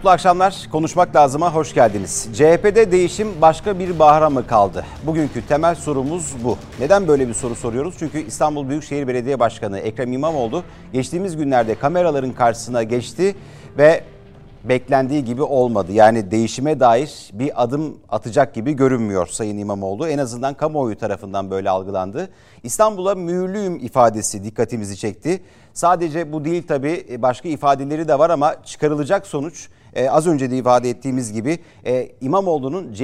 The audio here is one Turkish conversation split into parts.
Mutlu akşamlar. Konuşmak lazıma hoş geldiniz. CHP'de değişim başka bir bahara mı kaldı? Bugünkü temel sorumuz bu. Neden böyle bir soru soruyoruz? Çünkü İstanbul Büyükşehir Belediye Başkanı Ekrem İmamoğlu geçtiğimiz günlerde kameraların karşısına geçti ve beklendiği gibi olmadı. Yani değişime dair bir adım atacak gibi görünmüyor Sayın İmamoğlu. En azından kamuoyu tarafından böyle algılandı. İstanbul'a mühürlüyüm ifadesi dikkatimizi çekti. Sadece bu değil tabii başka ifadeleri de var ama çıkarılacak sonuç e, az önce de ifade ettiğimiz gibi e, İmamoğlu'nun e,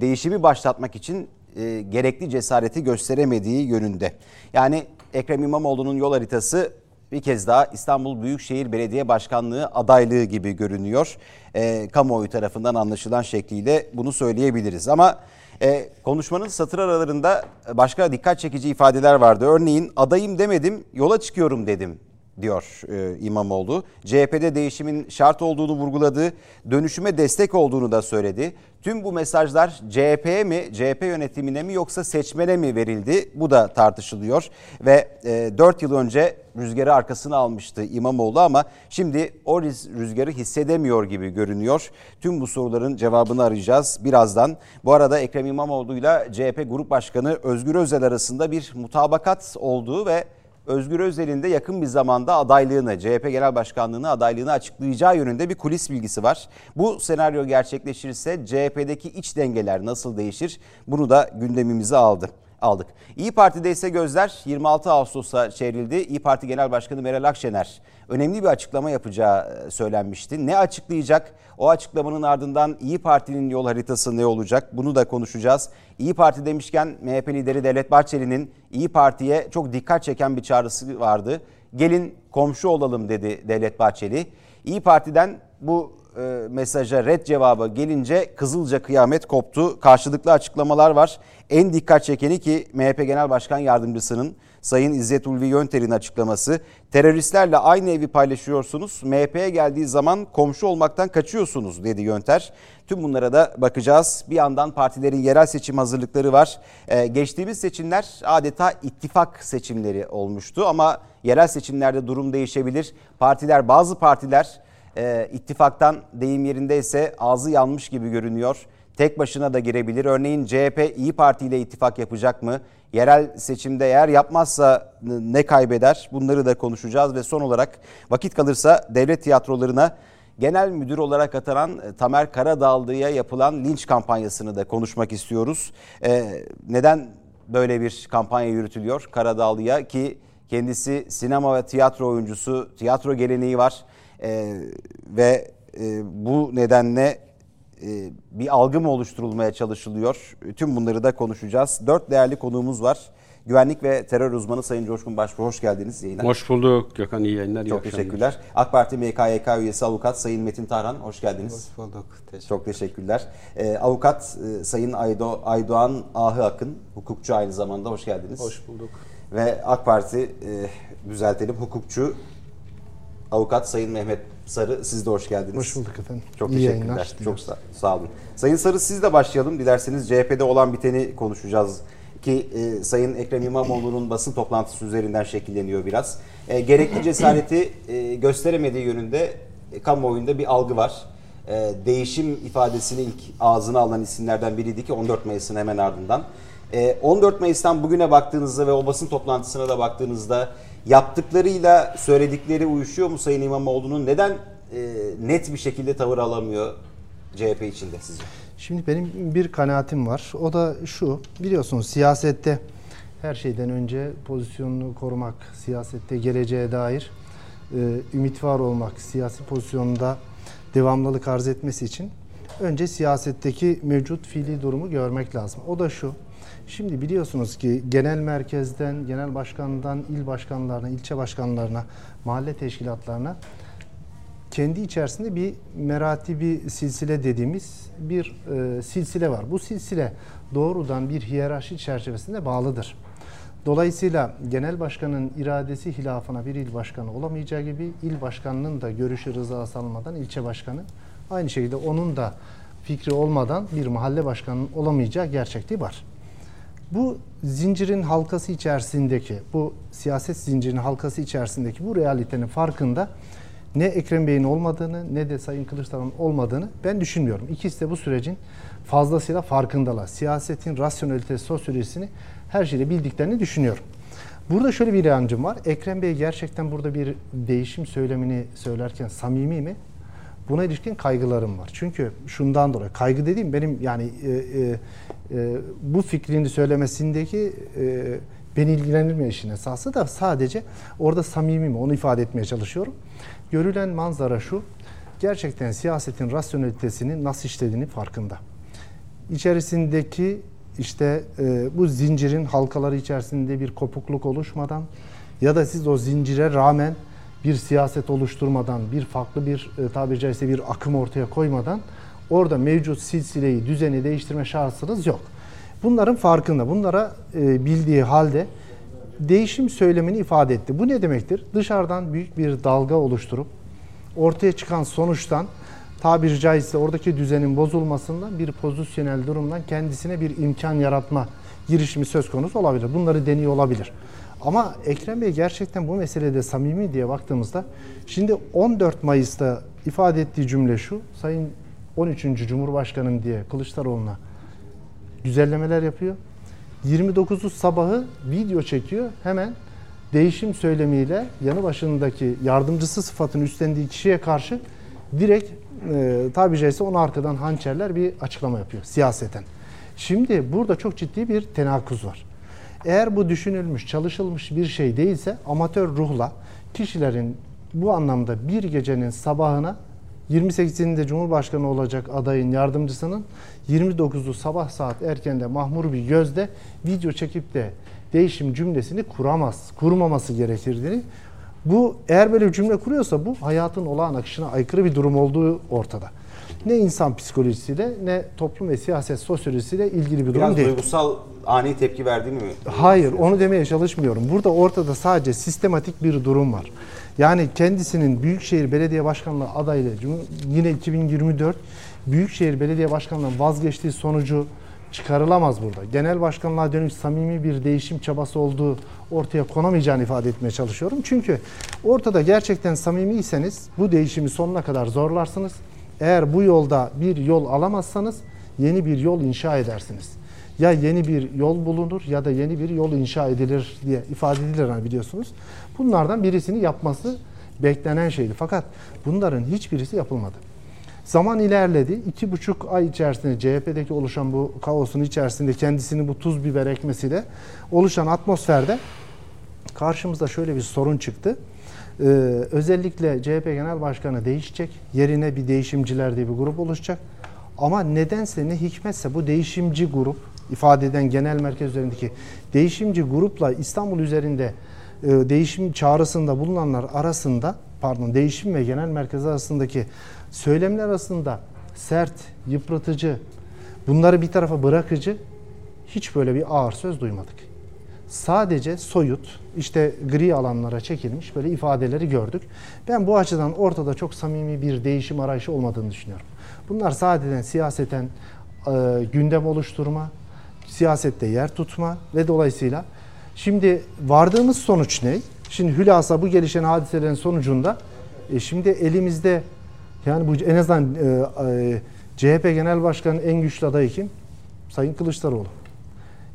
değişimi başlatmak için e, gerekli cesareti gösteremediği yönünde. Yani Ekrem İmamoğlu'nun yol haritası bir kez daha İstanbul Büyükşehir Belediye Başkanlığı adaylığı gibi görünüyor. E, kamuoyu tarafından anlaşılan şekliyle bunu söyleyebiliriz. Ama e, konuşmanın satır aralarında başka dikkat çekici ifadeler vardı. Örneğin adayım demedim yola çıkıyorum dedim diyor e, İmamoğlu. CHP'de değişimin şart olduğunu vurguladı. Dönüşüme destek olduğunu da söyledi. Tüm bu mesajlar CHP'ye mi, CHP yönetimine mi yoksa seçmene mi verildi? Bu da tartışılıyor. Ve e, 4 yıl önce rüzgarı arkasına almıştı İmamoğlu ama şimdi o rüzgarı hissedemiyor gibi görünüyor. Tüm bu soruların cevabını arayacağız birazdan. Bu arada Ekrem İmamoğlu ile CHP Grup Başkanı Özgür Özel arasında bir mutabakat olduğu ve Özgür Özel'in de yakın bir zamanda adaylığını, CHP Genel Başkanlığı'nı adaylığını açıklayacağı yönünde bir kulis bilgisi var. Bu senaryo gerçekleşirse CHP'deki iç dengeler nasıl değişir? Bunu da gündemimize aldı aldık. İyi Parti'de ise gözler 26 Ağustos'a çevrildi. İyi Parti Genel Başkanı Meral Akşener önemli bir açıklama yapacağı e, söylenmişti. Ne açıklayacak? O açıklamanın ardından İyi Parti'nin yol haritası ne olacak? Bunu da konuşacağız. İyi Parti demişken MHP lideri Devlet Bahçeli'nin İyi Parti'ye çok dikkat çeken bir çağrısı vardı. Gelin komşu olalım dedi Devlet Bahçeli. İyi Parti'den bu e, mesaja red cevabı gelince Kızılca kıyamet koptu. Karşılıklı açıklamalar var. En dikkat çekeni ki MHP Genel Başkan Yardımcısının Sayın İzzet Ulvi Yönter'in açıklaması. Teröristlerle aynı evi paylaşıyorsunuz. MHP'ye geldiği zaman komşu olmaktan kaçıyorsunuz dedi Yönter. Tüm bunlara da bakacağız. Bir yandan partilerin yerel seçim hazırlıkları var. Ee, geçtiğimiz seçimler adeta ittifak seçimleri olmuştu ama yerel seçimlerde durum değişebilir. Partiler bazı partiler e, ittifaktan deyim yerindeyse ağzı yanmış gibi görünüyor. Tek başına da girebilir. Örneğin CHP İyi Parti ile ittifak yapacak mı? Yerel seçimde eğer yapmazsa ne kaybeder? Bunları da konuşacağız ve son olarak vakit kalırsa devlet tiyatrolarına genel müdür olarak atanan e, Tamer Karadağlı'ya yapılan linç kampanyasını da konuşmak istiyoruz. Ee, neden böyle bir kampanya yürütülüyor Karadağlı'ya ki kendisi sinema ve tiyatro oyuncusu, tiyatro geleneği var ee, ve e, bu nedenle e, bir algı mı oluşturulmaya çalışılıyor? Tüm bunları da konuşacağız. Dört değerli konuğumuz var. Güvenlik ve terör uzmanı Sayın Coşkun Başbuğ hoş geldiniz yayına. Hoş bulduk Gökhan iyi yayınlar. Çok iyi teşekkürler. AK Parti MKYK üyesi avukat Sayın Metin Tarhan hoş geldiniz. Hoş bulduk. Teşekkür Çok teşekkürler. Ee, avukat e, Sayın Aydo, Aydoğan Ahı Akın hukukçu aynı zamanda hoş geldiniz. Hoş bulduk. Ve AK Parti e, düzeltelim hukukçu avukat Sayın Mehmet Sarı siz de hoş geldiniz. Hoş bulduk efendim. Çok İyi teşekkürler. Yayınlar. Çok sağ, sağ olun. Sayın Sarı siz de başlayalım. Dilerseniz CHP'de olan biteni konuşacağız ki e, Sayın Ekrem İmamoğlu'nun basın toplantısı üzerinden şekilleniyor biraz. E, gerekli cesareti e, gösteremediği yönünde e, kamuoyunda bir algı var. E, değişim ifadesini ilk ağzına alan isimlerden biriydi ki 14 Mayıs'ın hemen ardından. E, 14 Mayıs'tan bugüne baktığınızda ve o basın toplantısına da baktığınızda yaptıklarıyla söyledikleri uyuşuyor mu Sayın İmamoğlu'nun? Neden e, net bir şekilde tavır alamıyor CHP içinde sizce? Şimdi benim bir kanaatim var. O da şu. Biliyorsunuz siyasette her şeyden önce pozisyonunu korumak, siyasette geleceğe dair e, ümit var olmak, siyasi pozisyonunda devamlılık arz etmesi için önce siyasetteki mevcut fiili durumu görmek lazım. O da şu. Şimdi biliyorsunuz ki genel merkezden, genel başkandan il başkanlarına, ilçe başkanlarına, mahalle teşkilatlarına kendi içerisinde bir meratibi silsile dediğimiz bir e, silsile var. Bu silsile doğrudan bir hiyerarşi çerçevesinde bağlıdır. Dolayısıyla genel başkanın iradesi hilafına bir il başkanı olamayacağı gibi il başkanının da görüşü rızası almadan ilçe başkanı aynı şekilde onun da fikri olmadan bir mahalle başkanının olamayacağı gerçekliği var. Bu zincirin halkası içerisindeki, bu siyaset zincirinin halkası içerisindeki bu realitenin farkında ne Ekrem Bey'in olmadığını ne de Sayın Kılıçdaroğlu'nun olmadığını ben düşünmüyorum. İkisi de bu sürecin fazlasıyla farkındalar. Siyasetin rasyonelitesi, sosyolojisini her şeyi bildiklerini düşünüyorum. Burada şöyle bir inancım var. Ekrem Bey gerçekten burada bir değişim söylemini söylerken samimi mi? Buna ilişkin kaygılarım var. Çünkü şundan dolayı kaygı dediğim benim yani e, e, e, bu fikrini söylemesindeki e, beni ilgilendirmiyor işin esası da sadece orada samimi mi onu ifade etmeye çalışıyorum. Görülen manzara şu. Gerçekten siyasetin rasyonelitesinin nasıl işlediğini farkında. İçerisindeki işte e, bu zincirin halkaları içerisinde bir kopukluk oluşmadan ya da siz o zincire rağmen bir siyaset oluşturmadan, bir farklı bir e, tabiri caizse bir akım ortaya koymadan orada mevcut silsileyi, düzeni değiştirme şansınız yok. Bunların farkında, bunlara e, bildiği halde değişim söylemini ifade etti. Bu ne demektir? Dışarıdan büyük bir dalga oluşturup ortaya çıkan sonuçtan tabiri caizse oradaki düzenin bozulmasından bir pozisyonel durumdan kendisine bir imkan yaratma girişimi söz konusu olabilir. Bunları deniyor olabilir. Ama Ekrem Bey gerçekten bu meselede samimi diye baktığımızda şimdi 14 Mayıs'ta ifade ettiği cümle şu. Sayın 13. Cumhurbaşkanım diye Kılıçdaroğlu'na güzellemeler yapıyor. 29'u sabahı video çekiyor. Hemen değişim söylemiyle yanı başındaki yardımcısı sıfatını üstlendiği kişiye karşı direkt e, tabi caizse onu arkadan hançerler bir açıklama yapıyor siyaseten. Şimdi burada çok ciddi bir tenakuz var. Eğer bu düşünülmüş, çalışılmış bir şey değilse amatör ruhla kişilerin bu anlamda bir gecenin sabahına 28'inde Cumhurbaşkanı olacak adayın yardımcısının 29'u sabah saat erkende mahmur bir gözde video çekip de değişim cümlesini kuramaz, kurmaması gerekirdiğini bu eğer böyle bir cümle kuruyorsa bu hayatın olağan akışına aykırı bir durum olduğu ortada. Ne insan psikolojisiyle ne toplum ve siyaset sosyolojisiyle ilgili bir durum Biraz değil. duygusal ani tepki verdiğini mi? Hayır, onu demeye çalışmıyorum. Burada ortada sadece sistematik bir durum var. Yani kendisinin Büyükşehir Belediye Başkanlığı adaylı yine 2024 Büyükşehir Belediye Başkanlığı'ndan vazgeçtiği sonucu çıkarılamaz burada. Genel başkanlığa dönük samimi bir değişim çabası olduğu ortaya konamayacağını ifade etmeye çalışıyorum. Çünkü ortada gerçekten samimiyseniz bu değişimi sonuna kadar zorlarsınız. Eğer bu yolda bir yol alamazsanız yeni bir yol inşa edersiniz. Ya yeni bir yol bulunur ya da yeni bir yol inşa edilir diye ifade edilir hani biliyorsunuz. Bunlardan birisini yapması beklenen şeydi. Fakat bunların hiçbirisi yapılmadı. Zaman ilerledi. İki buçuk ay içerisinde CHP'deki oluşan bu kaosun içerisinde kendisini bu tuz biber ekmesiyle oluşan atmosferde karşımıza şöyle bir sorun çıktı. Ee, özellikle CHP Genel Başkanı değişecek. Yerine bir değişimciler diye bir grup oluşacak. Ama nedense ne hikmetse bu değişimci grup ifade eden genel merkez üzerindeki değişimci grupla İstanbul üzerinde e, değişim çağrısında bulunanlar arasında pardon değişim ve genel merkez arasındaki söylemler arasında sert, yıpratıcı, bunları bir tarafa bırakıcı hiç böyle bir ağır söz duymadık. Sadece soyut, işte gri alanlara çekilmiş böyle ifadeleri gördük. Ben bu açıdan ortada çok samimi bir değişim arayışı olmadığını düşünüyorum. Bunlar sadece siyaseten e, gündem oluşturma, siyasette yer tutma ve dolayısıyla şimdi vardığımız sonuç ne? Şimdi hülasa bu gelişen hadiselerin sonucunda e, şimdi elimizde yani bu en azından e, e, CHP Genel Başkanı en güçlü adayı kim? Sayın Kılıçdaroğlu.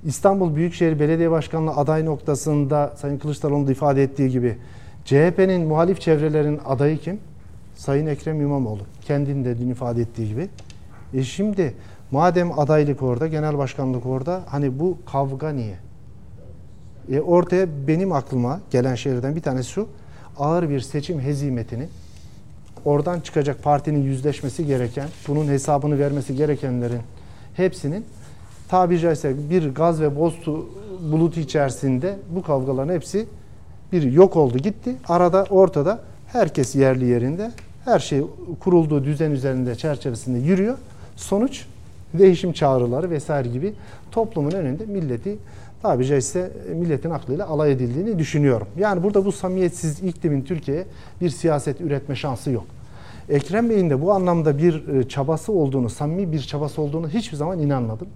İstanbul Büyükşehir Belediye Başkanlığı aday noktasında Sayın Kılıçdaroğlu'nun da ifade ettiği gibi CHP'nin muhalif çevrelerin adayı kim? Sayın Ekrem İmamoğlu. Kendinin de dün ifade ettiği gibi. E şimdi madem adaylık orada, genel başkanlık orada hani bu kavga niye? E ortaya benim aklıma gelen şeylerden bir tanesi şu. Ağır bir seçim hezimetini oradan çıkacak partinin yüzleşmesi gereken, bunun hesabını vermesi gerekenlerin hepsinin tabiri caizse bir gaz ve boz bulutu içerisinde bu kavgaların hepsi bir yok oldu gitti. Arada ortada herkes yerli yerinde. Her şey kurulduğu düzen üzerinde çerçevesinde yürüyor. Sonuç değişim çağrıları vesaire gibi toplumun önünde milleti tabiri caizse milletin aklıyla alay edildiğini düşünüyorum. Yani burada bu samimiyetsiz iklimin Türkiye'ye bir siyaset üretme şansı yok. Ekrem Bey'in de bu anlamda bir e, çabası olduğunu, samimi bir çabası olduğunu hiçbir zaman inanmadım.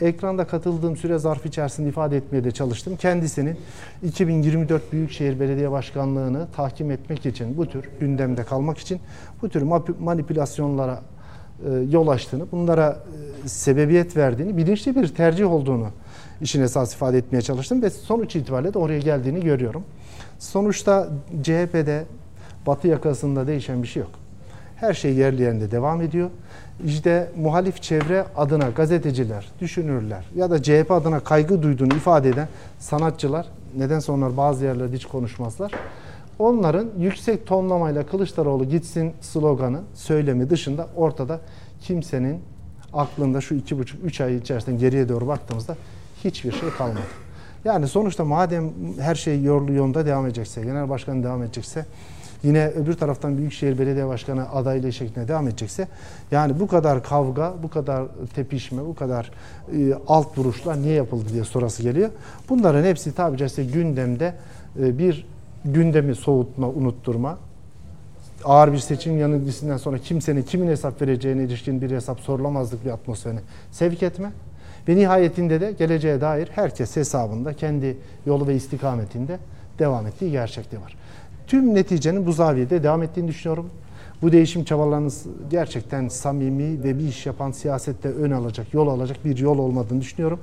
ekranda katıldığım süre zarfı içerisinde ifade etmeye de çalıştım. Kendisinin 2024 Büyükşehir Belediye Başkanlığı'nı tahkim etmek için, bu tür gündemde kalmak için bu tür manipülasyonlara e, yol açtığını, bunlara e, sebebiyet verdiğini, bilinçli bir tercih olduğunu işin esas ifade etmeye çalıştım ve sonuç itibariyle de oraya geldiğini görüyorum. Sonuçta CHP'de batı yakasında değişen bir şey yok. Her şey yerli yerinde devam ediyor. İşte muhalif çevre adına gazeteciler, düşünürler ya da CHP adına kaygı duyduğunu ifade eden sanatçılar, nedense onlar bazı yerlerde hiç konuşmazlar. Onların yüksek tonlamayla Kılıçdaroğlu gitsin sloganı, söylemi dışında ortada kimsenin aklında şu iki buçuk, üç ay içerisinde geriye doğru baktığımızda hiçbir şey kalmadı. Yani sonuçta madem her şey yolu yolunda devam edecekse, genel başkan devam edecekse, yine öbür taraftan Büyükşehir Belediye Başkanı adaylığı şeklinde devam edecekse, yani bu kadar kavga, bu kadar tepişme, bu kadar e, alt vuruşlar niye yapıldı diye sorası geliyor. Bunların hepsi tabi caizse gündemde e, bir gündemi soğutma, unutturma, ağır bir seçim yanılgısından sonra kimsenin kimin hesap vereceğine ilişkin bir hesap sorulamazlık bir atmosferini sevk etme. Ve nihayetinde de geleceğe dair herkes hesabında kendi yolu ve istikametinde devam ettiği gerçekliği var. Tüm neticenin bu zaviyede devam ettiğini düşünüyorum. Bu değişim çabalarınız gerçekten samimi ve bir iş yapan siyasette ön alacak, yol alacak bir yol olmadığını düşünüyorum.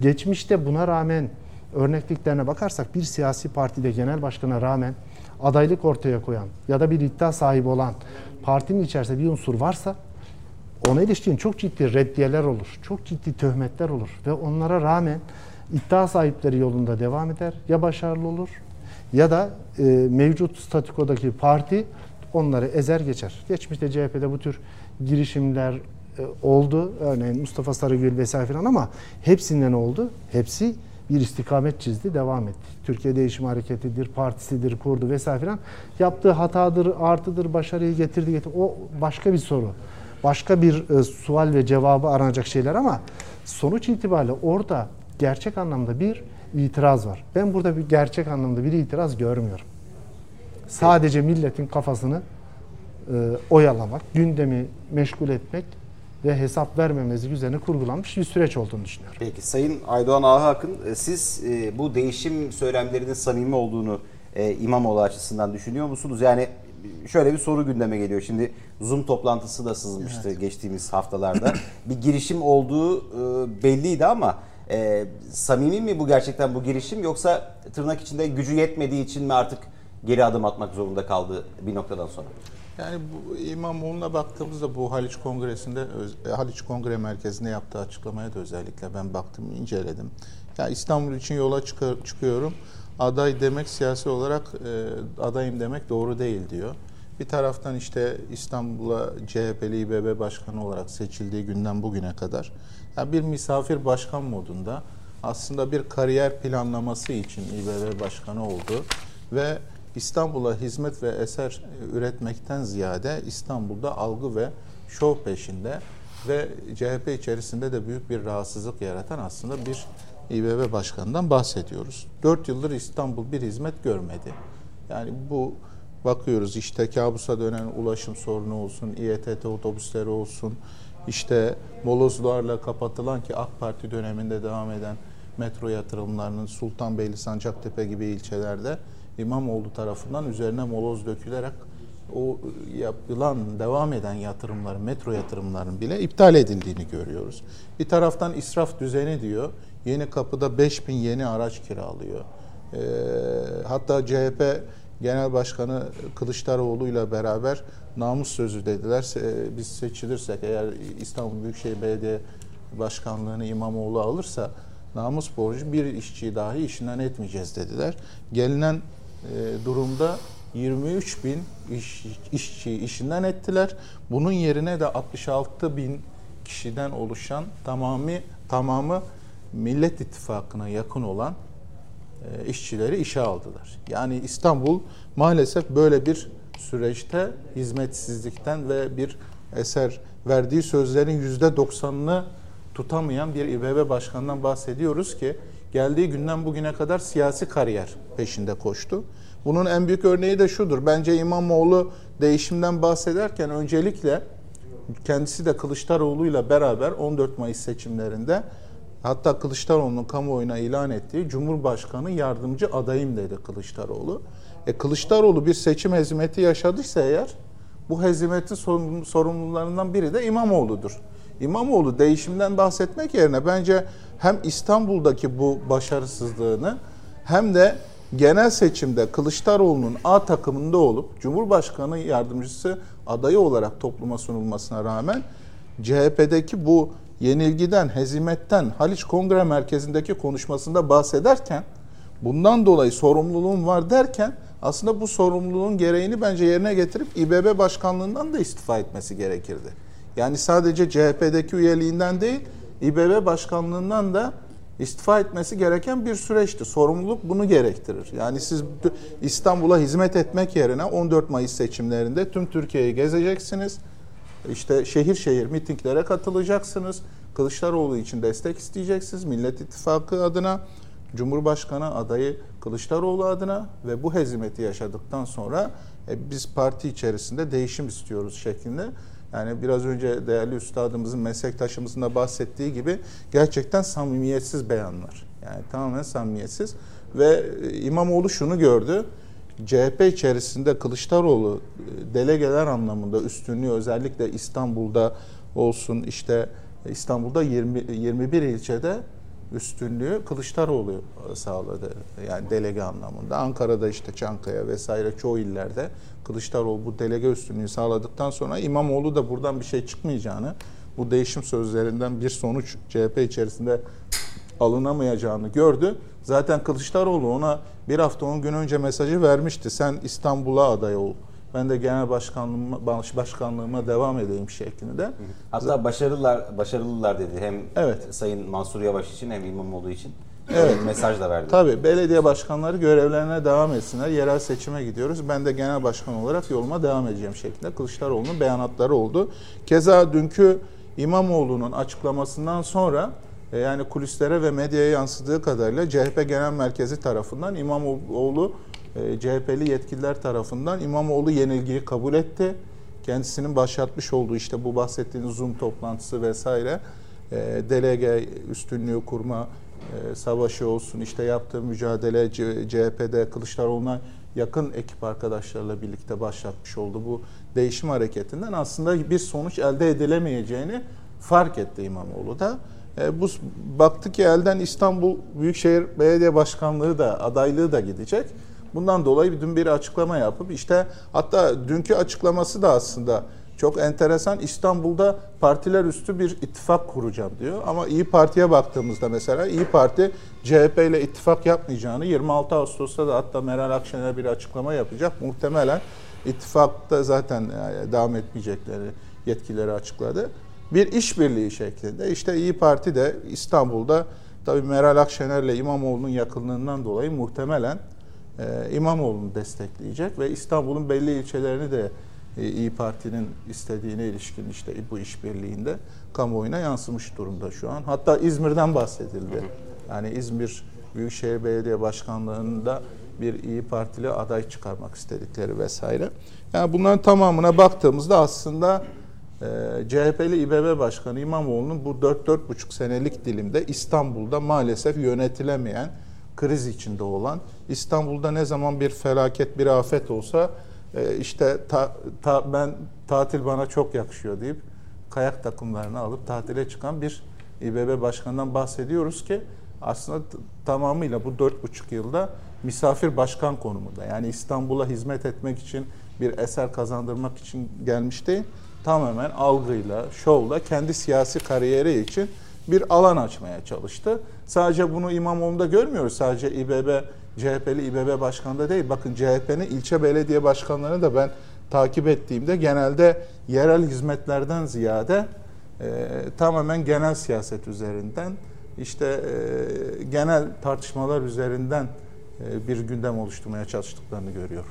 Geçmişte buna rağmen örnekliklerine bakarsak bir siyasi partide genel başkana rağmen adaylık ortaya koyan ya da bir iddia sahibi olan partinin içerisinde bir unsur varsa ona ilişkin çok ciddi reddiyeler olur, çok ciddi töhmetler olur ve onlara rağmen iddia sahipleri yolunda devam eder. Ya başarılı olur ya da e, mevcut statükodaki parti onları ezer geçer. Geçmişte CHP'de bu tür girişimler e, oldu. Örneğin Mustafa Sarıgül vesaire falan ama hepsinden oldu. Hepsi bir istikamet çizdi, devam etti. Türkiye Değişim Hareketi'dir, partisidir, kurdu vesaire falan. Yaptığı hatadır, artıdır, başarıyı getirdi, getirdi. O başka bir soru başka bir e, sual ve cevabı aranacak şeyler ama sonuç itibariyle orada gerçek anlamda bir itiraz var. Ben burada bir gerçek anlamda bir itiraz görmüyorum. Sadece milletin kafasını e, oyalamak, gündemi meşgul etmek ve hesap vermemesi üzerine kurgulanmış bir süreç olduğunu düşünüyorum. Peki Sayın Aydoğan Ahak'ın e, siz e, bu değişim söylemlerinin samimi olduğunu e, İmamoğlu açısından düşünüyor musunuz? Yani şöyle bir soru gündeme geliyor. Şimdi Zoom toplantısı da sızmıştı evet. geçtiğimiz haftalarda. bir girişim olduğu e, belliydi ama e, samimi mi bu gerçekten bu girişim yoksa tırnak içinde gücü yetmediği için mi artık geri adım atmak zorunda kaldı bir noktadan sonra? Yani bu İmamoğlu'na baktığımızda bu Haliç Kongresi'nde e, Haliç Kongre Merkezi'nde yaptığı açıklamaya da özellikle ben baktım, inceledim. Ya İstanbul için yola çıkıyorum aday demek siyasi olarak e, adayım demek doğru değil diyor. Bir taraftan işte İstanbul'a CHP'li İBB başkanı olarak seçildiği günden bugüne kadar yani bir misafir başkan modunda aslında bir kariyer planlaması için İBB başkanı oldu ve İstanbul'a hizmet ve eser üretmekten ziyade İstanbul'da algı ve şov peşinde ve CHP içerisinde de büyük bir rahatsızlık yaratan aslında bir İBB Başkanı'ndan bahsediyoruz. Dört yıldır İstanbul bir hizmet görmedi. Yani bu bakıyoruz işte kabusa dönen ulaşım sorunu olsun, İETT otobüsleri olsun, işte molozlarla kapatılan ki AK Parti döneminde devam eden metro yatırımlarının Sultanbeyli, Sancaktepe gibi ilçelerde İmamoğlu tarafından üzerine moloz dökülerek o yapılan, devam eden yatırımların, metro yatırımlarının bile iptal edildiğini görüyoruz. Bir taraftan israf düzeni diyor. Yeni kapıda 5000 yeni araç kiralıyor. E, hatta CHP Genel Başkanı Kılıçdaroğlu ile beraber namus sözü dediler. E, biz seçilirsek eğer İstanbul Büyükşehir Belediye Başkanlığı'nı İmamoğlu alırsa namus borcu bir işçiyi dahi işinden etmeyeceğiz dediler. Gelinen e, durumda 23 bin iş, işçi işinden ettiler. Bunun yerine de 66 bin kişiden oluşan tamamı tamamı Millet İttifakı'na yakın olan e, işçileri işe aldılar. Yani İstanbul maalesef böyle bir süreçte hizmetsizlikten ve bir eser verdiği sözlerin yüzde doksanını tutamayan bir İBB başkanından bahsediyoruz ki geldiği günden bugüne kadar siyasi kariyer peşinde koştu. Bunun en büyük örneği de şudur. Bence İmamoğlu değişimden bahsederken öncelikle kendisi de Kılıçdaroğlu'yla beraber 14 Mayıs seçimlerinde Hatta Kılıçdaroğlu'nun kamuoyuna ilan ettiği Cumhurbaşkanı yardımcı adayım dedi Kılıçdaroğlu. E Kılıçdaroğlu bir seçim hezimeti yaşadıysa eğer bu hezimetin sorumlularından biri de İmamoğlu'dur. İmamoğlu değişimden bahsetmek yerine bence hem İstanbul'daki bu başarısızlığını hem de genel seçimde Kılıçdaroğlu'nun A takımında olup Cumhurbaşkanı yardımcısı adayı olarak topluma sunulmasına rağmen CHP'deki bu yenilgiden, hezimetten Haliç Kongre Merkezi'ndeki konuşmasında bahsederken bundan dolayı sorumluluğum var derken aslında bu sorumluluğun gereğini bence yerine getirip İBB başkanlığından da istifa etmesi gerekirdi. Yani sadece CHP'deki üyeliğinden değil, İBB başkanlığından da istifa etmesi gereken bir süreçti. Sorumluluk bunu gerektirir. Yani siz İstanbul'a hizmet etmek yerine 14 Mayıs seçimlerinde tüm Türkiye'yi gezeceksiniz. İşte şehir şehir mitinglere katılacaksınız. Kılıçdaroğlu için destek isteyeceksiniz. Millet İttifakı adına, Cumhurbaşkanı adayı Kılıçdaroğlu adına ve bu hezimeti yaşadıktan sonra e, biz parti içerisinde değişim istiyoruz şeklinde yani biraz önce değerli üstadımızın, meslektaşımızın da bahsettiği gibi gerçekten samimiyetsiz beyanlar. Yani tamamen samimiyetsiz. Ve e, İmamoğlu şunu gördü. CHP içerisinde Kılıçdaroğlu e, delegeler anlamında üstünlüğü özellikle İstanbul'da olsun işte İstanbul'da 20, 21 ilçede üstünlüğü Kılıçdaroğlu sağladı. Yani delege anlamında. Ankara'da işte Çankaya vesaire çoğu illerde Kılıçdaroğlu bu delege üstünlüğü sağladıktan sonra İmamoğlu da buradan bir şey çıkmayacağını, bu değişim sözlerinden bir sonuç CHP içerisinde alınamayacağını gördü. Zaten Kılıçdaroğlu ona bir hafta on gün önce mesajı vermişti. Sen İstanbul'a aday ol. Ben de genel başkanlığıma, başkanlığıma devam edeyim şeklinde. Hatta başarılılar başarılılar dedi hem evet. Sayın Mansur Yavaş için hem İmamoğlu için. Evet. mesaj da verdi. Tabii belediye başkanları görevlerine devam etsinler. Yerel seçime gidiyoruz. Ben de genel başkan olarak yoluma devam edeceğim şeklinde Kılıçdaroğlu'nun beyanatları oldu. Keza dünkü İmamoğlu'nun açıklamasından sonra yani kulislere ve medyaya yansıdığı kadarıyla CHP Genel Merkezi tarafından İmamoğlu e, CHP'li yetkililer tarafından İmamoğlu yenilgiyi kabul etti. Kendisinin başlatmış olduğu işte bu bahsettiğiniz Zoom toplantısı vesaire e, delege üstünlüğü kurma e, savaşı olsun işte yaptığı mücadele CHP'de Kılıçdaroğlu'na yakın ekip arkadaşlarla birlikte başlatmış oldu bu değişim hareketinden aslında bir sonuç elde edilemeyeceğini fark etti İmamoğlu da. E, bu baktı ki elden İstanbul Büyükşehir Belediye Başkanlığı da adaylığı da gidecek. Bundan dolayı dün bir açıklama yapıp işte hatta dünkü açıklaması da aslında çok enteresan İstanbul'da partiler üstü bir ittifak kuracağım diyor. Ama İyi Parti'ye baktığımızda mesela İyi Parti CHP ile ittifak yapmayacağını 26 Ağustos'ta da hatta Meral Akşener bir açıklama yapacak. Muhtemelen ittifakta zaten e, devam etmeyecekleri yetkileri açıkladı. Bir işbirliği şeklinde işte İyi Parti de İstanbul'da tabii Meral Akşener ile İmamoğlu'nun yakınlığından dolayı muhtemelen e, İmamoğlu'nu destekleyecek ve İstanbul'un belli ilçelerini de e, İyi Parti'nin istediğine ilişkin işte bu işbirliğinde kamuoyuna yansımış durumda şu an. Hatta İzmir'den bahsedildi. Yani İzmir Büyükşehir Belediye Başkanlığı'nda bir İyi Partili aday çıkarmak istedikleri vesaire. Yani bunların tamamına baktığımızda aslında e, CHP'li İBB Başkanı İmamoğlu'nun bu 4-4,5 senelik dilimde İstanbul'da maalesef yönetilemeyen, kriz içinde olan, İstanbul'da ne zaman bir felaket, bir afet olsa e, işte ta, ta, ben tatil bana çok yakışıyor deyip kayak takımlarını alıp tatile çıkan bir İBB başkanından bahsediyoruz ki aslında tamamıyla bu dört buçuk yılda misafir başkan konumunda. Yani İstanbul'a hizmet etmek için bir eser kazandırmak için gelmiş değil. Tamamen algıyla, şovla kendi siyasi kariyeri için bir alan açmaya çalıştı. Sadece bunu İmamoğlu'nda görmüyoruz. Sadece İBB CHP'li İBB başkanı değil. Bakın CHP'nin ilçe belediye başkanlarını da ben takip ettiğimde genelde yerel hizmetlerden ziyade e, tamamen genel siyaset üzerinden işte e, genel tartışmalar üzerinden e, bir gündem oluşturmaya çalıştıklarını görüyorum.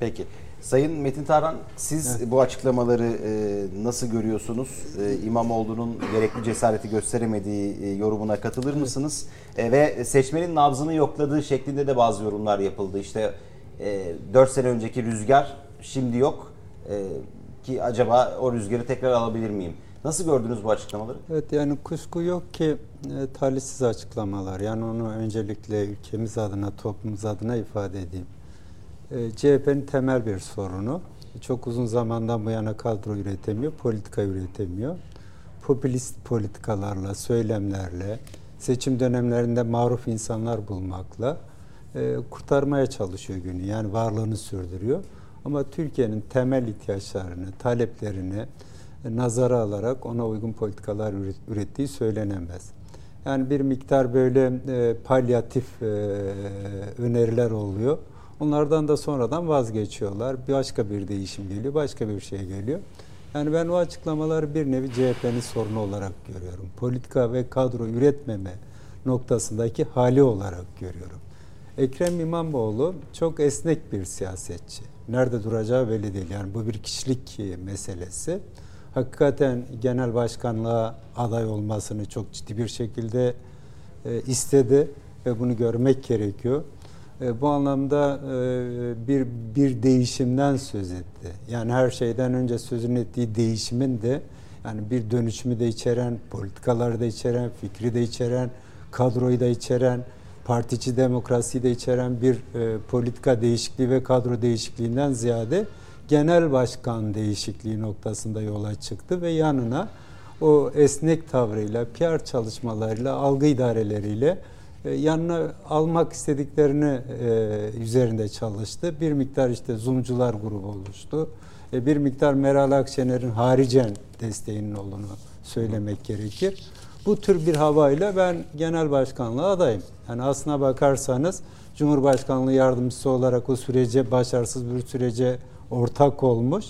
Peki. Sayın Metin Tarhan siz evet. bu açıklamaları e, nasıl görüyorsunuz? E, İmamoğlu'nun gerekli cesareti gösteremediği e, yorumuna katılır mısınız? E, ve seçmenin nabzını yokladığı şeklinde de bazı yorumlar yapıldı. İşte e, 4 sene önceki rüzgar şimdi yok. E, ki acaba o rüzgarı tekrar alabilir miyim? Nasıl gördünüz bu açıklamaları? Evet yani kuşku yok ki e, talihsiz açıklamalar. Yani onu öncelikle ülkemiz adına, toplumumuz adına ifade edeyim. E, CHP'nin temel bir sorunu. Çok uzun zamandan bu yana kadro üretemiyor, politika üretemiyor. Popülist politikalarla, söylemlerle, seçim dönemlerinde maruf insanlar bulmakla e, kurtarmaya çalışıyor günü. Yani varlığını sürdürüyor. Ama Türkiye'nin temel ihtiyaçlarını, taleplerini e, nazara alarak ona uygun politikalar üret- ürettiği söylenemez. Yani bir miktar böyle e, palyatif e, öneriler oluyor. Onlardan da sonradan vazgeçiyorlar. Başka bir değişim geliyor, başka bir şey geliyor. Yani ben o açıklamaları bir nevi CHP'nin sorunu olarak görüyorum. Politika ve kadro üretmeme noktasındaki hali olarak görüyorum. Ekrem İmamoğlu çok esnek bir siyasetçi. Nerede duracağı belli değil. Yani bu bir kişilik meselesi. Hakikaten genel başkanlığa aday olmasını çok ciddi bir şekilde e, istedi ve bunu görmek gerekiyor. E, bu anlamda e, bir bir değişimden söz etti. Yani her şeyden önce sözünü ettiği değişimin de yani bir dönüşümü de içeren, politikaları da içeren, fikri de içeren, kadroyu da içeren, partici demokrasiyi de içeren bir e, politika değişikliği ve kadro değişikliğinden ziyade genel başkan değişikliği noktasında yola çıktı ve yanına o esnek tavrıyla, PR çalışmalarıyla, algı idareleriyle yanına almak istediklerini e, üzerinde çalıştı. Bir miktar işte Zoomcular grubu oluştu. E, bir miktar Meral Akşener'in haricen desteğinin olduğunu söylemek gerekir. Bu tür bir havayla ben genel başkanlığa adayım. Yani aslına bakarsanız Cumhurbaşkanlığı yardımcısı olarak o sürece başarısız bir sürece ortak olmuş.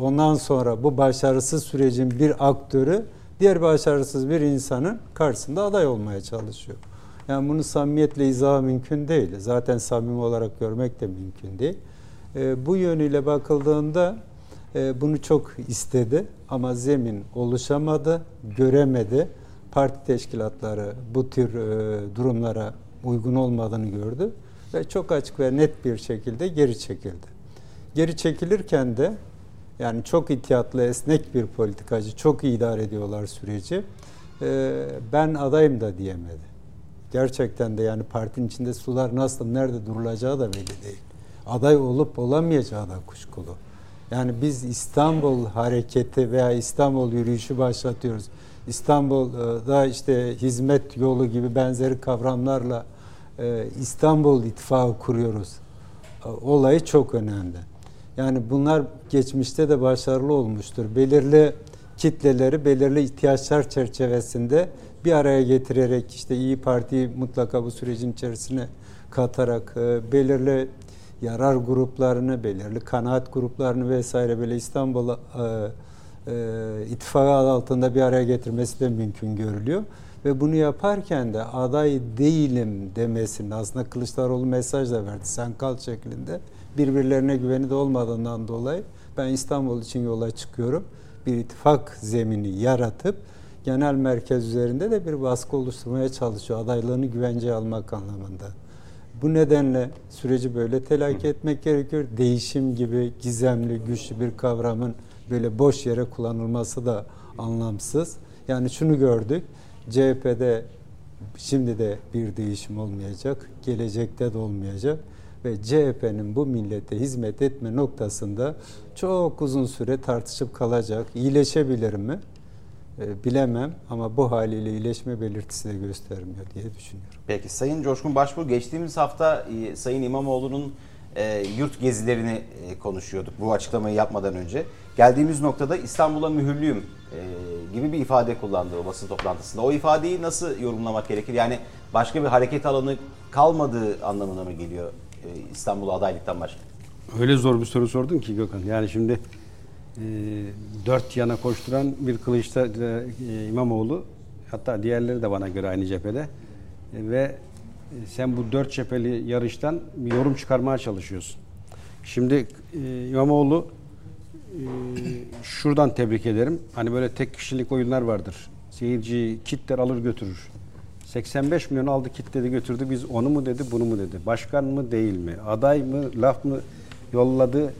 Ondan sonra bu başarısız sürecin bir aktörü diğer başarısız bir insanın karşısında aday olmaya çalışıyor. Yani bunu samimiyetle izah mümkün değil. Zaten samimi olarak görmek de mümkün değil. Ee, bu yönüyle bakıldığında e, bunu çok istedi ama zemin oluşamadı, göremedi. Parti teşkilatları bu tür e, durumlara uygun olmadığını gördü ve çok açık ve net bir şekilde geri çekildi. Geri çekilirken de yani çok ihtiyatlı, esnek bir politikacı, çok iyi idare ediyorlar süreci. E, ben adayım da diyemedi. Gerçekten de yani partinin içinde sular nasıl, nerede durulacağı da belli değil. Aday olup olamayacağı da kuşkulu. Yani biz İstanbul hareketi veya İstanbul yürüyüşü başlatıyoruz. İstanbul'da işte hizmet yolu gibi benzeri kavramlarla e, İstanbul İttifakı kuruyoruz. Olayı çok önemli. Yani bunlar geçmişte de başarılı olmuştur. Belirli kitleleri belirli ihtiyaçlar çerçevesinde bir araya getirerek işte İyi Parti'yi mutlaka bu sürecin içerisine katarak e, belirli yarar gruplarını, belirli kanaat gruplarını vesaire böyle İstanbul e, e, ittifakı altında bir araya getirmesi de mümkün görülüyor. Ve bunu yaparken de aday değilim demesinin aslında Kılıçdaroğlu mesaj da verdi. Sen kal şeklinde birbirlerine güveni de olmadığından dolayı ben İstanbul için yola çıkıyorum. Bir ittifak zemini yaratıp genel merkez üzerinde de bir baskı oluşturmaya çalışıyor. Adaylığını güvenceye almak anlamında. Bu nedenle süreci böyle telakki etmek gerekiyor. Değişim gibi gizemli, güçlü bir kavramın böyle boş yere kullanılması da anlamsız. Yani şunu gördük. CHP'de şimdi de bir değişim olmayacak, gelecekte de olmayacak ve CHP'nin bu millete hizmet etme noktasında çok uzun süre tartışıp kalacak. İyileşebilir mi? E, bilemem ama bu haliyle iyileşme belirtisi de göstermiyor diye düşünüyorum. Peki Sayın Coşkun Başbuğ geçtiğimiz hafta e, Sayın İmamoğlu'nun e, yurt gezilerini e, konuşuyorduk bu açıklamayı yapmadan önce. Geldiğimiz noktada İstanbul'a mühürlüyüm gibi bir ifade kullandı o basın toplantısında. O ifadeyi nasıl yorumlamak gerekir? Yani başka bir hareket alanı kalmadığı anlamına mı geliyor İstanbul'a adaylıktan başka? Öyle zor bir soru sordun ki Gökhan. Yani şimdi e, dört yana koşturan bir kılıçta e, İmamoğlu hatta diğerleri de bana göre aynı cephede E, ve e, sen bu dört cepheli yarıştan bir yorum çıkarmaya çalışıyorsun. Şimdi e, İmamoğlu e, şuradan tebrik ederim. Hani böyle tek kişilik oyunlar vardır. Seyirci kitler alır götürür. 85 milyon aldı kitledi götürdü. Biz onu mu dedi bunu mu dedi. Başkan mı değil mi? Aday mı laf mı yolladı.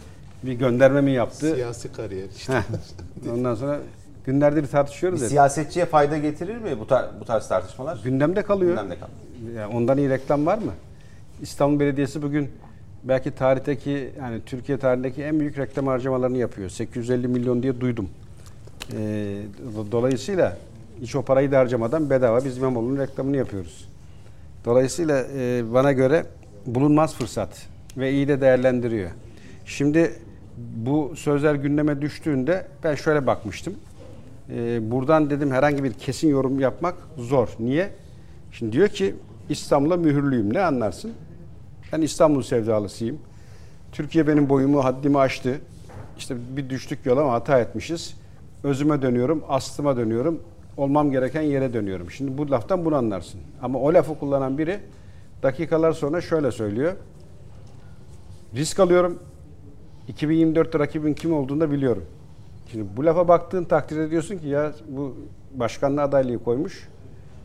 bir gönderme mi yaptı? Siyasi kariyer işte. Ondan sonra günlerdir Bir tartışıyoruz. ya. siyasetçiye fayda getirir mi bu, tar- bu tarz tartışmalar? Gündemde kalıyor. Gündemde kalıyor. Ya ondan iyi reklam var mı? İstanbul Belediyesi bugün belki tarihteki yani Türkiye tarihindeki en büyük reklam harcamalarını yapıyor. 850 milyon diye duydum. Ee, do- dolayısıyla hiç o parayı da harcamadan bedava biz İmamoğlu'nun reklamını yapıyoruz. Dolayısıyla e, bana göre bulunmaz fırsat ve iyi de değerlendiriyor. Şimdi bu sözler gündeme düştüğünde ben şöyle bakmıştım. Ee, buradan dedim herhangi bir kesin yorum yapmak zor. Niye? Şimdi diyor ki İstanbul'a mühürlüyüm. Ne anlarsın? Ben İstanbul sevdalısıyım. Türkiye benim boyumu, haddimi aştı. İşte bir düştük yola ama hata etmişiz. Özüme dönüyorum, aslıma dönüyorum. Olmam gereken yere dönüyorum. Şimdi bu laftan bunu anlarsın. Ama o lafı kullanan biri dakikalar sonra şöyle söylüyor. Risk alıyorum. 2024'te rakibin kim olduğunu da biliyorum. Şimdi bu lafa baktığın takdirde diyorsun ki ya bu başkanlığa adaylığı koymuş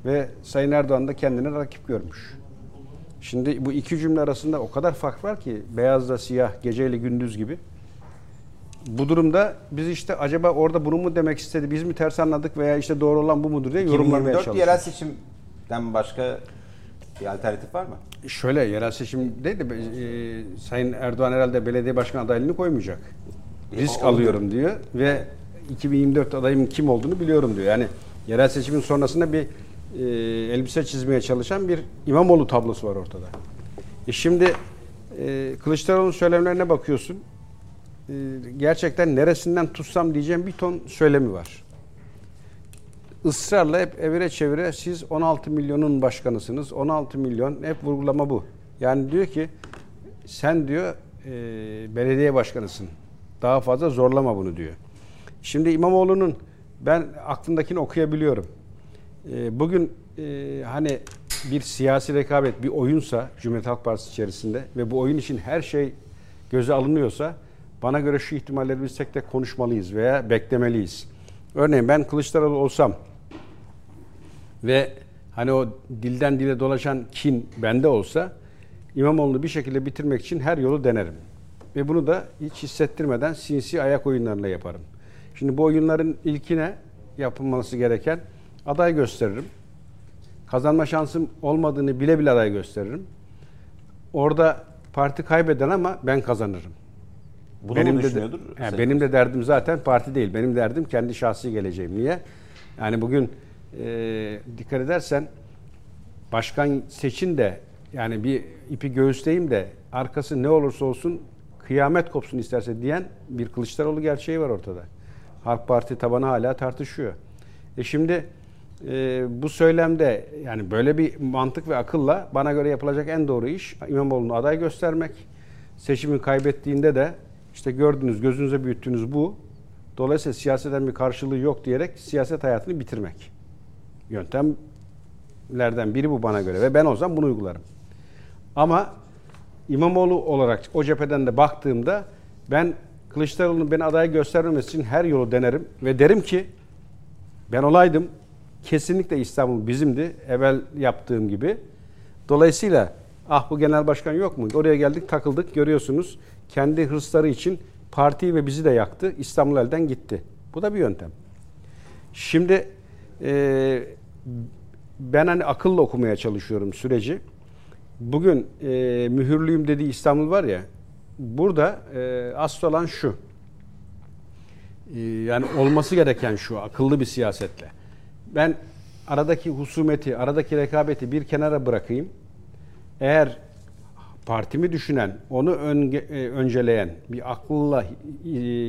ve Sayın Erdoğan da kendine rakip görmüş. Şimdi bu iki cümle arasında o kadar fark var ki beyazla siyah, geceyle gündüz gibi. Bu durumda biz işte acaba orada bunu mu demek istedi, biz mi ters anladık veya işte doğru olan bu mudur diye yorumlamaya 2024 yerel çalışıyoruz. seçimden başka bir alternatif var mı? Şöyle yerel seçim değil de e, Sayın Erdoğan herhalde belediye başkan adaylığını koymayacak. E, Risk o- alıyorum diyor ve 2024 adayımın kim olduğunu biliyorum diyor. Yani yerel seçimin sonrasında bir e, elbise çizmeye çalışan bir İmamoğlu tablosu var ortada. E şimdi e, Kılıçdaroğlu'nun söylemlerine bakıyorsun. E, gerçekten neresinden tutsam diyeceğim bir ton söylemi var ısrarla hep evire çevire siz 16 milyonun başkanısınız. 16 milyon hep vurgulama bu. Yani diyor ki sen diyor e, belediye başkanısın. Daha fazla zorlama bunu diyor. Şimdi İmamoğlu'nun ben aklındakini okuyabiliyorum. E, bugün e, hani bir siyasi rekabet bir oyunsa Cumhuriyet Halk Partisi içerisinde ve bu oyun için her şey göze alınıyorsa bana göre şu ihtimalleri biz tek tek konuşmalıyız veya beklemeliyiz. Örneğin ben Kılıçdaroğlu olsam ve hani o dilden dile dolaşan kin bende olsa İmamoğlu'nu bir şekilde bitirmek için her yolu denerim. Ve bunu da hiç hissettirmeden sinsi ayak oyunlarıyla yaparım. Şimdi bu oyunların ilkine yapılması gereken aday gösteririm. Kazanma şansım olmadığını bile bile aday gösteririm. Orada parti kaybeden ama ben kazanırım. Bunu benim mu de, düşünüyordur? Sayın benim de derdim zaten parti değil. Benim derdim kendi şahsi geleceğim. Niye? Yani bugün e, dikkat edersen başkan seçin de yani bir ipi göğüsleyeyim de arkası ne olursa olsun kıyamet kopsun isterse diyen bir Kılıçdaroğlu gerçeği var ortada. Halk Parti tabanı hala tartışıyor. E şimdi e, bu söylemde yani böyle bir mantık ve akılla bana göre yapılacak en doğru iş İmamoğlu'nu aday göstermek. Seçimi kaybettiğinde de işte gördüğünüz, gözünüze büyüttüğünüz bu. Dolayısıyla siyaseten bir karşılığı yok diyerek siyaset hayatını bitirmek. Yöntemlerden biri bu bana göre ve ben o zaman bunu uygularım. Ama İmamoğlu olarak o cepheden de baktığımda ben Kılıçdaroğlu'nun beni aday göstermemesi için her yolu denerim ve derim ki ben olaydım kesinlikle İstanbul bizimdi evvel yaptığım gibi. Dolayısıyla ah bu genel başkan yok mu? Oraya geldik takıldık görüyorsunuz. Kendi hırsları için partiyi ve bizi de yaktı. İstanbul elden gitti. Bu da bir yöntem. Şimdi e, ben hani akılla okumaya çalışıyorum süreci. Bugün e, mühürlüyüm dediği İstanbul var ya, burada e, asıl olan şu. E, yani olması gereken şu, akıllı bir siyasetle. Ben aradaki husumeti, aradaki rekabeti bir kenara bırakayım. Eğer partimi düşünen, onu önge, e, önceleyen bir akılla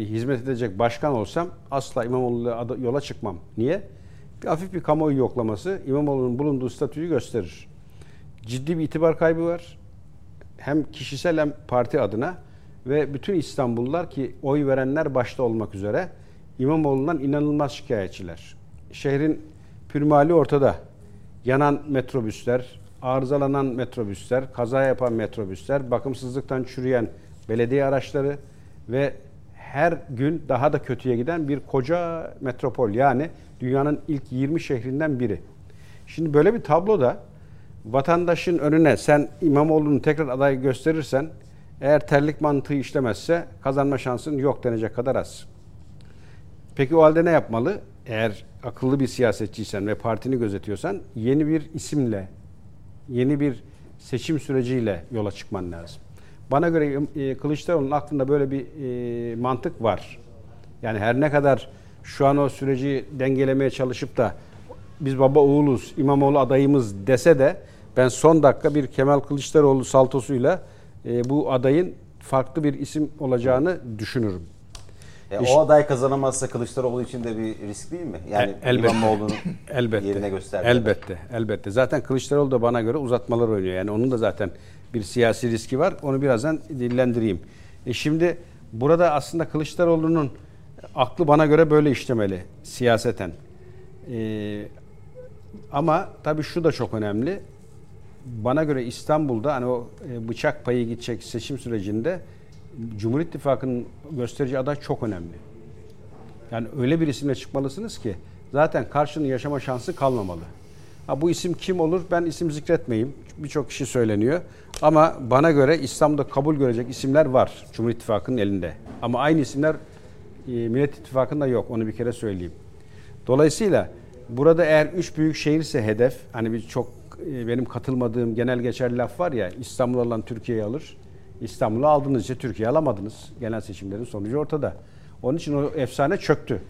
hizmet edecek başkan olsam asla İmamoğlu'yla yola çıkmam. Niye? Bir hafif bir kamuoyu yoklaması İmamoğlu'nun bulunduğu statüyü gösterir. Ciddi bir itibar kaybı var. Hem kişisel hem parti adına ve bütün İstanbullular ki oy verenler başta olmak üzere İmamoğlu'ndan inanılmaz şikayetçiler. Şehrin pürmali ortada. Yanan metrobüsler, arızalanan metrobüsler, kaza yapan metrobüsler, bakımsızlıktan çürüyen belediye araçları ve her gün daha da kötüye giden bir koca metropol yani dünyanın ilk 20 şehrinden biri. Şimdi böyle bir tabloda vatandaşın önüne sen İmamoğlu'nu tekrar aday gösterirsen Eğer terlik mantığı işlemezse kazanma şansın yok denecek kadar az. Peki o halde ne yapmalı? Eğer akıllı bir siyasetçiysen ve partini gözetiyorsan yeni bir isimle, yeni bir seçim süreciyle yola çıkman lazım. Bana göre e, Kılıçdaroğlu'nun aklında böyle bir e, mantık var. Yani her ne kadar şu an o süreci dengelemeye çalışıp da biz baba oğuluz, İmamoğlu adayımız dese de ben son dakika bir Kemal Kılıçdaroğlu saltosuyla e, bu adayın farklı bir isim olacağını düşünürüm. E, o aday kazanamazsa Kılıçdaroğlu için de bir risk değil mi? Yani E, elbette. İmamoğlu'nun elbette. yerine gösterdi. Elbette, elbette. Zaten Kılıçdaroğlu da bana göre uzatmalar oynuyor. Yani onun da zaten bir siyasi riski var. Onu birazdan dillendireyim. E şimdi burada aslında Kılıçdaroğlu'nun aklı bana göre böyle işlemeli siyaseten. E, ama tabii şu da çok önemli. Bana göre İstanbul'da hani o e, bıçak payı gidecek seçim sürecinde Cumhur İttifakı'nın gösterici aday çok önemli. Yani öyle bir isimle çıkmalısınız ki zaten karşının yaşama şansı kalmamalı. Ha, bu isim kim olur? Ben isim zikretmeyeyim. Birçok kişi söyleniyor. Ama bana göre İstanbul'da kabul görecek isimler var Cumhur İttifakı'nın elinde. Ama aynı isimler e, Millet İttifakı'nda yok. Onu bir kere söyleyeyim. Dolayısıyla burada eğer üç büyük şehirse hedef, hani bir çok e, benim katılmadığım genel geçer laf var ya İstanbul alan Türkiye'yi alır. İstanbul'u aldınız işte Türkiye alamadınız. Genel seçimlerin sonucu ortada. Onun için o efsane çöktü.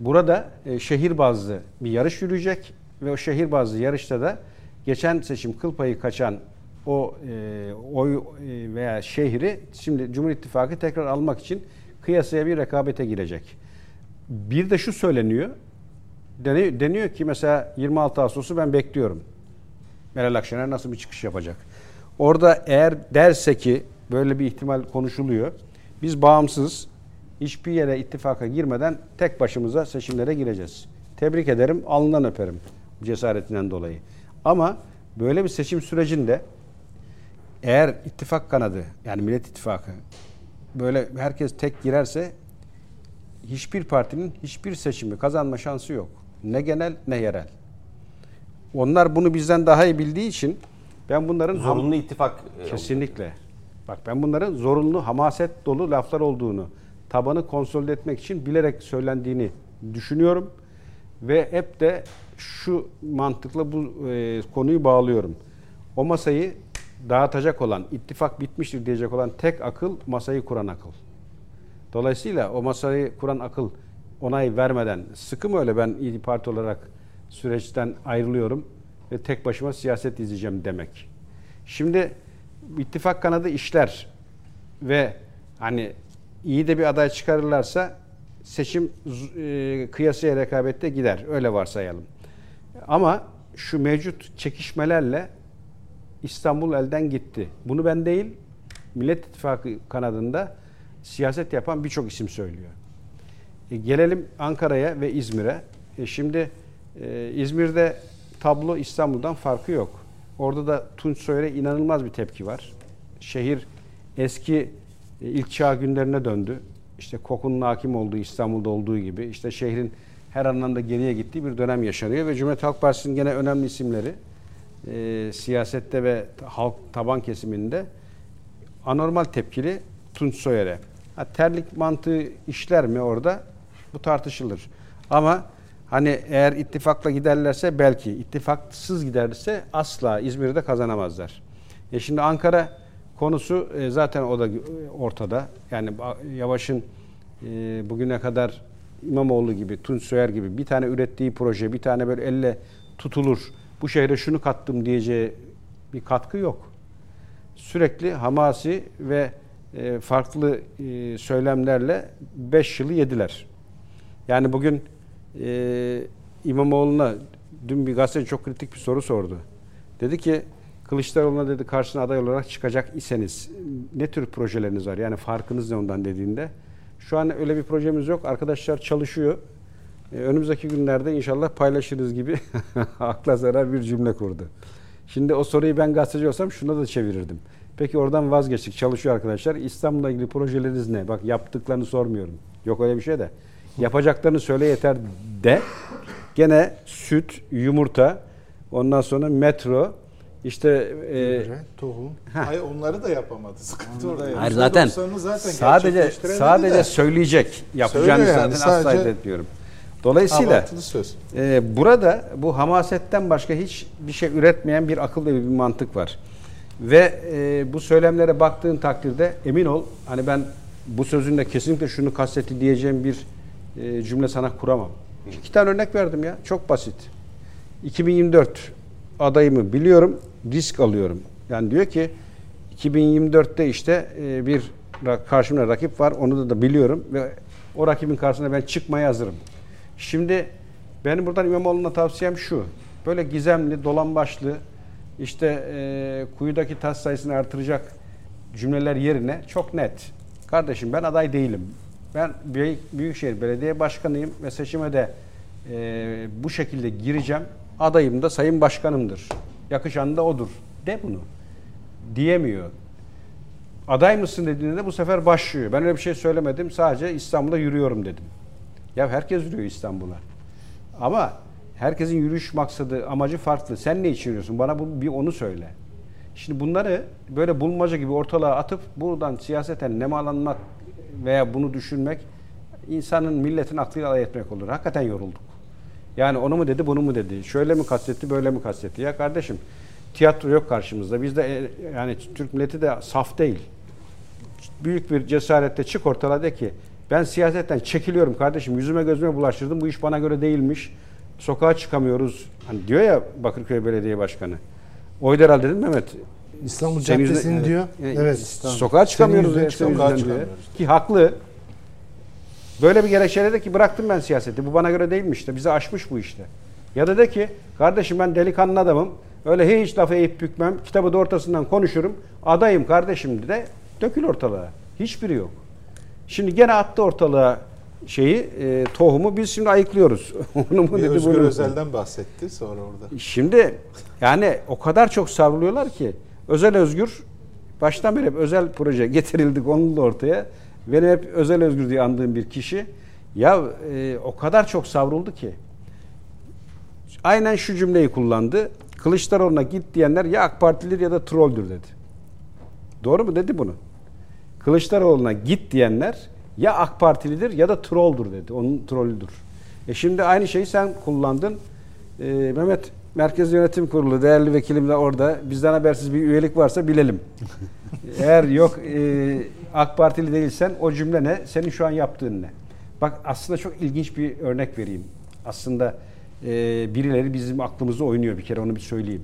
Burada e, şehir bazlı bir yarış yürüyecek ve o şehir bazlı yarışta da geçen seçim kıl payı kaçan o e, oy e, veya şehri şimdi Cumhur İttifakı tekrar almak için kıyasaya bir rekabete girecek. Bir de şu söyleniyor. Deniyor, deniyor ki mesela 26 Ağustos'u ben bekliyorum. Meral Akşener nasıl bir çıkış yapacak? Orada eğer derse ki böyle bir ihtimal konuşuluyor. Biz bağımsız hiçbir yere ittifaka girmeden tek başımıza seçimlere gireceğiz. Tebrik ederim, alnından öperim cesaretinden dolayı. Ama böyle bir seçim sürecinde eğer ittifak kanadı yani Millet İttifakı böyle herkes tek girerse hiçbir partinin hiçbir seçimi kazanma şansı yok. Ne genel ne yerel. Onlar bunu bizden daha iyi bildiği için ben bunların Zorunlu ittifak e, Kesinlikle. Bak ben bunların zorunlu, hamaset dolu laflar olduğunu, tabanı konsolide etmek için bilerek söylendiğini düşünüyorum. Ve hep de şu mantıkla bu e, konuyu bağlıyorum. O masayı dağıtacak olan, ittifak bitmiştir diyecek olan tek akıl masayı kuran akıl. Dolayısıyla o masayı kuran akıl onay vermeden sıkı mı öyle ben İYİ Parti olarak süreçten ayrılıyorum ve tek başıma siyaset izleyeceğim demek. Şimdi ittifak kanadı işler ve hani iyi de bir aday çıkarırlarsa seçim e, kıyasıya rekabette gider. Öyle varsayalım. Ama şu mevcut çekişmelerle İstanbul elden gitti. Bunu ben değil, Millet İttifakı kanadında siyaset yapan birçok isim söylüyor. E, gelelim Ankara'ya ve İzmir'e. E, şimdi e, İzmir'de tablo İstanbul'dan farkı yok. Orada da Tunç Soyer'e inanılmaz bir tepki var. Şehir eski e, ilk çağ günlerine döndü. İşte kokunun hakim olduğu İstanbul'da olduğu gibi işte şehrin her anlamda geriye gittiği bir dönem yaşanıyor ve Cumhuriyet Halk Partisi'nin gene önemli isimleri e, siyasette ve halk taban kesiminde anormal tepkili Tunç Soyer'e. Ha, terlik mantığı işler mi orada? Bu tartışılır. Ama hani eğer ittifakla giderlerse belki, ittifaksız giderse asla İzmir'de kazanamazlar. E şimdi Ankara konusu e, zaten o da ortada. Yani Yavaş'ın e, bugüne kadar İmamoğlu gibi, Tunç Soyer gibi bir tane ürettiği proje, bir tane böyle elle tutulur, bu şehre şunu kattım diyeceği bir katkı yok. Sürekli hamasi ve e, farklı söylemlerle 5 yılı yediler. Yani bugün e, İmamoğlu'na dün bir gazeteci çok kritik bir soru sordu. Dedi ki Kılıçdaroğlu'na dedi karşına aday olarak çıkacak iseniz ne tür projeleriniz var? Yani farkınız ne ondan dediğinde. Şu an öyle bir projemiz yok. Arkadaşlar çalışıyor. Ee, önümüzdeki günlerde inşallah paylaşırız gibi akla zarar bir cümle kurdu. Şimdi o soruyu ben gazeteci olsam şuna da çevirirdim. Peki oradan vazgeçtik. Çalışıyor arkadaşlar. İstanbul'la ilgili projeleriniz ne? Bak yaptıklarını sormuyorum. Yok öyle bir şey de. Yapacaklarını söyle yeter de. Gene süt, yumurta, ondan sonra metro, işte e, tohum. Hayır onları da yapamadı. Sıkıntı orada. hayır zaten %90'ını zaten sadece sadece de. söyleyecek yapacağını Söylüyor yani, zaten asla etmiyorum. Dolayısıyla e, burada bu hamasetten başka hiç bir şey üretmeyen bir akıl ve bir mantık var. Ve e, bu söylemlere baktığın takdirde emin ol hani ben bu sözünde kesinlikle şunu kastetti diyeceğim bir e, cümle sana kuramam. İki tane örnek verdim ya. Çok basit. 2024 adayımı biliyorum, risk alıyorum. Yani diyor ki 2024'te işte e, bir karşımda rakip var, onu da, da biliyorum ve o rakibin karşısına ben çıkmaya hazırım. Şimdi benim buradan İmamoğlu'na tavsiyem şu. Böyle gizemli, dolambaçlı, işte e, kuyudaki taş sayısını artıracak cümleler yerine çok net. Kardeşim ben aday değilim. Ben Büyük- Büyükşehir Belediye Başkanıyım ve seçime de e, bu şekilde gireceğim. Adayım da Sayın Başkanımdır. Yakışan da odur. De bunu. Diyemiyor. Aday mısın dediğinde de bu sefer başlıyor. Ben öyle bir şey söylemedim. Sadece İstanbul'da yürüyorum dedim. Ya herkes yürüyor İstanbul'a. Ama herkesin yürüyüş maksadı, amacı farklı. Sen ne için yürüyorsun? Bana bu, bir onu söyle. Şimdi bunları böyle bulmaca gibi ortalığa atıp buradan siyaseten nemalanmak veya bunu düşünmek insanın milletin aklıyla alay etmek olur. Hakikaten yorulduk. Yani onu mu dedi, bunu mu dedi? Şöyle mi kastetti, böyle mi kastetti? Ya kardeşim tiyatro yok karşımızda. Bizde e, yani Türk milleti de saf değil. Büyük bir cesaretle çık ortala de ki ben siyasetten çekiliyorum kardeşim. Yüzüme gözüme bulaştırdım. Bu iş bana göre değilmiş. Sokağa çıkamıyoruz. Hani diyor ya Bakırköy Belediye Başkanı. Oydu herhalde değil mi Mehmet? İstanbul Caddesi'ni diyor. Yani Evet. Sokağa çıkamıyoruz. Senin sokağa diyor. çıkamıyoruz. Ki haklı. Böyle bir gerekçeyle de ki bıraktım ben siyaseti. Bu bana göre değilmiş işte. Bizi aşmış bu işte. Ya da de ki kardeşim ben delikanlı adamım. Öyle hiç laf eğip bükmem. Kitabı da ortasından konuşurum. Adayım kardeşim de dökül ortalığa. Hiçbiri yok. Şimdi gene attı ortalığa şeyi, e, tohumu biz şimdi ayıklıyoruz. Onu mu Bir dedi, Özgür bunu? Özel'den bahsetti sonra orada. Şimdi yani o kadar çok savruluyorlar ki özel özgür baştan beri hep özel proje getirildi konuldu ortaya. Benim hep özel özgür diye andığım bir kişi ya e, o kadar çok savruldu ki aynen şu cümleyi kullandı. Kılıçdaroğlu'na git diyenler ya AK Partilidir ya da trolldür dedi. Doğru mu dedi bunu? Kılıçdaroğlu'na git diyenler ya AK Partilidir ya da trolldur dedi. Onun trollüdür. E şimdi aynı şeyi sen kullandın. E, Mehmet Merkez Yönetim Kurulu değerli vekilim de orada. Bizden habersiz bir üyelik varsa bilelim. Eğer yok e, AK Partili değilsen o cümle ne? Senin şu an yaptığın ne? Bak aslında çok ilginç bir örnek vereyim. Aslında e, birileri bizim aklımızda oynuyor bir kere onu bir söyleyeyim.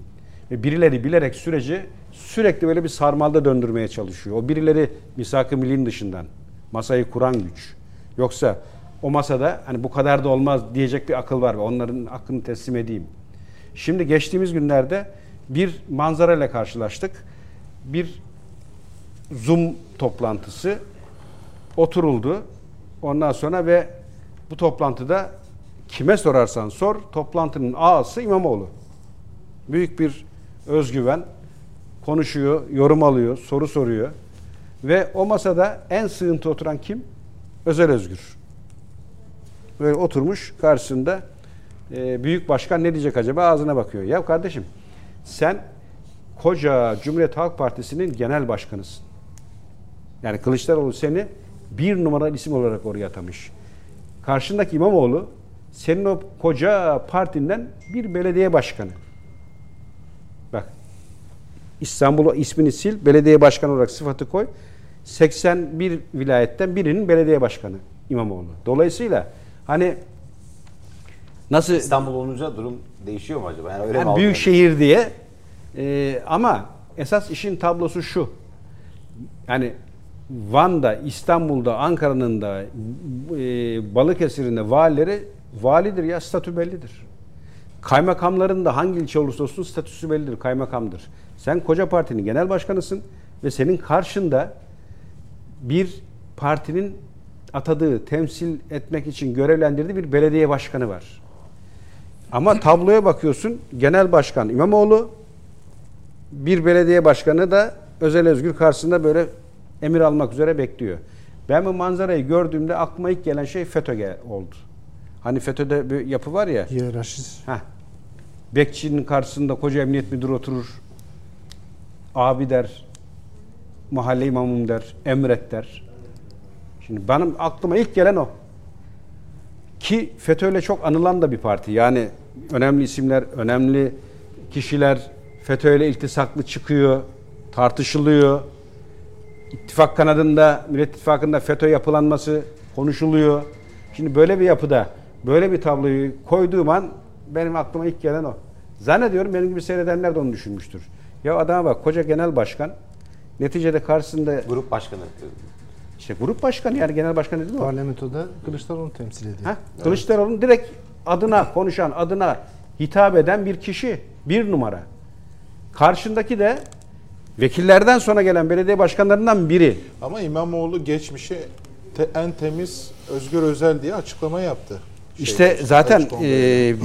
Ve birileri bilerek süreci sürekli böyle bir sarmalda döndürmeye çalışıyor. O birileri misak-ı millinin dışından masayı kuran güç. Yoksa o masada hani bu kadar da olmaz diyecek bir akıl var ve onların hakkını teslim edeyim. Şimdi geçtiğimiz günlerde bir manzara ile karşılaştık. Bir Zoom toplantısı oturuldu. Ondan sonra ve bu toplantıda kime sorarsan sor toplantının ağası İmamoğlu. Büyük bir özgüven konuşuyor, yorum alıyor, soru soruyor. Ve o masada en sığıntı oturan kim? Özel Özgür. Böyle oturmuş karşısında e, büyük başkan ne diyecek acaba ağzına bakıyor. Ya kardeşim sen koca Cumhuriyet Halk Partisi'nin genel başkanısın. Yani Kılıçdaroğlu seni bir numaralı isim olarak oraya atamış. Karşındaki İmamoğlu senin o koca partinden bir belediye başkanı. Bak İstanbul ismini sil, belediye başkanı olarak sıfatı koy. 81 vilayetten birinin belediye başkanı İmamoğlu. Dolayısıyla hani nasıl İstanbul olunca durum değişiyor mu acaba? Yani öyle mi yani büyük algılanıyor? şehir diye Ee, ama esas işin tablosu şu. Yani Van'da, İstanbul'da, Ankara'nın da e, Balıkesir'in valileri validir ya statü bellidir. Kaymakamların da hangi ilçe olursa olsun statüsü bellidir, kaymakamdır. Sen koca partinin genel başkanısın ve senin karşında bir partinin atadığı, temsil etmek için görevlendirdiği bir belediye başkanı var. Ama tabloya bakıyorsun, genel başkan İmamoğlu, bir belediye başkanı da Özel Özgür karşısında böyle emir almak üzere bekliyor. Ben bu manzarayı gördüğümde aklıma ilk gelen şey FETÖ oldu. Hani FETÖ'de bir yapı var ya, Hiyerarşist. Heh. Bekçinin karşısında koca emniyet müdürü oturur. abi der, mahalle imamım der, emret der. Şimdi benim aklıma ilk gelen o. Ki FETÖ'yle çok anılan da bir parti. Yani önemli isimler, önemli kişiler FETÖ'yle iltisaklı çıkıyor, tartışılıyor. İttifak kanadında, Millet İttifakı'nda FETÖ yapılanması konuşuluyor. Şimdi böyle bir yapıda, böyle bir tabloyu koyduğum an benim aklıma ilk gelen o. Zannediyorum benim gibi seyredenler de onu düşünmüştür. Ya adama bak koca genel başkan neticede karşısında Grup başkanı. işte grup başkanı yani genel başkan değil mi o? Parlamentoda Kılıçdaroğlu temsil ediyor. Ha? Kılıçdaroğlu'nun direkt adına konuşan, adına hitap eden bir kişi. Bir numara. Karşındaki de vekillerden sonra gelen belediye başkanlarından biri. Ama İmamoğlu geçmişi te- en temiz Özgür Özel diye açıklama yaptı. İşte Şeyde, zaten, e,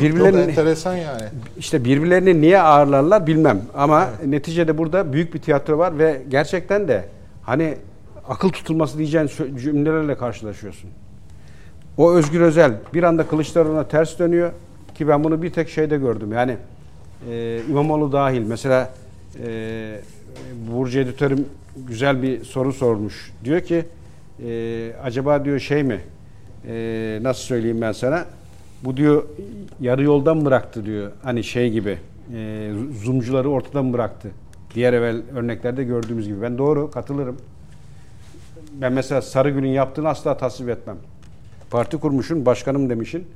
birbirlerini- enteresan yani. İşte birbirlerini niye ağırlarlar bilmem. Ama neticede burada büyük bir tiyatro var ve gerçekten de hani akıl tutulması diyeceğin cümlelerle karşılaşıyorsun. O Özgür Özel bir anda Kılıçdaroğlu'na ters dönüyor ki ben bunu bir tek şeyde gördüm. Yani e, İmamoğlu dahil. Mesela e, Burcu editörüm güzel bir soru sormuş. Diyor ki e, acaba diyor şey mi e, nasıl söyleyeyim ben sana bu diyor yarı yoldan bıraktı diyor. Hani şey gibi e, zoomcuları ortadan bıraktı. Diğer evvel örneklerde gördüğümüz gibi. Ben doğru katılırım. Ben mesela Sarıgül'ün yaptığını asla tasvip etmem. Parti kurmuşsun, başkanım demişin.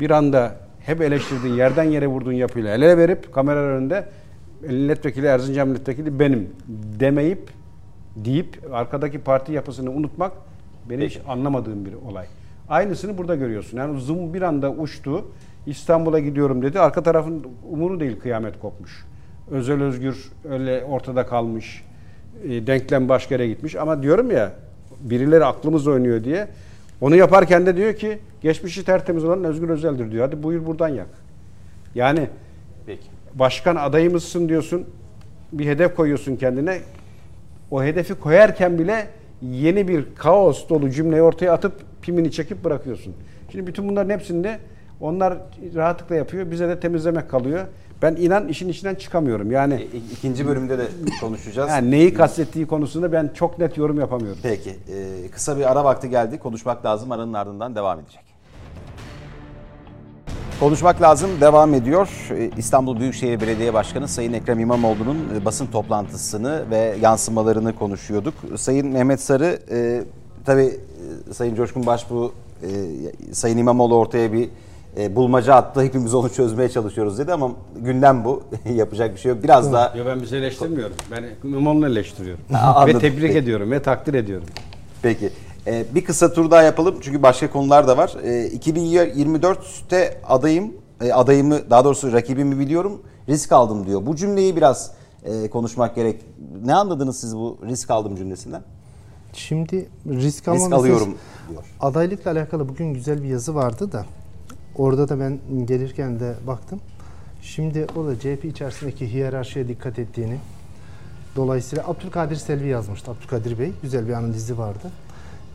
Bir anda hep eleştirdiğin, yerden yere vurduğun yapıyla el ele verip kameralar önünde milletvekili, Erzincan milletvekili benim demeyip deyip arkadaki parti yapısını unutmak benim hiç anlamadığım bir olay. Aynısını burada görüyorsun. Yani zoom bir anda uçtu. İstanbul'a gidiyorum dedi. Arka tarafın umuru değil kıyamet kopmuş. Özel Özgür öyle ortada kalmış. E, denklem başka yere gitmiş. Ama diyorum ya birileri aklımız oynuyor diye. Onu yaparken de diyor ki geçmişi tertemiz olan Özgür Özel'dir diyor. Hadi buyur buradan yak. Yani Peki. başkan adayımızsın diyorsun. Bir hedef koyuyorsun kendine. O hedefi koyarken bile yeni bir kaos dolu cümleyi ortaya atıp pimini çekip bırakıyorsun. Şimdi bütün bunların hepsinde onlar rahatlıkla yapıyor. Bize de temizlemek kalıyor. Ben inan işin içinden çıkamıyorum. Yani İ- İkinci bölümde de konuşacağız. yani neyi kastettiği konusunda ben çok net yorum yapamıyorum. Peki. e, kısa bir ara vakti geldi. Konuşmak lazım. Aranın ardından devam edecek. Konuşmak lazım devam ediyor. E, İstanbul Büyükşehir Belediye Başkanı Sayın Ekrem İmamoğlu'nun e, basın toplantısını ve yansımalarını konuşuyorduk. Sayın Mehmet Sarı, e, tabii e, Sayın Coşkun Başbuğ, e, Sayın İmamoğlu ortaya bir e, bulmaca attı. Hepimiz onu çözmeye çalışıyoruz dedi ama gündem bu. Yapacak bir şey yok. Biraz daha Ya ben bizi eleştirmiyorum. Ben İmamoğlu'nu eleştiriyorum. Anladım. ve tebrik Peki. ediyorum ve takdir ediyorum. Peki. Ee, bir kısa tur daha yapalım çünkü başka konular da var. Ee, 2024'te adayım, e, adayımı daha doğrusu rakibimi biliyorum, risk aldım diyor. Bu cümleyi biraz e, konuşmak gerek. Ne anladınız siz bu risk aldım cümlesinden? Şimdi risk Risk alıyorum diyor. Adaylıkla alakalı bugün güzel bir yazı vardı da orada da ben gelirken de baktım. Şimdi orada CHP içerisindeki hiyerarşiye dikkat ettiğini dolayısıyla Abdülkadir Selvi yazmıştı. Abdülkadir Bey güzel bir analizi vardı.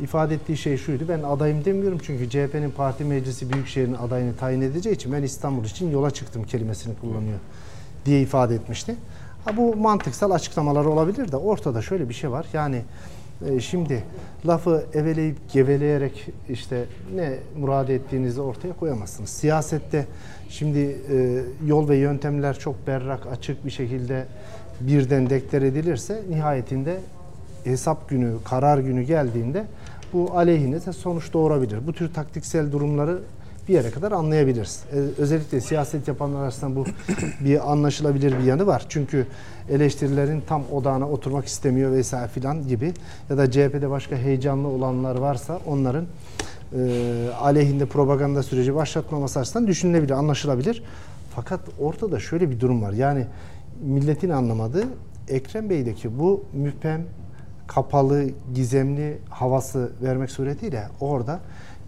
İfade ettiği şey şuydu. Ben adayım demiyorum çünkü CHP'nin parti meclisi büyükşehirin adayını tayin edeceği için ben İstanbul için yola çıktım kelimesini kullanıyor diye ifade etmişti. Ha, bu mantıksal açıklamalar olabilir de ortada şöyle bir şey var. Yani e, şimdi lafı eveleyip geveleyerek işte ne murad ettiğinizi ortaya koyamazsınız. Siyasette şimdi e, yol ve yöntemler çok berrak, açık bir şekilde birden deklar edilirse nihayetinde hesap günü, karar günü geldiğinde bu aleyhinize sonuç doğurabilir. Bu tür taktiksel durumları bir yere kadar anlayabiliriz. Ee, özellikle siyaset yapanlar arasında bu bir anlaşılabilir bir yanı var. Çünkü eleştirilerin tam odağına oturmak istemiyor vesaire filan gibi ya da CHP'de başka heyecanlı olanlar varsa onların e, aleyhinde propaganda süreci başlatmaması açısından düşünülebilir, anlaşılabilir. Fakat ortada şöyle bir durum var. Yani milletin anlamadığı Ekrem Bey'deki bu müphem, kapalı, gizemli havası vermek suretiyle orada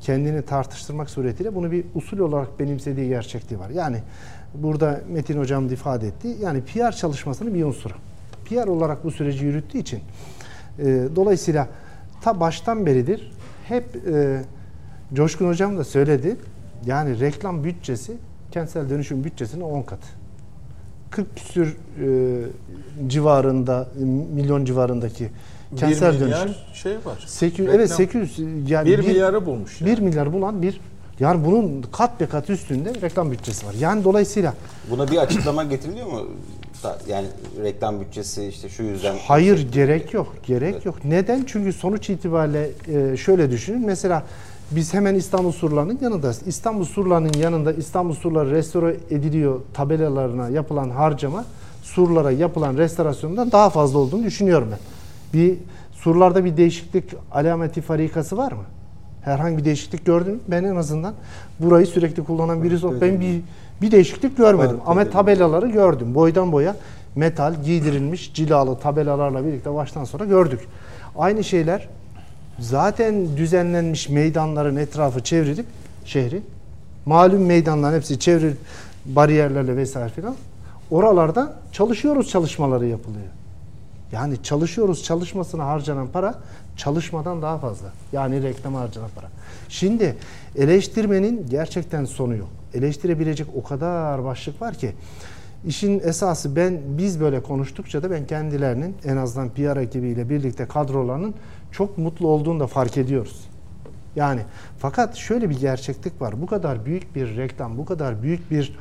kendini tartıştırmak suretiyle bunu bir usul olarak benimsediği gerçekliği var. Yani burada Metin Hocam da ifade etti. Yani PR çalışmasının bir unsuru. PR olarak bu süreci yürüttüğü için e, dolayısıyla ta baştan beridir hep e, Coşkun Hocam da söyledi. Yani reklam bütçesi kentsel dönüşüm bütçesinin 10 katı. 40 küsür e, civarında milyon civarındaki kentsel 1 milyar dönüşüm. şey var. 800 Reklam. evet 800 yani 1 bir- milyarı bulmuş. Yani. 1 milyar bulan bir yani bunun kat be kat üstünde reklam bütçesi var. Yani dolayısıyla Buna bir açıklama getiriliyor mu? Yani reklam bütçesi işte şu yüzden. hayır gerek yok. Gerek yok. Neden? Çünkü sonuç itibariyle e, şöyle düşünün. Mesela biz hemen İstanbul Surları'nın yanındayız. İstanbul Surları'nın yanında İstanbul Surları restore ediliyor tabelalarına yapılan harcama surlara yapılan restorasyondan daha fazla olduğunu düşünüyorum ben. Bir surlarda bir değişiklik alameti farikası var mı? Herhangi bir değişiklik gördün mü? Ben en azından burayı sürekli kullanan birisi olarak ben bir bir değişiklik görmedim. Var, Ama tabelaları gördüm. Boydan boya metal giydirilmiş cilalı tabelalarla birlikte baştan sonra gördük. Aynı şeyler zaten düzenlenmiş meydanların etrafı çevrilip şehri malum meydanların hepsi çevrilip bariyerlerle vesaire filan oralarda çalışıyoruz çalışmaları yapılıyor. Yani çalışıyoruz çalışmasına harcanan para çalışmadan daha fazla. Yani reklama harcanan para. Şimdi eleştirmenin gerçekten sonu yok. Eleştirebilecek o kadar başlık var ki işin esası ben biz böyle konuştukça da ben kendilerinin en azından PR ekibiyle birlikte kadrolarının çok mutlu olduğunu da fark ediyoruz. Yani fakat şöyle bir gerçeklik var. Bu kadar büyük bir reklam, bu kadar büyük bir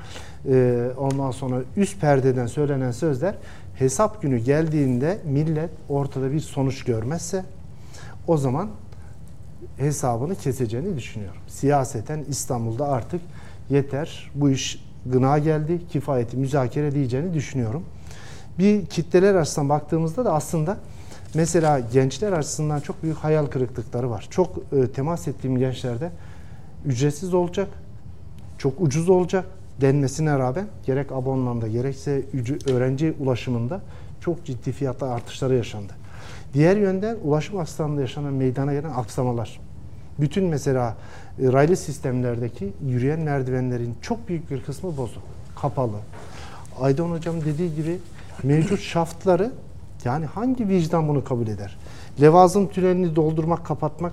e, ondan sonra üst perdeden söylenen sözler hesap günü geldiğinde millet ortada bir sonuç görmezse o zaman hesabını keseceğini düşünüyorum. Siyaseten İstanbul'da artık yeter bu iş gına geldi, kifayeti müzakere diyeceğini düşünüyorum. Bir kitleler açısından baktığımızda da aslında mesela gençler açısından çok büyük hayal kırıklıkları var. Çok e, temas ettiğim gençlerde ücretsiz olacak, çok ucuz olacak denmesine rağmen gerek abonmanda gerekse öğrenci ulaşımında çok ciddi fiyatlar artışları yaşandı. Diğer yönden ulaşım aksamında yaşanan meydana gelen aksamalar. Bütün mesela e, raylı sistemlerdeki yürüyen merdivenlerin çok büyük bir kısmı bozuk, kapalı. Aydan hocam dediği gibi mevcut şaftları yani hangi vicdan bunu kabul eder? Levazım tünelini doldurmak, kapatmak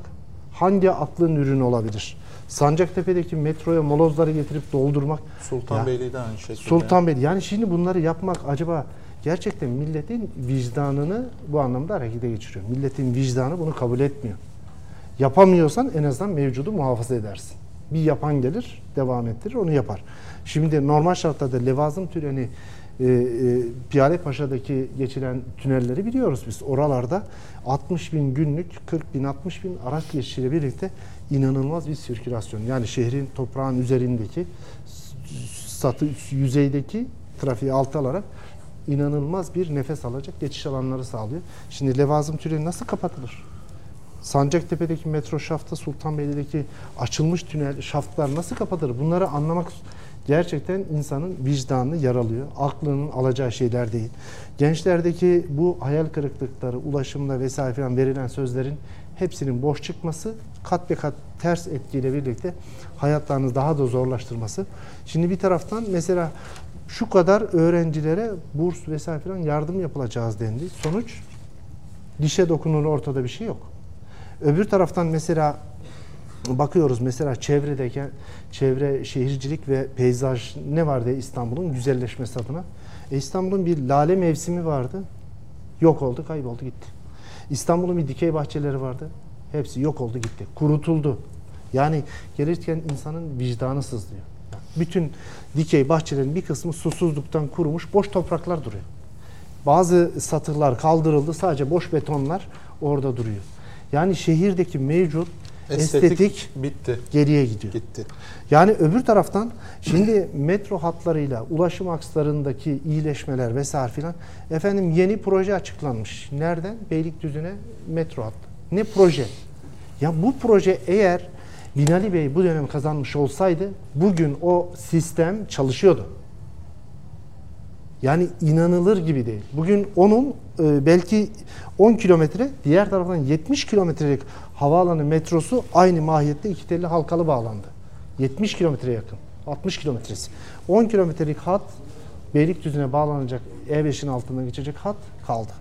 hangi aklın ürünü olabilir? Sancaktepe'deki metroya molozları getirip doldurmak Sultanbeyli'de aynı şekilde. Sultanbeyli. Yani şimdi bunları yapmak acaba gerçekten milletin vicdanını bu anlamda harekete geçiriyor. Milletin vicdanı bunu kabul etmiyor. Yapamıyorsan en azından mevcudu muhafaza edersin. Bir yapan gelir, devam ettirir, onu yapar. Şimdi normal şartlarda levazım treni e, e, Piyale Paşa'daki geçilen tünelleri biliyoruz biz. Oralarda 60 bin günlük, 40 bin, 60 bin araç geçişiyle birlikte inanılmaz bir sirkülasyon. Yani şehrin toprağın üzerindeki satı yüzeydeki trafiği alta alarak inanılmaz bir nefes alacak geçiş alanları sağlıyor. Şimdi Levazım tüneli nasıl kapatılır? Sancaktepe'deki metro şaftı, Sultanbeyli'deki açılmış tünel şaftlar nasıl kapatılır? Bunları anlamak gerçekten insanın vicdanını yaralıyor. Aklının alacağı şeyler değil. Gençlerdeki bu hayal kırıklıkları, ulaşımda vesaire falan verilen sözlerin hepsinin boş çıkması kat be kat ters etkiyle birlikte hayatlarını daha da zorlaştırması. Şimdi bir taraftan mesela şu kadar öğrencilere burs vesaire falan yardım yapılacağız dendi. Sonuç dişe dokunur ortada bir şey yok. Öbür taraftan mesela bakıyoruz mesela çevredeki çevre şehircilik ve peyzaj ne vardı İstanbul'un güzelleşmesi adına? E İstanbul'un bir lale mevsimi vardı. Yok oldu, kayboldu gitti. İstanbul'un bir dikey bahçeleri vardı. Hepsi yok oldu gitti. Kurutuldu. Yani gelirken insanın vicdanı sızlıyor. Bütün dikey bahçelerin bir kısmı susuzluktan kurumuş boş topraklar duruyor. Bazı satırlar kaldırıldı. Sadece boş betonlar orada duruyor. Yani şehirdeki mevcut Estetik, estetik bitti. geriye gidiyor. Gitti. Yani öbür taraftan şimdi metro hatlarıyla ulaşım akslarındaki iyileşmeler vesaire filan efendim yeni proje açıklanmış. Nereden? Beylikdüzü'ne metro hattı. Ne proje? Ya bu proje eğer Binali Bey bu dönem kazanmış olsaydı bugün o sistem çalışıyordu. Yani inanılır gibi değil. Bugün onun e, belki 10 kilometre, diğer taraftan 70 kilometrelik havaalanı metrosu aynı mahiyette iki telli halkalı bağlandı. 70 kilometre yakın. 60 kilometresi. 10 kilometrelik hat Beylikdüzü'ne bağlanacak E5'in altından geçecek hat kaldı.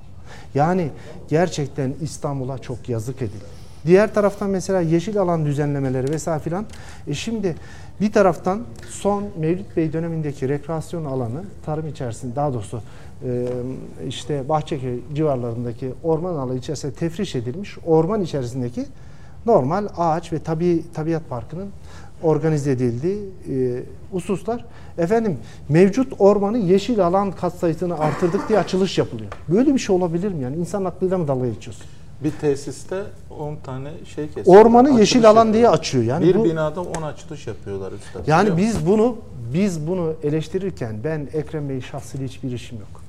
Yani gerçekten İstanbul'a çok yazık edildi. Diğer taraftan mesela yeşil alan düzenlemeleri vesaire filan. E şimdi bir taraftan son Mevlüt Bey dönemindeki rekreasyon alanı tarım içerisinde daha doğrusu e, işte Bahçeköy civarlarındaki orman alanı içerisinde tefriş edilmiş orman içerisindeki normal ağaç ve tabi tabiat parkının organize edildiği e, hususlar. Efendim mevcut ormanı yeşil alan katsayısını artırdık diye açılış yapılıyor. Böyle bir şey olabilir mi yani? İnsan aklıyla mı dalga geçiyorsun? Bir tesiste 10 tane şey kesiyorlar. Ormanı açılış yeşil alan diye yapıyorlar. açıyor. Yani bir bu, binada 10 açılış yapıyorlar üstad. yani biz bunu biz bunu eleştirirken ben Ekrem Bey'in şahsıyla hiçbir işim yok.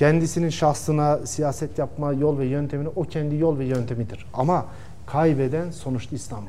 Kendisinin şahsına siyaset yapma yol ve yöntemini o kendi yol ve yöntemidir. Ama kaybeden sonuçta İstanbul.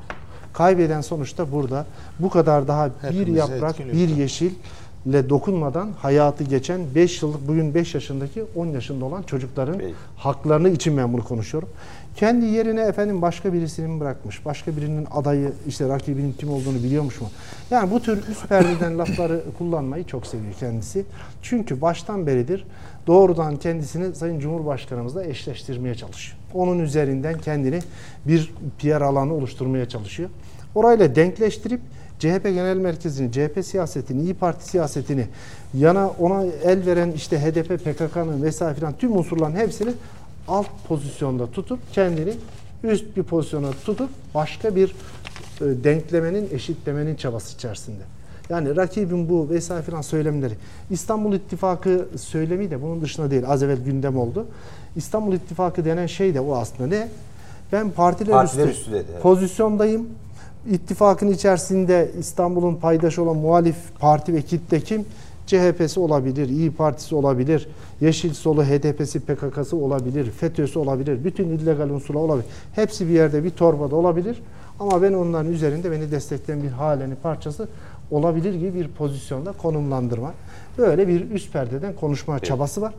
Kaybeden sonuçta burada bu kadar daha bir Hepimizi yaprak, bir yeşille dokunmadan hayatı geçen 5 yıllık bugün 5 yaşındaki 10 yaşında olan çocukların Peki. haklarını için ben bunu konuşuyorum. Kendi yerine efendim başka birisini mi bırakmış? Başka birinin adayı işte rakibinin kim olduğunu biliyormuş mu? Yani bu tür üst perdeden lafları kullanmayı çok seviyor kendisi. Çünkü baştan beridir doğrudan kendisini Sayın Cumhurbaşkanımızla eşleştirmeye çalışıyor. Onun üzerinden kendini bir PR alanı oluşturmaya çalışıyor. Orayla denkleştirip CHP Genel Merkezi'ni, CHP siyasetini, İyi Parti siyasetini, yana ona el veren işte HDP, PKK'nın vesaire filan tüm unsurların hepsini alt pozisyonda tutup kendini üst bir pozisyona tutup başka bir e, denklemenin, eşitlemenin çabası içerisinde. Yani rakibin bu vesaire filan söylemleri. İstanbul İttifakı söylemi de bunun dışında değil. Az evvel gündem oldu. İstanbul İttifakı denen şey de o aslında ne? Ben partiler, Partiler üstü, üstü dedi, evet. pozisyondayım. İttifakın içerisinde İstanbul'un paydaşı olan muhalif parti ve kitle kim? CHP'si olabilir, İyi Partisi olabilir, Yeşil Solu, HDP'si, PKK'sı olabilir, FETÖ'sü olabilir, bütün illegal unsurlar olabilir. Hepsi bir yerde bir torbada olabilir. Ama ben onların üzerinde beni destekleyen bir halenin parçası olabilir gibi bir pozisyonda konumlandırma. Böyle bir üst perdeden konuşma çabası var.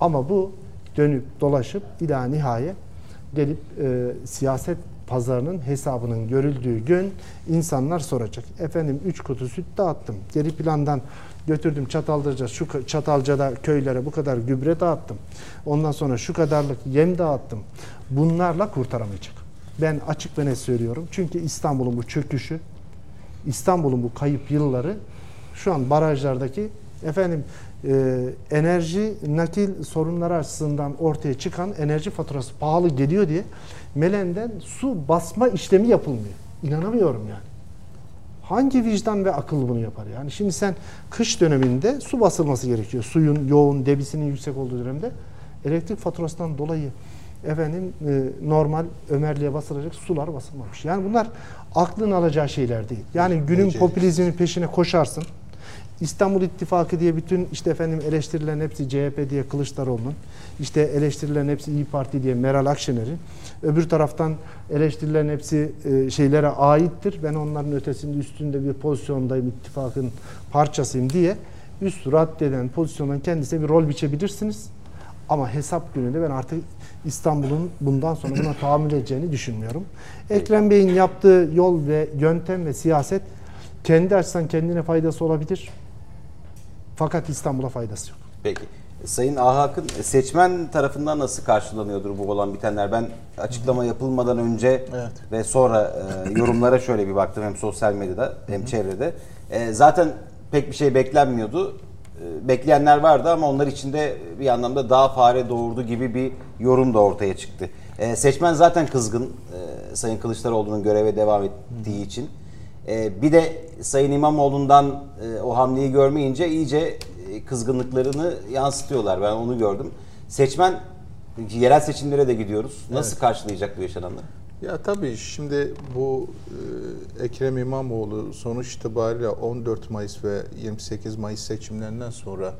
Ama bu dönüp dolaşıp ila nihaye gelip e, siyaset pazarının hesabının görüldüğü gün insanlar soracak. Efendim 3 kutu süt dağıttım. Geri plandan götürdüm Çatalca'da şu Çatalca'da köylere bu kadar gübre dağıttım. Ondan sonra şu kadarlık yem dağıttım. Bunlarla kurtaramayacak. Ben açık ve net söylüyorum. Çünkü İstanbul'un bu çöküşü, İstanbul'un bu kayıp yılları şu an barajlardaki efendim e, enerji nakil sorunları açısından ortaya çıkan enerji faturası pahalı geliyor diye Melen'den su basma işlemi yapılmıyor. İnanamıyorum yani. Hangi vicdan ve akıl bunu yapar? Yani şimdi sen kış döneminde su basılması gerekiyor. Suyun yoğun, debisinin yüksek olduğu dönemde elektrik faturasından dolayı efendim e, normal Ömerli'ye basılacak sular basılmamış. Yani bunlar aklın alacağı şeyler değil. Yani günün Beceri. popülizmin peşine koşarsın. İstanbul İttifakı diye bütün işte efendim eleştirilen hepsi CHP diye Kılıçdaroğlu'nun, işte eleştirilen hepsi İyi Parti diye Meral Akşener'in, öbür taraftan eleştirilen hepsi e, şeylere aittir. Ben onların ötesinde üstünde bir pozisyondayım, ittifakın parçasıyım diye üst raddeden pozisyondan kendisine bir rol biçebilirsiniz. Ama hesap gününde ben artık İstanbul'un bundan sonra buna tahammül edeceğini düşünmüyorum. Ekrem Bey'in yaptığı yol ve yöntem ve siyaset kendi açısından kendine faydası olabilir. Fakat İstanbul'a faydası yok. Peki. Sayın Ahak'ın seçmen tarafından nasıl karşılanıyordur bu olan bitenler? Ben açıklama yapılmadan önce Evet. ve sonra e, yorumlara şöyle bir baktım hem sosyal medyada hem çevrede. E, zaten pek bir şey beklenmiyordu. E, bekleyenler vardı ama onlar içinde bir anlamda daha fare doğurdu gibi bir yorum da ortaya çıktı. E, seçmen zaten kızgın e, Sayın Kılıçdaroğlu'nun göreve devam ettiği için. E, bir de Sayın İmamoğlu'ndan e, o hamleyi görmeyince iyice e, kızgınlıklarını yansıtıyorlar. Ben onu gördüm. Seçmen yerel seçimlere de gidiyoruz. Nasıl karşılayacak bu yaşananları? Ya tabii şimdi bu e, Ekrem İmamoğlu sonuç itibariyle 14 Mayıs ve 28 Mayıs seçimlerinden sonra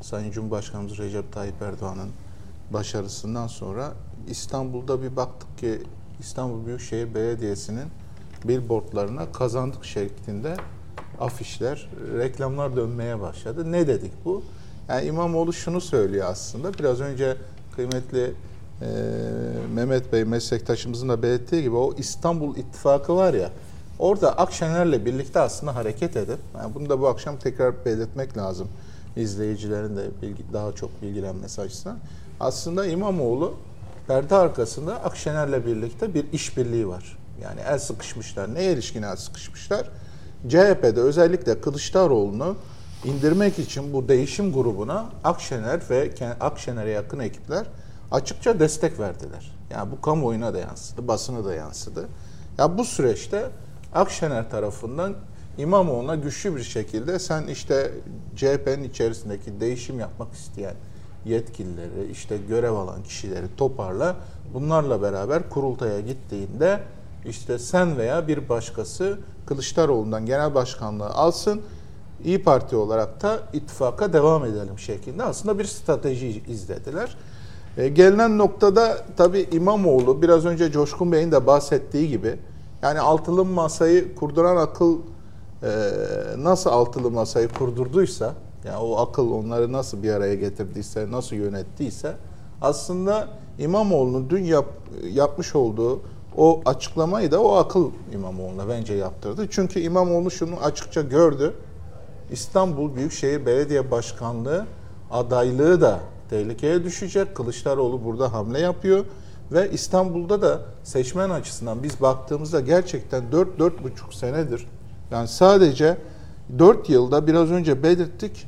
Sayın Cumhurbaşkanımız Recep Tayyip Erdoğan'ın başarısından sonra İstanbul'da bir baktık ki İstanbul Büyükşehir Belediyesi'nin billboardlarına kazandık şeklinde afişler, reklamlar dönmeye başladı. Ne dedik bu? Yani İmamoğlu şunu söylüyor aslında. Biraz önce kıymetli e, Mehmet Bey meslektaşımızın da belirttiği gibi o İstanbul İttifakı var ya orada Akşener'le birlikte aslında hareket edip yani bunu da bu akşam tekrar belirtmek lazım izleyicilerin de bilgi, daha çok bilgilenmesi açısından. Aslında İmamoğlu perde arkasında Akşener'le birlikte bir işbirliği var. Yani el sıkışmışlar. Neye ilişkin el sıkışmışlar? CHP'de özellikle Kılıçdaroğlu'nu indirmek için bu değişim grubuna Akşener ve Akşener'e yakın ekipler açıkça destek verdiler. Yani bu kamuoyuna da yansıdı, basına da yansıdı. Ya bu süreçte Akşener tarafından İmamoğlu'na güçlü bir şekilde sen işte CHP'nin içerisindeki değişim yapmak isteyen yetkilileri, işte görev alan kişileri toparla. Bunlarla beraber kurultaya gittiğinde işte sen veya bir başkası Kılıçdaroğlu'ndan genel başkanlığı alsın. İyi Parti olarak da ittifaka devam edelim şeklinde aslında bir strateji izlediler. E, gelinen noktada tabii İmamoğlu biraz önce Coşkun Bey'in de bahsettiği gibi yani altılı masayı kurduran akıl e, nasıl altılı masayı kurdurduysa yani o akıl onları nasıl bir araya getirdiyse, nasıl yönettiyse aslında İmamoğlu'nun dün yap, yapmış olduğu o açıklamayı da o akıl İmamoğlu'na bence yaptırdı. Çünkü İmamoğlu şunu açıkça gördü. İstanbul Büyükşehir Belediye Başkanlığı adaylığı da tehlikeye düşecek. Kılıçdaroğlu burada hamle yapıyor ve İstanbul'da da seçmen açısından biz baktığımızda gerçekten 4-4,5 senedir yani sadece 4 yılda biraz önce belirttik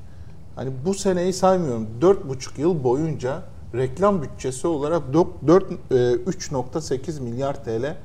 hani bu seneyi saymıyorum 4,5 yıl boyunca reklam bütçesi olarak 3.8 e, milyar TL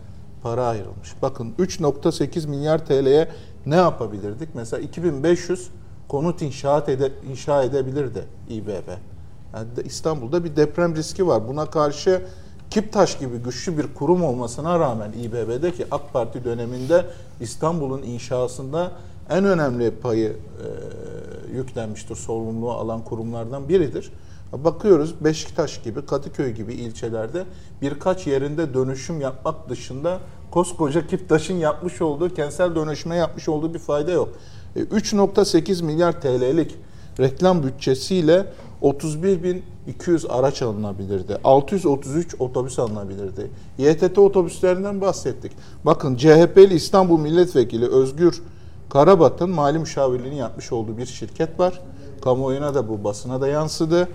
para ayrılmış. Bakın 3.8 milyar TL'ye ne yapabilirdik? Mesela 2500 konut inşaat ede, inşa edebilirdi İBB. Yani İstanbul'da bir deprem riski var. Buna karşı Kiptaş gibi güçlü bir kurum olmasına rağmen İBB'de ki AK Parti döneminde İstanbul'un inşasında en önemli payı e, yüklenmiştir, sorumluluğu alan kurumlardan biridir. Bakıyoruz Beşiktaş gibi, Kadıköy gibi ilçelerde birkaç yerinde dönüşüm yapmak dışında koskoca Kiptaş'ın yapmış olduğu, kentsel dönüşüme yapmış olduğu bir fayda yok. 3.8 e, milyar TL'lik reklam bütçesiyle 31.200 araç alınabilirdi. 633 otobüs alınabilirdi. YTT otobüslerinden bahsettik. Bakın CHP'li İstanbul Milletvekili Özgür Karabat'ın mali müşavirliğini yapmış olduğu bir şirket var. Kamuoyuna da bu basına da yansıdı.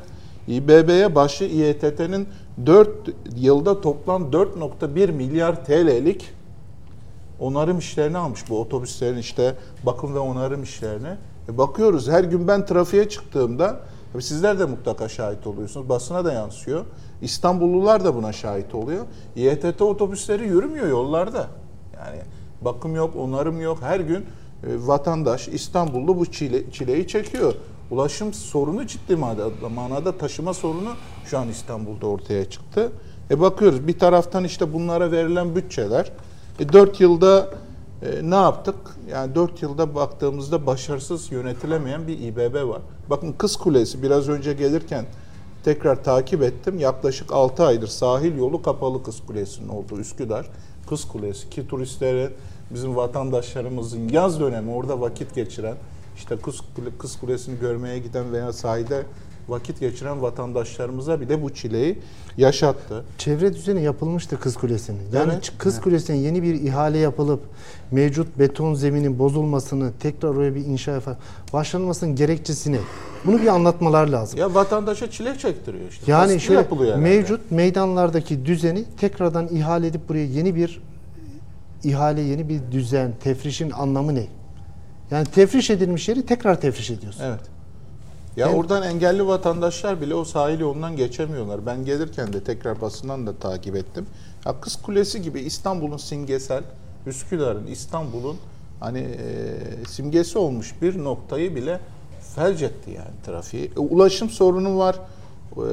İBB'ye başı İETT'nin 4 yılda toplam 4.1 milyar TL'lik onarım işlerini almış. Bu otobüslerin işte bakım ve onarım işlerini. E bakıyoruz her gün ben trafiğe çıktığımda sizler de mutlaka şahit oluyorsunuz. Basına da yansıyor. İstanbullular da buna şahit oluyor. İETT otobüsleri yürümüyor yollarda. Yani bakım yok, onarım yok. Her gün e, vatandaş İstanbullu bu çile, çileyi çekiyor. Ulaşım sorunu ciddi manada, manada taşıma sorunu şu an İstanbul'da ortaya çıktı. E bakıyoruz bir taraftan işte bunlara verilen bütçeler. E 4 yılda e, ne yaptık? Yani 4 yılda baktığımızda başarısız yönetilemeyen bir İBB var. Bakın Kız Kulesi biraz önce gelirken tekrar takip ettim. Yaklaşık 6 aydır sahil yolu kapalı Kız Kulesi'nin olduğu Üsküdar. Kız Kulesi ki turistleri bizim vatandaşlarımızın yaz dönemi orada vakit geçiren işte Kız, Kız Kulesi'ni görmeye giden veya sahilde vakit geçiren vatandaşlarımıza bile bu çileyi yaşattı. Çevre düzeni yapılmıştı Kız Kulesi'nin. Yani evet. Kız Kulesi'nin yeni bir ihale yapılıp mevcut beton zeminin bozulmasını tekrar oraya bir inşa başlanmasının gerekçesini bunu bir anlatmalar lazım. Ya vatandaşa çile çektiriyor işte. Yani Baskı şöyle mevcut yani. meydanlardaki düzeni tekrardan ihale edip buraya yeni bir ihale, yeni bir düzen, tefrişin anlamı ne? Yani tefriş edilmiş yeri tekrar tefriş ediyorsun. Evet. Ya evet. oradan engelli vatandaşlar bile o sahil yolundan geçemiyorlar. Ben gelirken de tekrar basından da takip ettim. Ya Kız Kulesi gibi İstanbul'un simgesel, Üsküdar'ın, İstanbul'un hani e, simgesi olmuş bir noktayı bile felç etti yani trafiği. E, ulaşım sorunu var. E,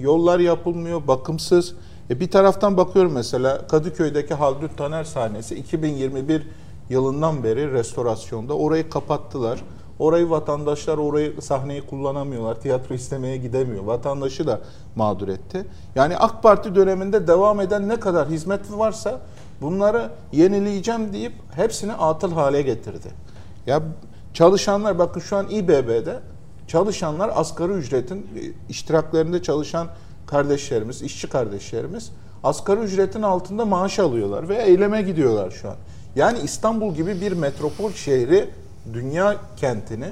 yollar yapılmıyor, bakımsız. E, bir taraftan bakıyorum mesela Kadıköy'deki Haldun Taner sahnesi 2021 yılından beri restorasyonda. Orayı kapattılar. Orayı vatandaşlar orayı sahneyi kullanamıyorlar. Tiyatro istemeye gidemiyor. Vatandaşı da mağdur etti. Yani AK Parti döneminde devam eden ne kadar hizmet varsa bunları yenileyeceğim deyip hepsini atıl hale getirdi. Ya çalışanlar bakın şu an İBB'de çalışanlar asgari ücretin iştiraklerinde çalışan kardeşlerimiz, işçi kardeşlerimiz asgari ücretin altında maaş alıyorlar ve eyleme gidiyorlar şu an. Yani İstanbul gibi bir metropol şehri, dünya kentini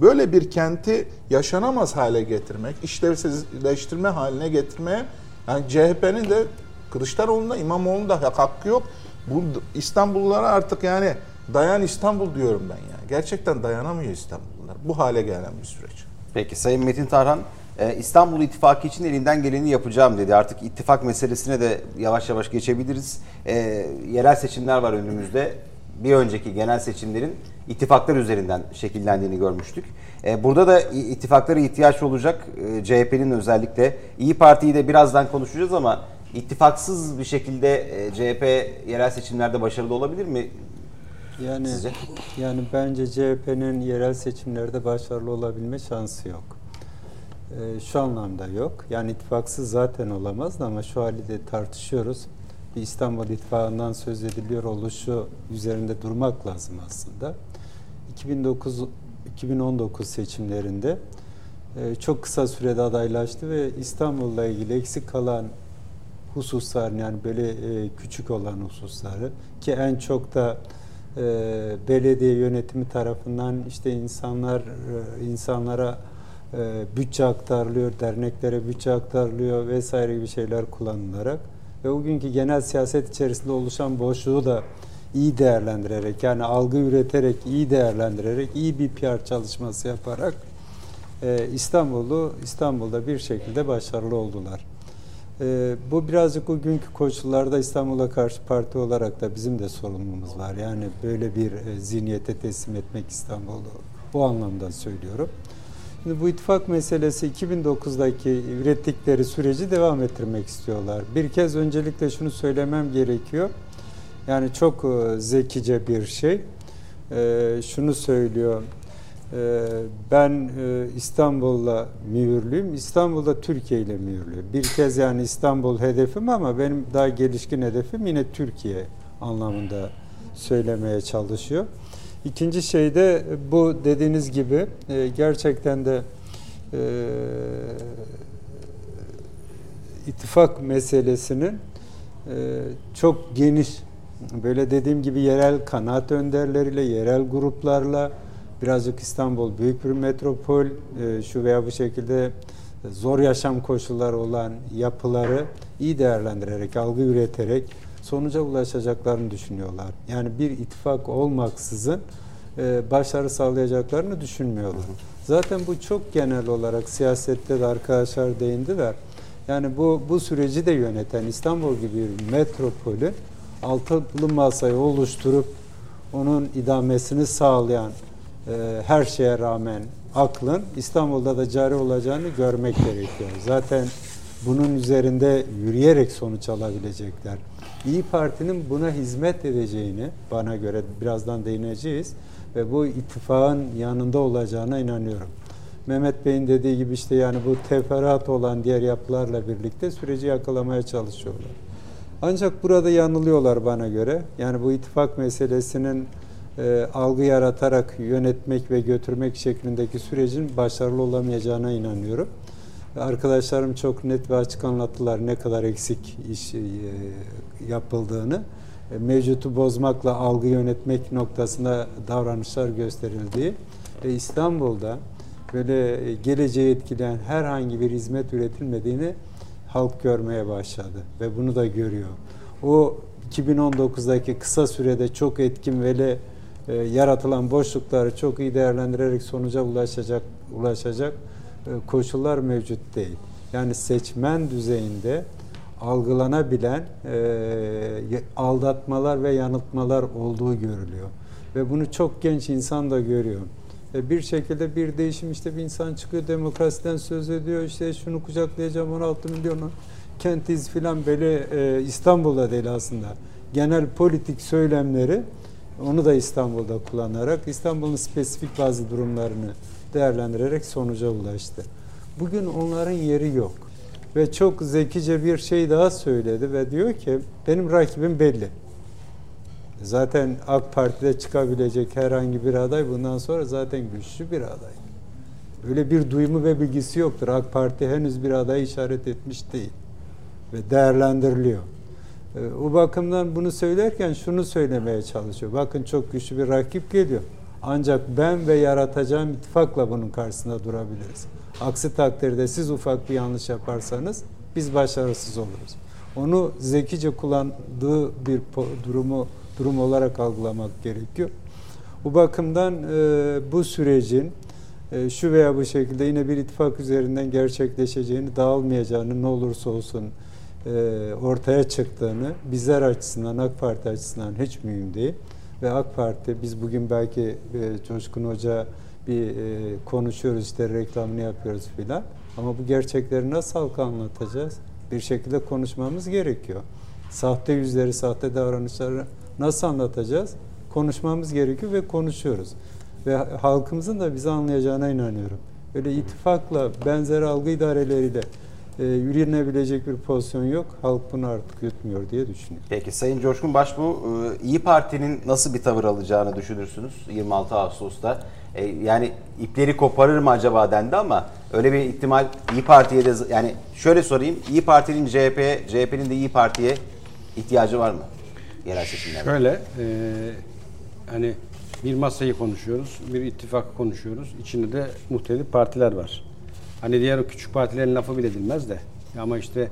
böyle bir kenti yaşanamaz hale getirmek, işlevsizleştirme haline getirmeye Yani CHP'nin de Kılıçdaroğlu'nda İmamoğlu'nda hakkı yok. Bu İstanbullulara artık yani dayan İstanbul diyorum ben ya. Gerçekten dayanamıyor İstanbullular. Bu hale gelen bir süreç. Peki Sayın Metin Tarhan e, İstanbul İttifakı için elinden geleni yapacağım dedi. Artık ittifak meselesine de yavaş yavaş geçebiliriz. E, yerel seçimler var önümüzde. Bir önceki genel seçimlerin ittifaklar üzerinden şekillendiğini görmüştük. E, burada da ittifaklara ihtiyaç olacak. E, CHP'nin özellikle. İyi Parti'yi de birazdan konuşacağız ama ittifaksız bir şekilde e, CHP yerel seçimlerde başarılı olabilir mi? Yani Sizce? yani bence CHP'nin yerel seçimlerde başarılı olabilme şansı yok. Ee, şu anlamda yok. Yani ittifaksız zaten olamaz ama şu hali de tartışıyoruz. Bir İstanbul İttifakı'ndan söz ediliyor oluşu üzerinde durmak lazım aslında. 2009 2019 seçimlerinde e, çok kısa sürede adaylaştı ve İstanbul'la ilgili eksik kalan hususlar yani böyle e, küçük olan hususları ki en çok da e, belediye yönetimi tarafından işte insanlar insanlara bütçe aktarılıyor, derneklere bütçe aktarılıyor vesaire gibi şeyler kullanılarak ve o günkü genel siyaset içerisinde oluşan boşluğu da iyi değerlendirerek yani algı üreterek, iyi değerlendirerek, iyi bir PR çalışması yaparak e, İstanbul'u İstanbul'da bir şekilde başarılı oldular. E, bu birazcık o koşullarda İstanbul'a karşı parti olarak da bizim de sorunumuz var. Yani böyle bir e, zihniyete teslim etmek İstanbul'u bu anlamda söylüyorum. Şimdi bu ittifak meselesi 2009'daki ürettikleri süreci devam ettirmek istiyorlar. Bir kez öncelikle şunu söylemem gerekiyor. Yani çok e, zekice bir şey. E, şunu söylüyor. E, ben e, İstanbul'la mühürlüyüm. İstanbul'da Türkiye ile mühürlüyüm. Bir kez yani İstanbul hedefim ama benim daha gelişkin hedefim yine Türkiye anlamında söylemeye çalışıyor. İkinci şey de bu dediğiniz gibi e, gerçekten de e, ittifak meselesinin e, çok geniş böyle dediğim gibi yerel kanaat önderleriyle, yerel gruplarla birazcık İstanbul büyük bir metropol e, şu veya bu şekilde zor yaşam koşulları olan yapıları iyi değerlendirerek, algı üreterek sonuca ulaşacaklarını düşünüyorlar. Yani bir ittifak olmaksızın e, başarı sağlayacaklarını düşünmüyorlar. Zaten bu çok genel olarak siyasette de arkadaşlar değindiler. Yani bu bu süreci de yöneten İstanbul gibi bir metropolü altılı masayı oluşturup onun idamesini sağlayan e, her şeye rağmen aklın İstanbul'da da cari olacağını görmek gerekiyor. Zaten bunun üzerinde yürüyerek sonuç alabilecekler. İyi Parti'nin buna hizmet edeceğini bana göre birazdan değineceğiz ve bu ittifakın yanında olacağına inanıyorum. Mehmet Bey'in dediği gibi işte yani bu teferruat olan diğer yapılarla birlikte süreci yakalamaya çalışıyorlar. Ancak burada yanılıyorlar bana göre. Yani bu ittifak meselesinin e, algı yaratarak yönetmek ve götürmek şeklindeki sürecin başarılı olamayacağına inanıyorum. Arkadaşlarım çok net ve açık anlattılar ne kadar eksik iş e, yapıldığını. E, mevcutu bozmakla algı yönetmek noktasında davranışlar gösterildiği. E, İstanbul'da böyle geleceği etkileyen herhangi bir hizmet üretilmediğini halk görmeye başladı ve bunu da görüyor. O 2019'daki kısa sürede çok etkin ve e, yaratılan boşlukları çok iyi değerlendirerek sonuca ulaşacak ulaşacak e, koşullar mevcut değil. Yani seçmen düzeyinde algılanabilen e, aldatmalar ve yanıltmalar olduğu görülüyor. Ve bunu çok genç insan da görüyor. E, bir şekilde bir değişim işte bir insan çıkıyor demokrasiden söz ediyor işte şunu kucaklayacağım 16 milyonu kentiz filan böyle e, İstanbul'da değil aslında. Genel politik söylemleri onu da İstanbul'da kullanarak İstanbul'un spesifik bazı durumlarını değerlendirerek sonuca ulaştı. Bugün onların yeri yok. Ve çok zekice bir şey daha söyledi ve diyor ki benim rakibim belli. Zaten AK Parti'de çıkabilecek herhangi bir aday bundan sonra zaten güçlü bir aday. Öyle bir duyumu ve bilgisi yoktur. AK Parti henüz bir aday işaret etmiş değil ve değerlendiriliyor. Ee, o bakımdan bunu söylerken şunu söylemeye çalışıyor. Bakın çok güçlü bir rakip geliyor. Ancak ben ve yaratacağım ittifakla bunun karşısında durabiliriz. Aksi takdirde siz ufak bir yanlış yaparsanız biz başarısız oluruz. Onu zekice kullandığı bir durumu durum olarak algılamak gerekiyor. Bu bakımdan e, bu sürecin e, şu veya bu şekilde yine bir ittifak üzerinden gerçekleşeceğini, dağılmayacağını ne olursa olsun e, ortaya çıktığını bizler açısından, AK Parti açısından hiç mühim değil. Ve AK Parti biz bugün belki e, Coşkun Hoca bir e, konuşuyoruz işte reklamını yapıyoruz filan. Ama bu gerçekleri nasıl halka anlatacağız? Bir şekilde konuşmamız gerekiyor. Sahte yüzleri, sahte davranışları nasıl anlatacağız? Konuşmamız gerekiyor ve konuşuyoruz. Ve halkımızın da bizi anlayacağına inanıyorum. Böyle ittifakla, benzer algı idareleriyle e, yürüyenebilecek bir pozisyon yok. Halk bunu artık yutmuyor diye düşünüyorum. Peki Sayın Coşkun Başbuğ, e, İyi Parti'nin nasıl bir tavır alacağını düşünürsünüz 26 Ağustos'ta? E, yani ipleri koparır mı acaba dendi ama öyle bir ihtimal İyi Parti'ye de yani şöyle sorayım İyi Parti'nin CHP'ye, CHP'nin de İyi Parti'ye ihtiyacı var mı? Yerel seçimlerde. Şöyle, e, hani bir masayı konuşuyoruz, bir ittifak konuşuyoruz. İçinde de muhtelif partiler var. Hani diğer o küçük partilerin lafı bile edilmez de. Ama işte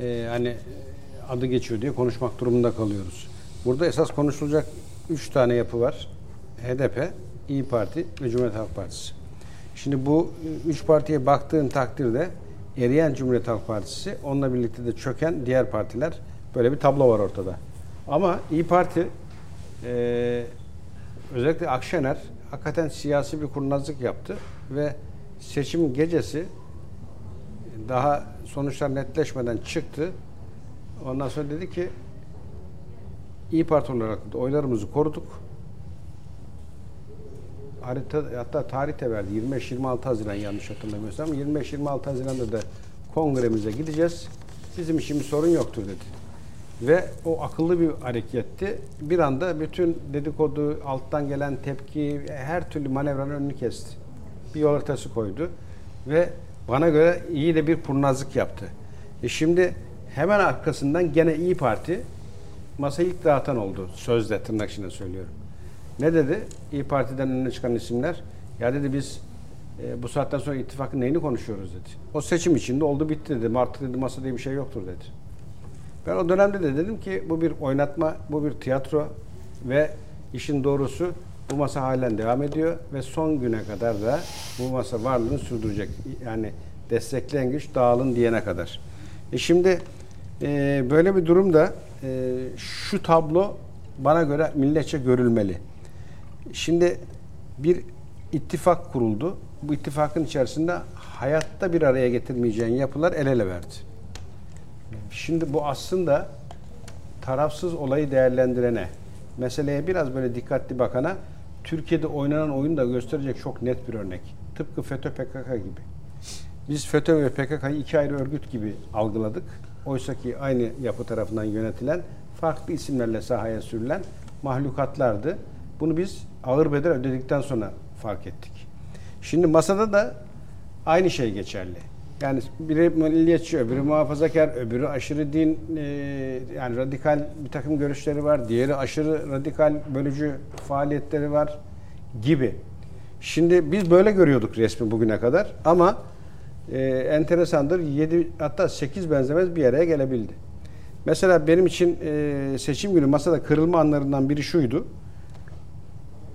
e, hani adı geçiyor diye konuşmak durumunda kalıyoruz. Burada esas konuşulacak üç tane yapı var. HDP, İyi Parti ve Cumhuriyet Halk Partisi. Şimdi bu üç partiye baktığın takdirde eriyen Cumhuriyet Halk Partisi, onunla birlikte de çöken diğer partiler böyle bir tablo var ortada. Ama İyi Parti e, özellikle Akşener hakikaten siyasi bir kurnazlık yaptı ve seçim gecesi daha sonuçlar netleşmeden çıktı. Ondan sonra dedi ki İyi Parti olarak oylarımızı koruduk. Harita, hatta tarih de verdi. 25-26 Haziran yanlış hatırlamıyorsam. 25-26 Haziran'da da kongremize gideceğiz. Bizim için bir sorun yoktur dedi. Ve o akıllı bir hareketti. Bir anda bütün dedikodu, alttan gelen tepki, her türlü manevranın önünü kesti. Bir yol haritası koydu. Ve bana göre iyi de bir kurnazlık yaptı. E şimdi hemen arkasından gene İyi Parti masayı ilk dağıtan oldu. Sözde tırnak içinde söylüyorum. Ne dedi? İyi Parti'den önüne çıkan isimler. Ya dedi biz e, bu saatten sonra ittifakın neyini konuşuyoruz dedi. O seçim içinde oldu bitti dedi. Artık dedi masa diye bir şey yoktur dedi. Ben o dönemde de dedim ki bu bir oynatma, bu bir tiyatro ve işin doğrusu bu masa halen devam ediyor ve son güne kadar da bu masa varlığını sürdürecek. Yani destekleyen güç dağılın diyene kadar. E şimdi e, böyle bir durumda e, şu tablo bana göre milletçe görülmeli. Şimdi bir ittifak kuruldu. Bu ittifakın içerisinde hayatta bir araya getirmeyeceğin yapılar el ele verdi. Şimdi bu aslında tarafsız olayı değerlendirene, meseleye biraz böyle dikkatli bakana Türkiye'de oynanan oyunu da gösterecek çok net bir örnek. Tıpkı FETÖ PKK gibi. Biz FETÖ ve PKK'yı iki ayrı örgüt gibi algıladık. Oysa ki aynı yapı tarafından yönetilen, farklı isimlerle sahaya sürülen mahlukatlardı. Bunu biz ağır bedel ödedikten sonra fark ettik. Şimdi masada da aynı şey geçerli. Yani biri milliyetçi, öbürü muhafazakar, öbürü aşırı din, e, yani radikal bir takım görüşleri var. Diğeri aşırı radikal bölücü faaliyetleri var gibi. Şimdi biz böyle görüyorduk resmi bugüne kadar ama e, enteresandır 7 hatta 8 benzemez bir araya gelebildi. Mesela benim için e, seçim günü masada kırılma anlarından biri şuydu.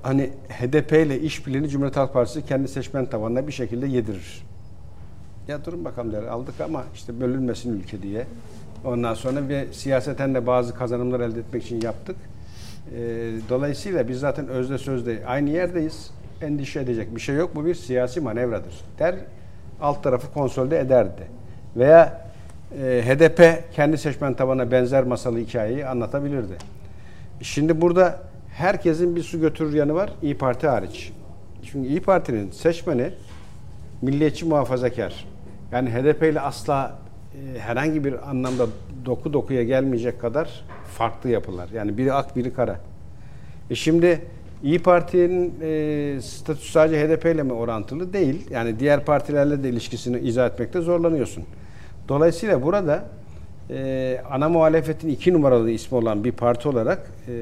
Hani HDP ile işbirliğini Cumhuriyet Halk Partisi kendi seçmen tabanına bir şekilde yedirir. Ya durun bakalım der aldık ama işte bölünmesin ülke diye. Ondan sonra bir siyaseten de bazı kazanımlar elde etmek için yaptık. E, dolayısıyla biz zaten özde sözde aynı yerdeyiz. Endişe edecek bir şey yok. Bu bir siyasi manevradır. Der alt tarafı konsolide ederdi. Veya e, HDP kendi seçmen tabana benzer masalı hikayeyi anlatabilirdi. Şimdi burada herkesin bir su götürür yanı var İyi Parti hariç. Çünkü İyi Parti'nin seçmeni milliyetçi muhafazakar. Yani HDP ile asla e, herhangi bir anlamda doku dokuya gelmeyecek kadar farklı yapılar. Yani biri ak biri kara. E şimdi İyi Parti'nin e, statüsü sadece HDP ile mi orantılı? Değil. Yani diğer partilerle de ilişkisini izah etmekte zorlanıyorsun. Dolayısıyla burada e, ana muhalefetin iki numaralı ismi olan bir parti olarak e,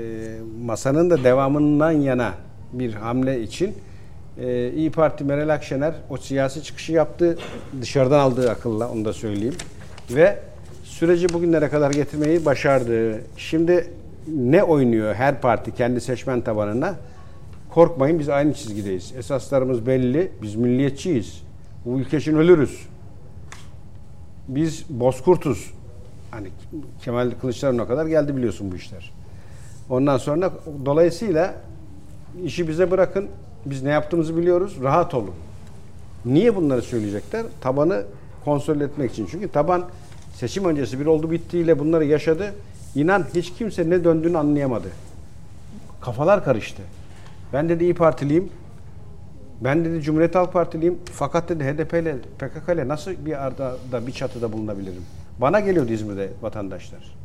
masanın da devamından yana bir hamle için e, İyi Parti Meral Akşener o siyasi çıkışı yaptı. Dışarıdan aldığı akılla onu da söyleyeyim. Ve süreci bugünlere kadar getirmeyi başardı. Şimdi ne oynuyor her parti kendi seçmen tabanına? Korkmayın biz aynı çizgideyiz. Esaslarımız belli. Biz milliyetçiyiz. Bu ülke için ölürüz. Biz bozkurtuz. Hani Kemal Kılıçdaroğlu'na kadar geldi biliyorsun bu işler. Ondan sonra dolayısıyla işi bize bırakın. Biz ne yaptığımızı biliyoruz. Rahat olun. Niye bunları söyleyecekler? Tabanı kontrol etmek için. Çünkü taban seçim öncesi bir oldu bittiğiyle bunları yaşadı. İnan hiç kimse ne döndüğünü anlayamadı. Kafalar karıştı. Ben dedi İyi Partiliyim. Ben dedi Cumhuriyet Halk Partiliyim. Fakat dedi HDP ile PKK ile nasıl bir arada bir çatıda bulunabilirim? Bana geliyordu İzmir'de vatandaşlar.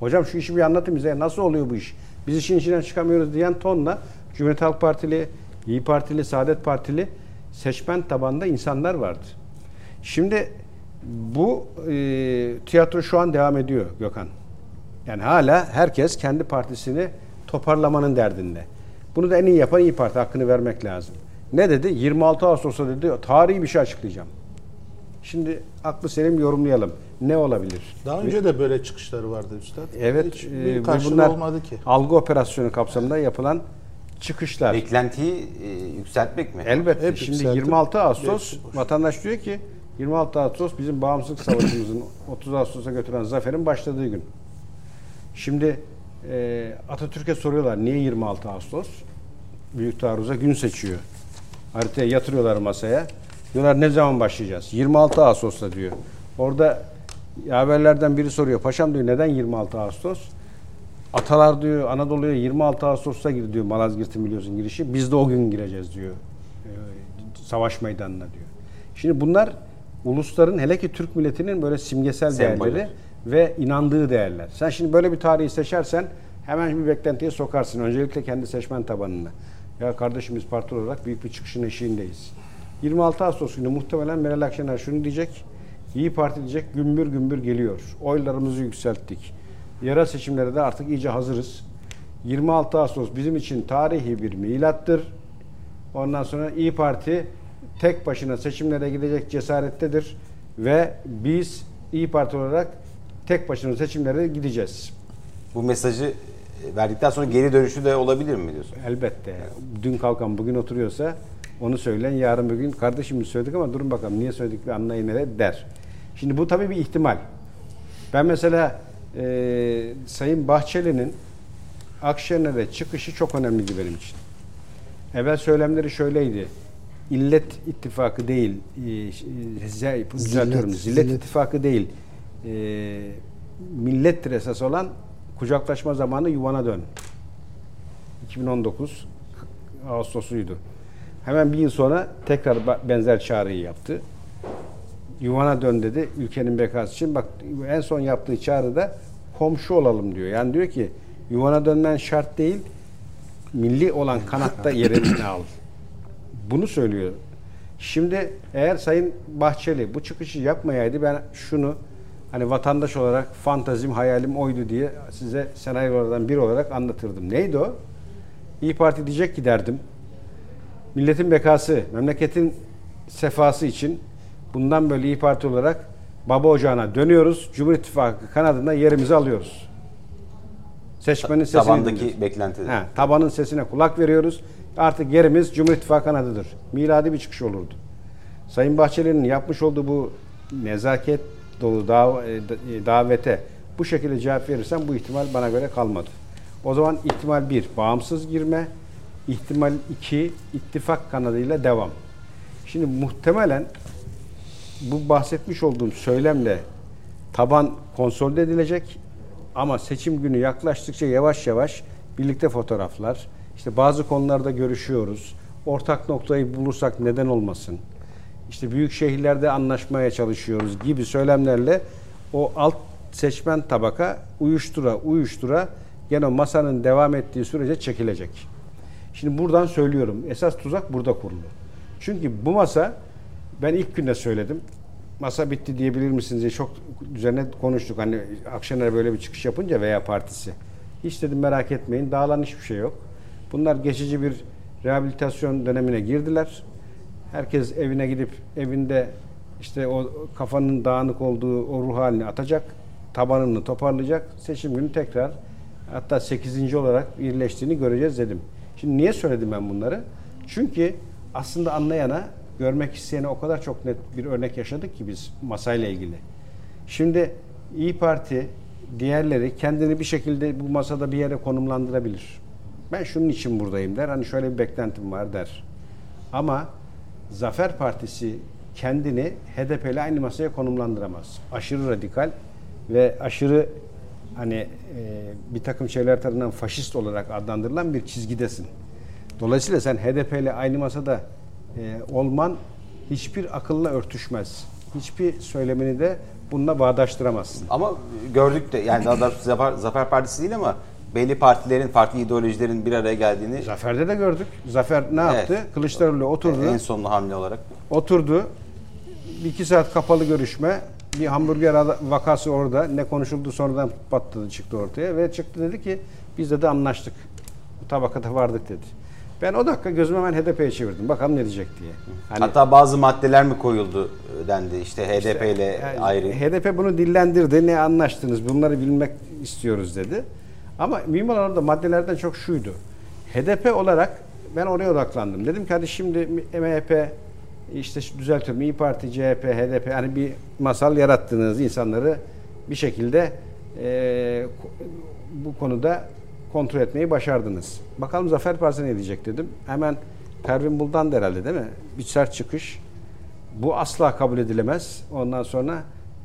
Hocam şu işi bir anlatın bize. Nasıl oluyor bu iş? Biz işin içinden çıkamıyoruz diyen tonla Cumhuriyet Halk Partili, İyi Partili, Saadet Partili seçmen tabanda insanlar vardı. Şimdi bu e, tiyatro şu an devam ediyor Gökhan. Yani hala herkes kendi partisini toparlamanın derdinde. Bunu da en iyi yapan İyi Parti hakkını vermek lazım. Ne dedi? 26 Ağustos'ta dedi tarihi bir şey açıklayacağım. Şimdi aklı selim yorumlayalım. Ne olabilir? Daha önce de böyle çıkışları vardı Üstad. Evet, Hiç e, bunlar olmadı ki. algı operasyonu kapsamında yapılan çıkışlar. Beklentiyi e, yükseltmek mi? Elbette. Hep Şimdi yükseltip 26 Ağustos boş. vatandaş diyor ki 26 Ağustos bizim bağımsızlık savaşımızın 30 Ağustos'a götüren zaferin başladığı gün. Şimdi e, Atatürk'e soruyorlar niye 26 Ağustos? Büyük taarruza gün seçiyor. Haritaya yatırıyorlar masaya. Diyorlar ne zaman başlayacağız? 26 Ağustos'ta diyor. Orada haberlerden biri soruyor. Paşam diyor neden 26 Ağustos? Atalar diyor Anadolu'ya 26 Ağustos'ta gir diyor Malazgirt'in biliyorsun girişi. Biz de o gün gireceğiz diyor. Ee, savaş meydanına diyor. Şimdi bunlar ulusların hele ki Türk milletinin böyle simgesel Sembolü. değerleri ve inandığı değerler. Sen şimdi böyle bir tarihi seçersen hemen bir beklentiye sokarsın. Öncelikle kendi seçmen tabanını. Ya kardeşim biz parti olarak büyük bir çıkışın eşiğindeyiz. 26 Ağustos günü muhtemelen Meral Akşener şunu diyecek. İyi Parti diyecek gümbür gümbür geliyor. Oylarımızı yükselttik. Yerel seçimlere de artık iyice hazırız. 26 Ağustos bizim için tarihi bir milattır. Ondan sonra İyi Parti tek başına seçimlere gidecek cesarettedir ve biz İyi Parti olarak tek başına seçimlere gideceğiz. Bu mesajı e, verdikten sonra geri dönüşü de olabilir mi diyorsun? Elbette. Dün kalkan bugün oturuyorsa onu söyleyen yarın bugün kardeşim biz söyledik ama durun bakalım niye söyledik bir anlayın hele der. Şimdi bu tabii bir ihtimal. Ben mesela e, Sayın Bahçeli'nin Akşener'e çıkışı çok önemliydi benim için. Evvel söylemleri şöyleydi. İllet ittifakı değil, e, şey, düzeltiyorum, Zillet, zillet, zillet. ittifakı değil, e, millettir esas olan kucaklaşma zamanı yuvana dön. 2019 Ağustos'uydu. Hemen bir yıl sonra tekrar benzer çağrıyı yaptı. Yuvana dön dedi ülkenin bekası için. Bak en son yaptığı çağrıda komşu olalım diyor. Yani diyor ki yuvana dönmen şart değil, milli olan kanatta yerini al. Bunu söylüyor. Şimdi eğer Sayın Bahçeli bu çıkışı yapmayaydı ben şunu hani vatandaş olarak fantazim, hayalim oydu diye size senaryolardan biri olarak anlatırdım. Neydi o? İyi Parti diyecek ki derdim. Milletin bekası, memleketin sefası için bundan böyle İyi Parti olarak baba ocağına dönüyoruz. Cumhur İttifakı kanadında yerimizi alıyoruz. Seçmenin sesini Tabandaki dinliyoruz. Ha, tabanın sesine kulak veriyoruz. Artık yerimiz Cumhur İttifakı kanadıdır. Miladi bir çıkış olurdu. Sayın Bahçeli'nin yapmış olduğu bu nezaket dolu dav- e, e, davete bu şekilde cevap verirsem bu ihtimal bana göre kalmadı. O zaman ihtimal bir bağımsız girme, ihtimal iki ittifak kanadıyla devam. Şimdi muhtemelen bu bahsetmiş olduğum söylemle taban konsolide edilecek ama seçim günü yaklaştıkça yavaş yavaş birlikte fotoğraflar, işte bazı konularda görüşüyoruz. Ortak noktayı bulursak neden olmasın? İşte büyük şehirlerde anlaşmaya çalışıyoruz gibi söylemlerle o alt seçmen tabaka uyuştura uyuştura gene masanın devam ettiği sürece çekilecek. Şimdi buradan söylüyorum. Esas tuzak burada kurulu. Çünkü bu masa ben ilk günde söyledim. Masa bitti diyebilir misiniz diye çok üzerine konuştuk. Hani Akşener böyle bir çıkış yapınca veya partisi. Hiç dedim merak etmeyin. Dağılan hiçbir şey yok. Bunlar geçici bir rehabilitasyon dönemine girdiler. Herkes evine gidip evinde işte o kafanın dağınık olduğu o ruh halini atacak, tabanını toparlayacak, seçim günü tekrar hatta 8. olarak birleştiğini göreceğiz dedim. Şimdi niye söyledim ben bunları? Çünkü aslında anlayana, görmek isteyene o kadar çok net bir örnek yaşadık ki biz masayla ilgili. Şimdi İyi Parti diğerleri kendini bir şekilde bu masada bir yere konumlandırabilir. Ben şunun için buradayım der. Hani şöyle bir beklentim var der. Ama Zafer Partisi kendini HDP ile aynı masaya konumlandıramaz. Aşırı radikal ve aşırı hani e, bir takım şeyler tarafından faşist olarak adlandırılan bir çizgidesin. Dolayısıyla sen HDP ile aynı masada e, olman hiçbir akılla örtüşmez. Hiçbir söylemini de bununla bağdaştıramazsın. Ama gördük de yani daha doğrusu Zafer, Zafer Partisi değil ama belli partilerin, farklı ideolojilerin bir araya geldiğini Zafer'de de gördük. Zafer ne yaptı? Evet. Kılıçdaroğlu oturdu. en sonlu hamle olarak. Oturdu. Bir iki saat kapalı görüşme. Bir hamburger vakası orada. Ne konuşuldu sonradan patladı çıktı ortaya. Ve çıktı dedi ki biz de anlaştık. Bu tabakata vardık dedi. Ben o dakika gözümü hemen HDP'ye çevirdim. Bakalım ne diyecek diye. Hani Hatta bazı maddeler mi koyuldu e, dendi işte HDP ile Yani ayrı. HDP bunu dillendirdi. Ne anlaştınız? Bunları bilmek istiyoruz dedi. Ama mühim olan orada maddelerden çok şuydu. HDP olarak ben oraya odaklandım. Dedim ki hadi şimdi MHP işte düzeltiyorum İyi Parti, CHP, HDP hani bir masal yarattığınız insanları bir şekilde eee, bu konuda kontrol etmeyi başardınız. Bakalım Zafer Partisi ne diyecek dedim. Hemen Pervin Buldan da herhalde değil mi? Bir sert çıkış. Bu asla kabul edilemez. Ondan sonra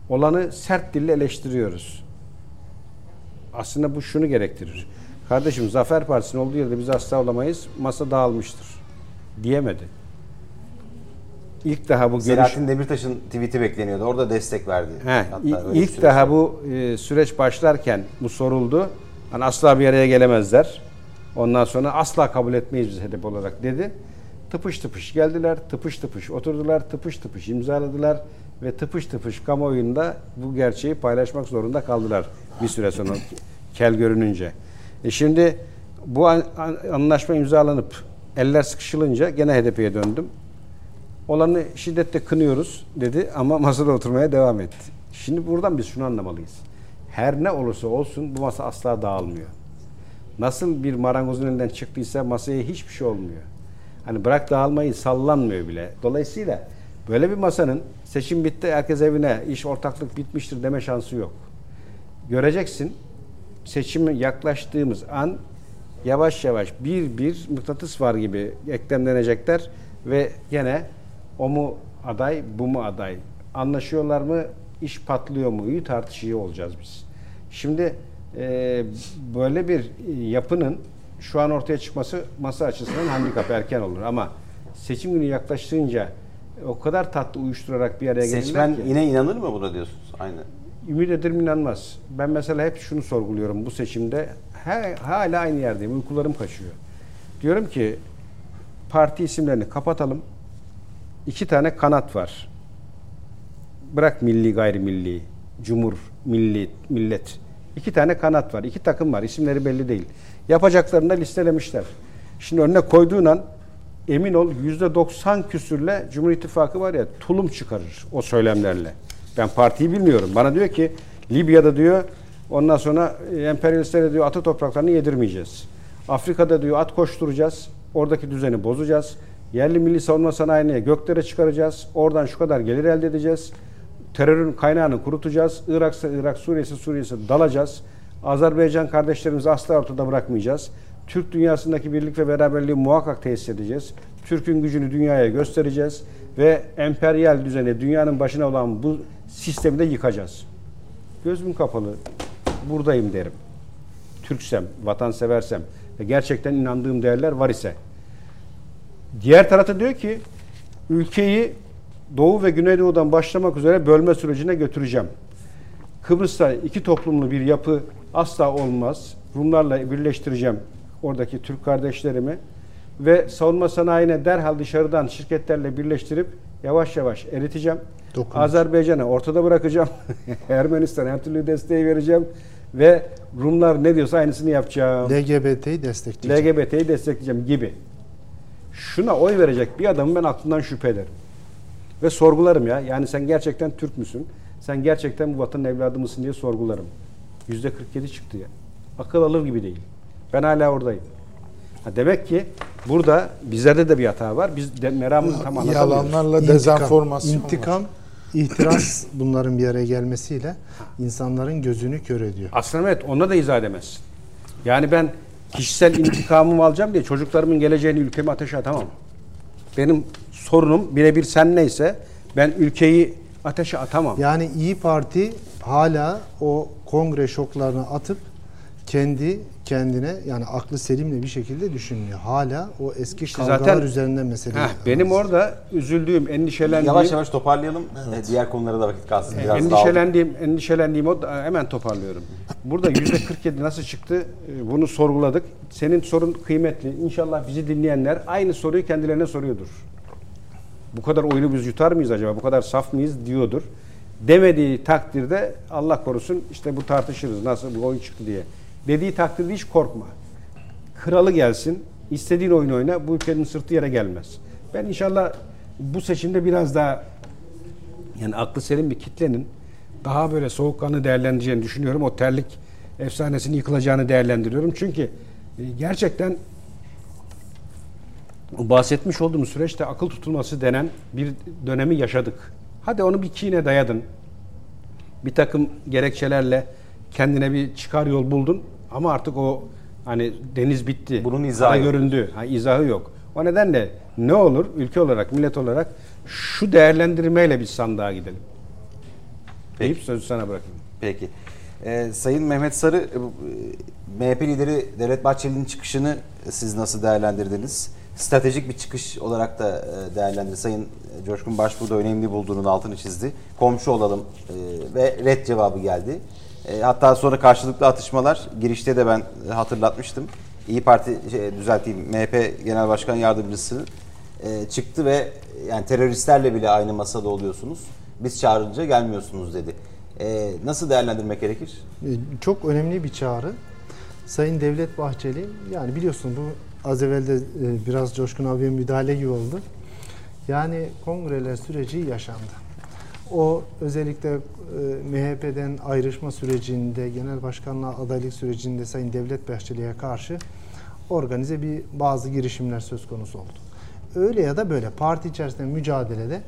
olanı sert dille eleştiriyoruz. Aslında bu şunu gerektirir. Kardeşim Zafer Partisi'nin olduğu yerde biz asla olamayız. Masa dağılmıştır. Diyemedi. İlk daha bu görüş... Selahattin Demirtaş'ın tweet'i bekleniyordu. Orada destek verdi. He, Hatta ilk- daha bu e, süreç başlarken bu soruldu. Hani asla bir araya gelemezler. Ondan sonra asla kabul etmeyiz biz HDP olarak dedi. Tıpış tıpış geldiler, tıpış tıpış oturdular, tıpış tıpış imzaladılar ve tıpış tıpış kamuoyunda bu gerçeği paylaşmak zorunda kaldılar bir süre sonra kel görününce. E şimdi bu an- an- anlaşma imzalanıp eller sıkışılınca gene HDP'ye döndüm. Olanı şiddetle kınıyoruz dedi ama masada oturmaya devam etti. Şimdi buradan biz şunu anlamalıyız. Her ne olursa olsun bu masa asla dağılmıyor. Nasıl bir marangozun elinden çıktıysa masaya hiçbir şey olmuyor. Hani bırak dağılmayı sallanmıyor bile. Dolayısıyla böyle bir masanın seçim bitti herkes evine iş ortaklık bitmiştir deme şansı yok. Göreceksin seçime yaklaştığımız an yavaş yavaş bir bir mıknatıs var gibi eklemlenecekler ve gene o mu aday bu mu aday anlaşıyorlar mı iş patlıyor mu iyi tartışıyor olacağız biz. Şimdi e, böyle bir yapının şu an ortaya çıkması masa açısından handikap erken olur ama seçim günü yaklaştığınca o kadar tatlı uyuşturarak bir araya gelirler Seçmen ki. yine inanır mı buna diyorsunuz? Aynı. Ümit ederim inanmaz. Ben mesela hep şunu sorguluyorum bu seçimde. He, hala aynı yerdeyim. Uykularım kaçıyor. Diyorum ki parti isimlerini kapatalım. İki tane kanat var. Bırak milli gayrimilli, cumhur, milli, millet. İki tane kanat var. iki takım var. İsimleri belli değil. Yapacaklarını da listelemişler. Şimdi önüne koyduğun an emin ol yüzde 90 küsürle Cumhur İttifakı var ya tulum çıkarır o söylemlerle. Ben partiyi bilmiyorum. Bana diyor ki Libya'da diyor ondan sonra emperyalistlere diyor atı topraklarını yedirmeyeceğiz. Afrika'da diyor at koşturacağız. Oradaki düzeni bozacağız. Yerli milli savunma sanayini göklere çıkaracağız. Oradan şu kadar gelir elde edeceğiz. Terörün kaynağını kurutacağız. Irak'sa Irak, Suriye'si Suriye'si dalacağız. Azerbaycan kardeşlerimizi asla ortada bırakmayacağız. Türk dünyasındaki birlik ve beraberliği muhakkak tesis edeceğiz. Türk'ün gücünü dünyaya göstereceğiz ve emperyal düzeni dünyanın başına olan bu sistemi de yıkacağız. Gözüm kapalı buradayım derim. Türksem, vatanseversem ve gerçekten inandığım değerler var ise. Diğer tarafta diyor ki ülkeyi Doğu ve Güneydoğu'dan başlamak üzere bölme sürecine götüreceğim. Kıbrıs'ta iki toplumlu bir yapı asla olmaz. Rumlarla birleştireceğim oradaki Türk kardeşlerimi ve savunma sanayine derhal dışarıdan şirketlerle birleştirip yavaş yavaş eriteceğim. Dokunmuş. Azerbaycan'ı ortada bırakacağım. Ermenistan'a her türlü desteği vereceğim ve Rumlar ne diyorsa aynısını yapacağım. LGBT'yi destekleyecek. LGBT'yi destekleyeceğim gibi. Şuna oy verecek bir adamın ben aklından şüphe ederim. Ve sorgularım ya. Yani sen gerçekten Türk müsün? Sen gerçekten bu vatanın evladı mısın diye sorgularım. Yüzde 47 çıktı ya. Akıl alır gibi değil. Ben hala oradayım. Ha demek ki burada bizlerde de bir hata var. Biz de meramımızı tam anlatamıyoruz. Yalanlarla İntikam, dezenformasyon var. intikam, ihtiras bunların bir araya gelmesiyle insanların gözünü kör ediyor. Aslında evet ona da izah edemezsin. Yani ben kişisel intikamımı alacağım diye çocuklarımın geleceğini ülkeme ateşe atamam. Benim sorunum birebir sen neyse ben ülkeyi ateşe atamam. Yani İyi Parti hala o kongre şoklarını atıp kendi kendine yani aklı selimle bir şekilde düşünüyor. Hala o eski İşte kavgalar zaten- üzerinden mesele. Heh, benim orada üzüldüğüm, endişelendiğim, Yavaş yavaş toparlayalım. E, Diğer konulara da vakit kalsın. Biraz daha endişelendiğim, endişelendiğim o da- hemen toparlıyorum. Burada yüzde 47 nasıl çıktı? e, Bunu sorguladık. Senin sorun kıymetli. İnşallah bizi dinleyenler aynı soruyu kendilerine soruyordur. Bu kadar oyunu biz yutar mıyız acaba? Bu kadar saf mıyız diyordur. Demediği takdirde Allah korusun işte bu tartışırız. Nasıl bu oyun çıktı diye. Dediği takdirde hiç korkma. Kralı gelsin, istediğin oyunu oyna. Bu ülkenin sırtı yere gelmez. Ben inşallah bu seçimde biraz daha yani aklı selim bir kitlenin daha böyle soğukkanlı değerlendireceğini düşünüyorum. O terlik efsanesinin yıkılacağını değerlendiriyorum. Çünkü e, gerçekten bahsetmiş olduğumuz süreçte akıl tutulması denen bir dönemi yaşadık. Hadi onu bir kine dayadın. Bir takım gerekçelerle kendine bir çıkar yol buldun ama artık o hani deniz bitti. Bunun izahı göründü. Ha, izahı yok. O nedenle ne olur ülke olarak, millet olarak şu değerlendirmeyle biz sandığa gidelim. Deyip sözü sana bırakayım. Peki. Ee, Sayın Mehmet Sarı, e, MHP lideri Devlet Bahçeli'nin çıkışını siz nasıl değerlendirdiniz? Stratejik bir çıkış olarak da e, değerlendirdi. Sayın Coşkun Başbuğ önemli bulduğunun altını çizdi. Komşu olalım e, ve red cevabı geldi. E, hatta sonra karşılıklı atışmalar, girişte de ben hatırlatmıştım. İyi Parti, şey, düzelteyim, MHP Genel Başkan Yardımcısı e, çıktı ve yani teröristlerle bile aynı masada oluyorsunuz. Biz çağırınca gelmiyorsunuz dedi. E, nasıl değerlendirmek gerekir? E, Çok önemli bir çağrı. Sayın Devlet Bahçeli, yani biliyorsun bu az evvel de e, biraz Coşkun abiye müdahale gibi oldu. Yani kongreler süreci yaşandı. O özellikle e, MHP'den ayrışma sürecinde, genel başkanlığa adaylık sürecinde Sayın Devlet Bahçeli'ye karşı organize bir bazı girişimler söz konusu oldu. Öyle ya da böyle parti içerisinde mücadelede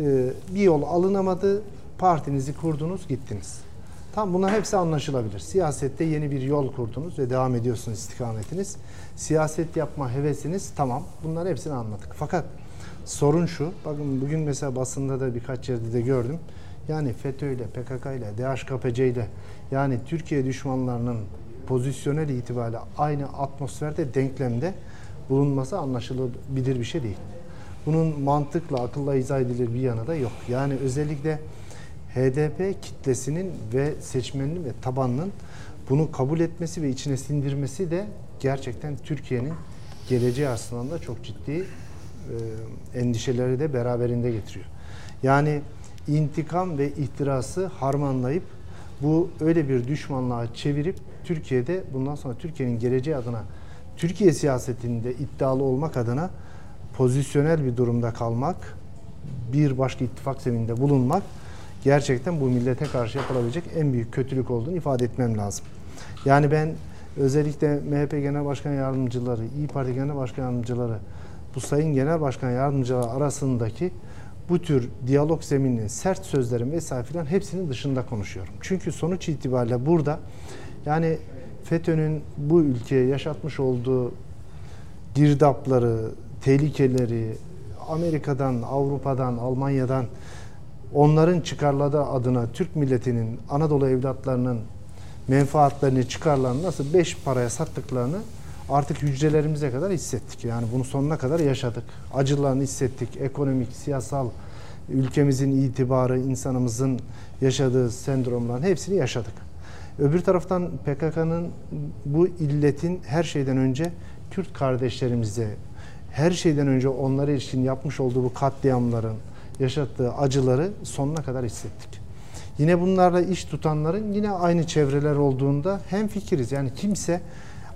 e, bir yol alınamadı, partinizi kurdunuz, gittiniz. Tam bunlar hepsi anlaşılabilir. Siyasette yeni bir yol kurdunuz ve devam ediyorsunuz istikametiniz. Siyaset yapma hevesiniz tamam. Bunlar hepsini anladık. Fakat sorun şu. Bakın bugün mesela basında da birkaç yerde de gördüm. Yani FETÖ ile, PKK ile, DHKPC ile yani Türkiye düşmanlarının pozisyonel itibariyle aynı atmosferde, denklemde bulunması anlaşılabilir bir şey değil. Bunun mantıkla, akılla izah edilir bir yanı da yok. Yani özellikle HDP kitlesinin ve seçmeninin ve tabanının bunu kabul etmesi ve içine sindirmesi de gerçekten Türkiye'nin geleceği açısından çok ciddi e, endişeleri de beraberinde getiriyor. Yani intikam ve ihtirası harmanlayıp bu öyle bir düşmanlığa çevirip Türkiye'de bundan sonra Türkiye'nin geleceği adına Türkiye siyasetinde iddialı olmak adına pozisyonel bir durumda kalmak, bir başka ittifak zemininde bulunmak gerçekten bu millete karşı yapılabilecek en büyük kötülük olduğunu ifade etmem lazım. Yani ben özellikle MHP Genel Başkan Yardımcıları, İyi Parti Genel Başkan Yardımcıları, bu Sayın Genel Başkan Yardımcıları arasındaki bu tür diyalog zemininin sert sözlerin vesaire filan hepsinin dışında konuşuyorum. Çünkü sonuç itibariyle burada yani FETÖ'nün bu ülkeye yaşatmış olduğu girdapları, tehlikeleri Amerika'dan, Avrupa'dan, Almanya'dan onların çıkarları adına Türk milletinin, Anadolu evlatlarının menfaatlerini, çıkarlarını nasıl beş paraya sattıklarını artık hücrelerimize kadar hissettik. Yani bunu sonuna kadar yaşadık. Acılarını hissettik. Ekonomik, siyasal, ülkemizin itibarı, insanımızın yaşadığı sendromların hepsini yaşadık. Öbür taraftan PKK'nın bu illetin her şeyden önce Kürt kardeşlerimize, her şeyden önce onlara ilişkin yapmış olduğu bu katliamların, yaşattığı acıları sonuna kadar hissettik. Yine bunlarla iş tutanların yine aynı çevreler olduğunda hem fikiriz. Yani kimse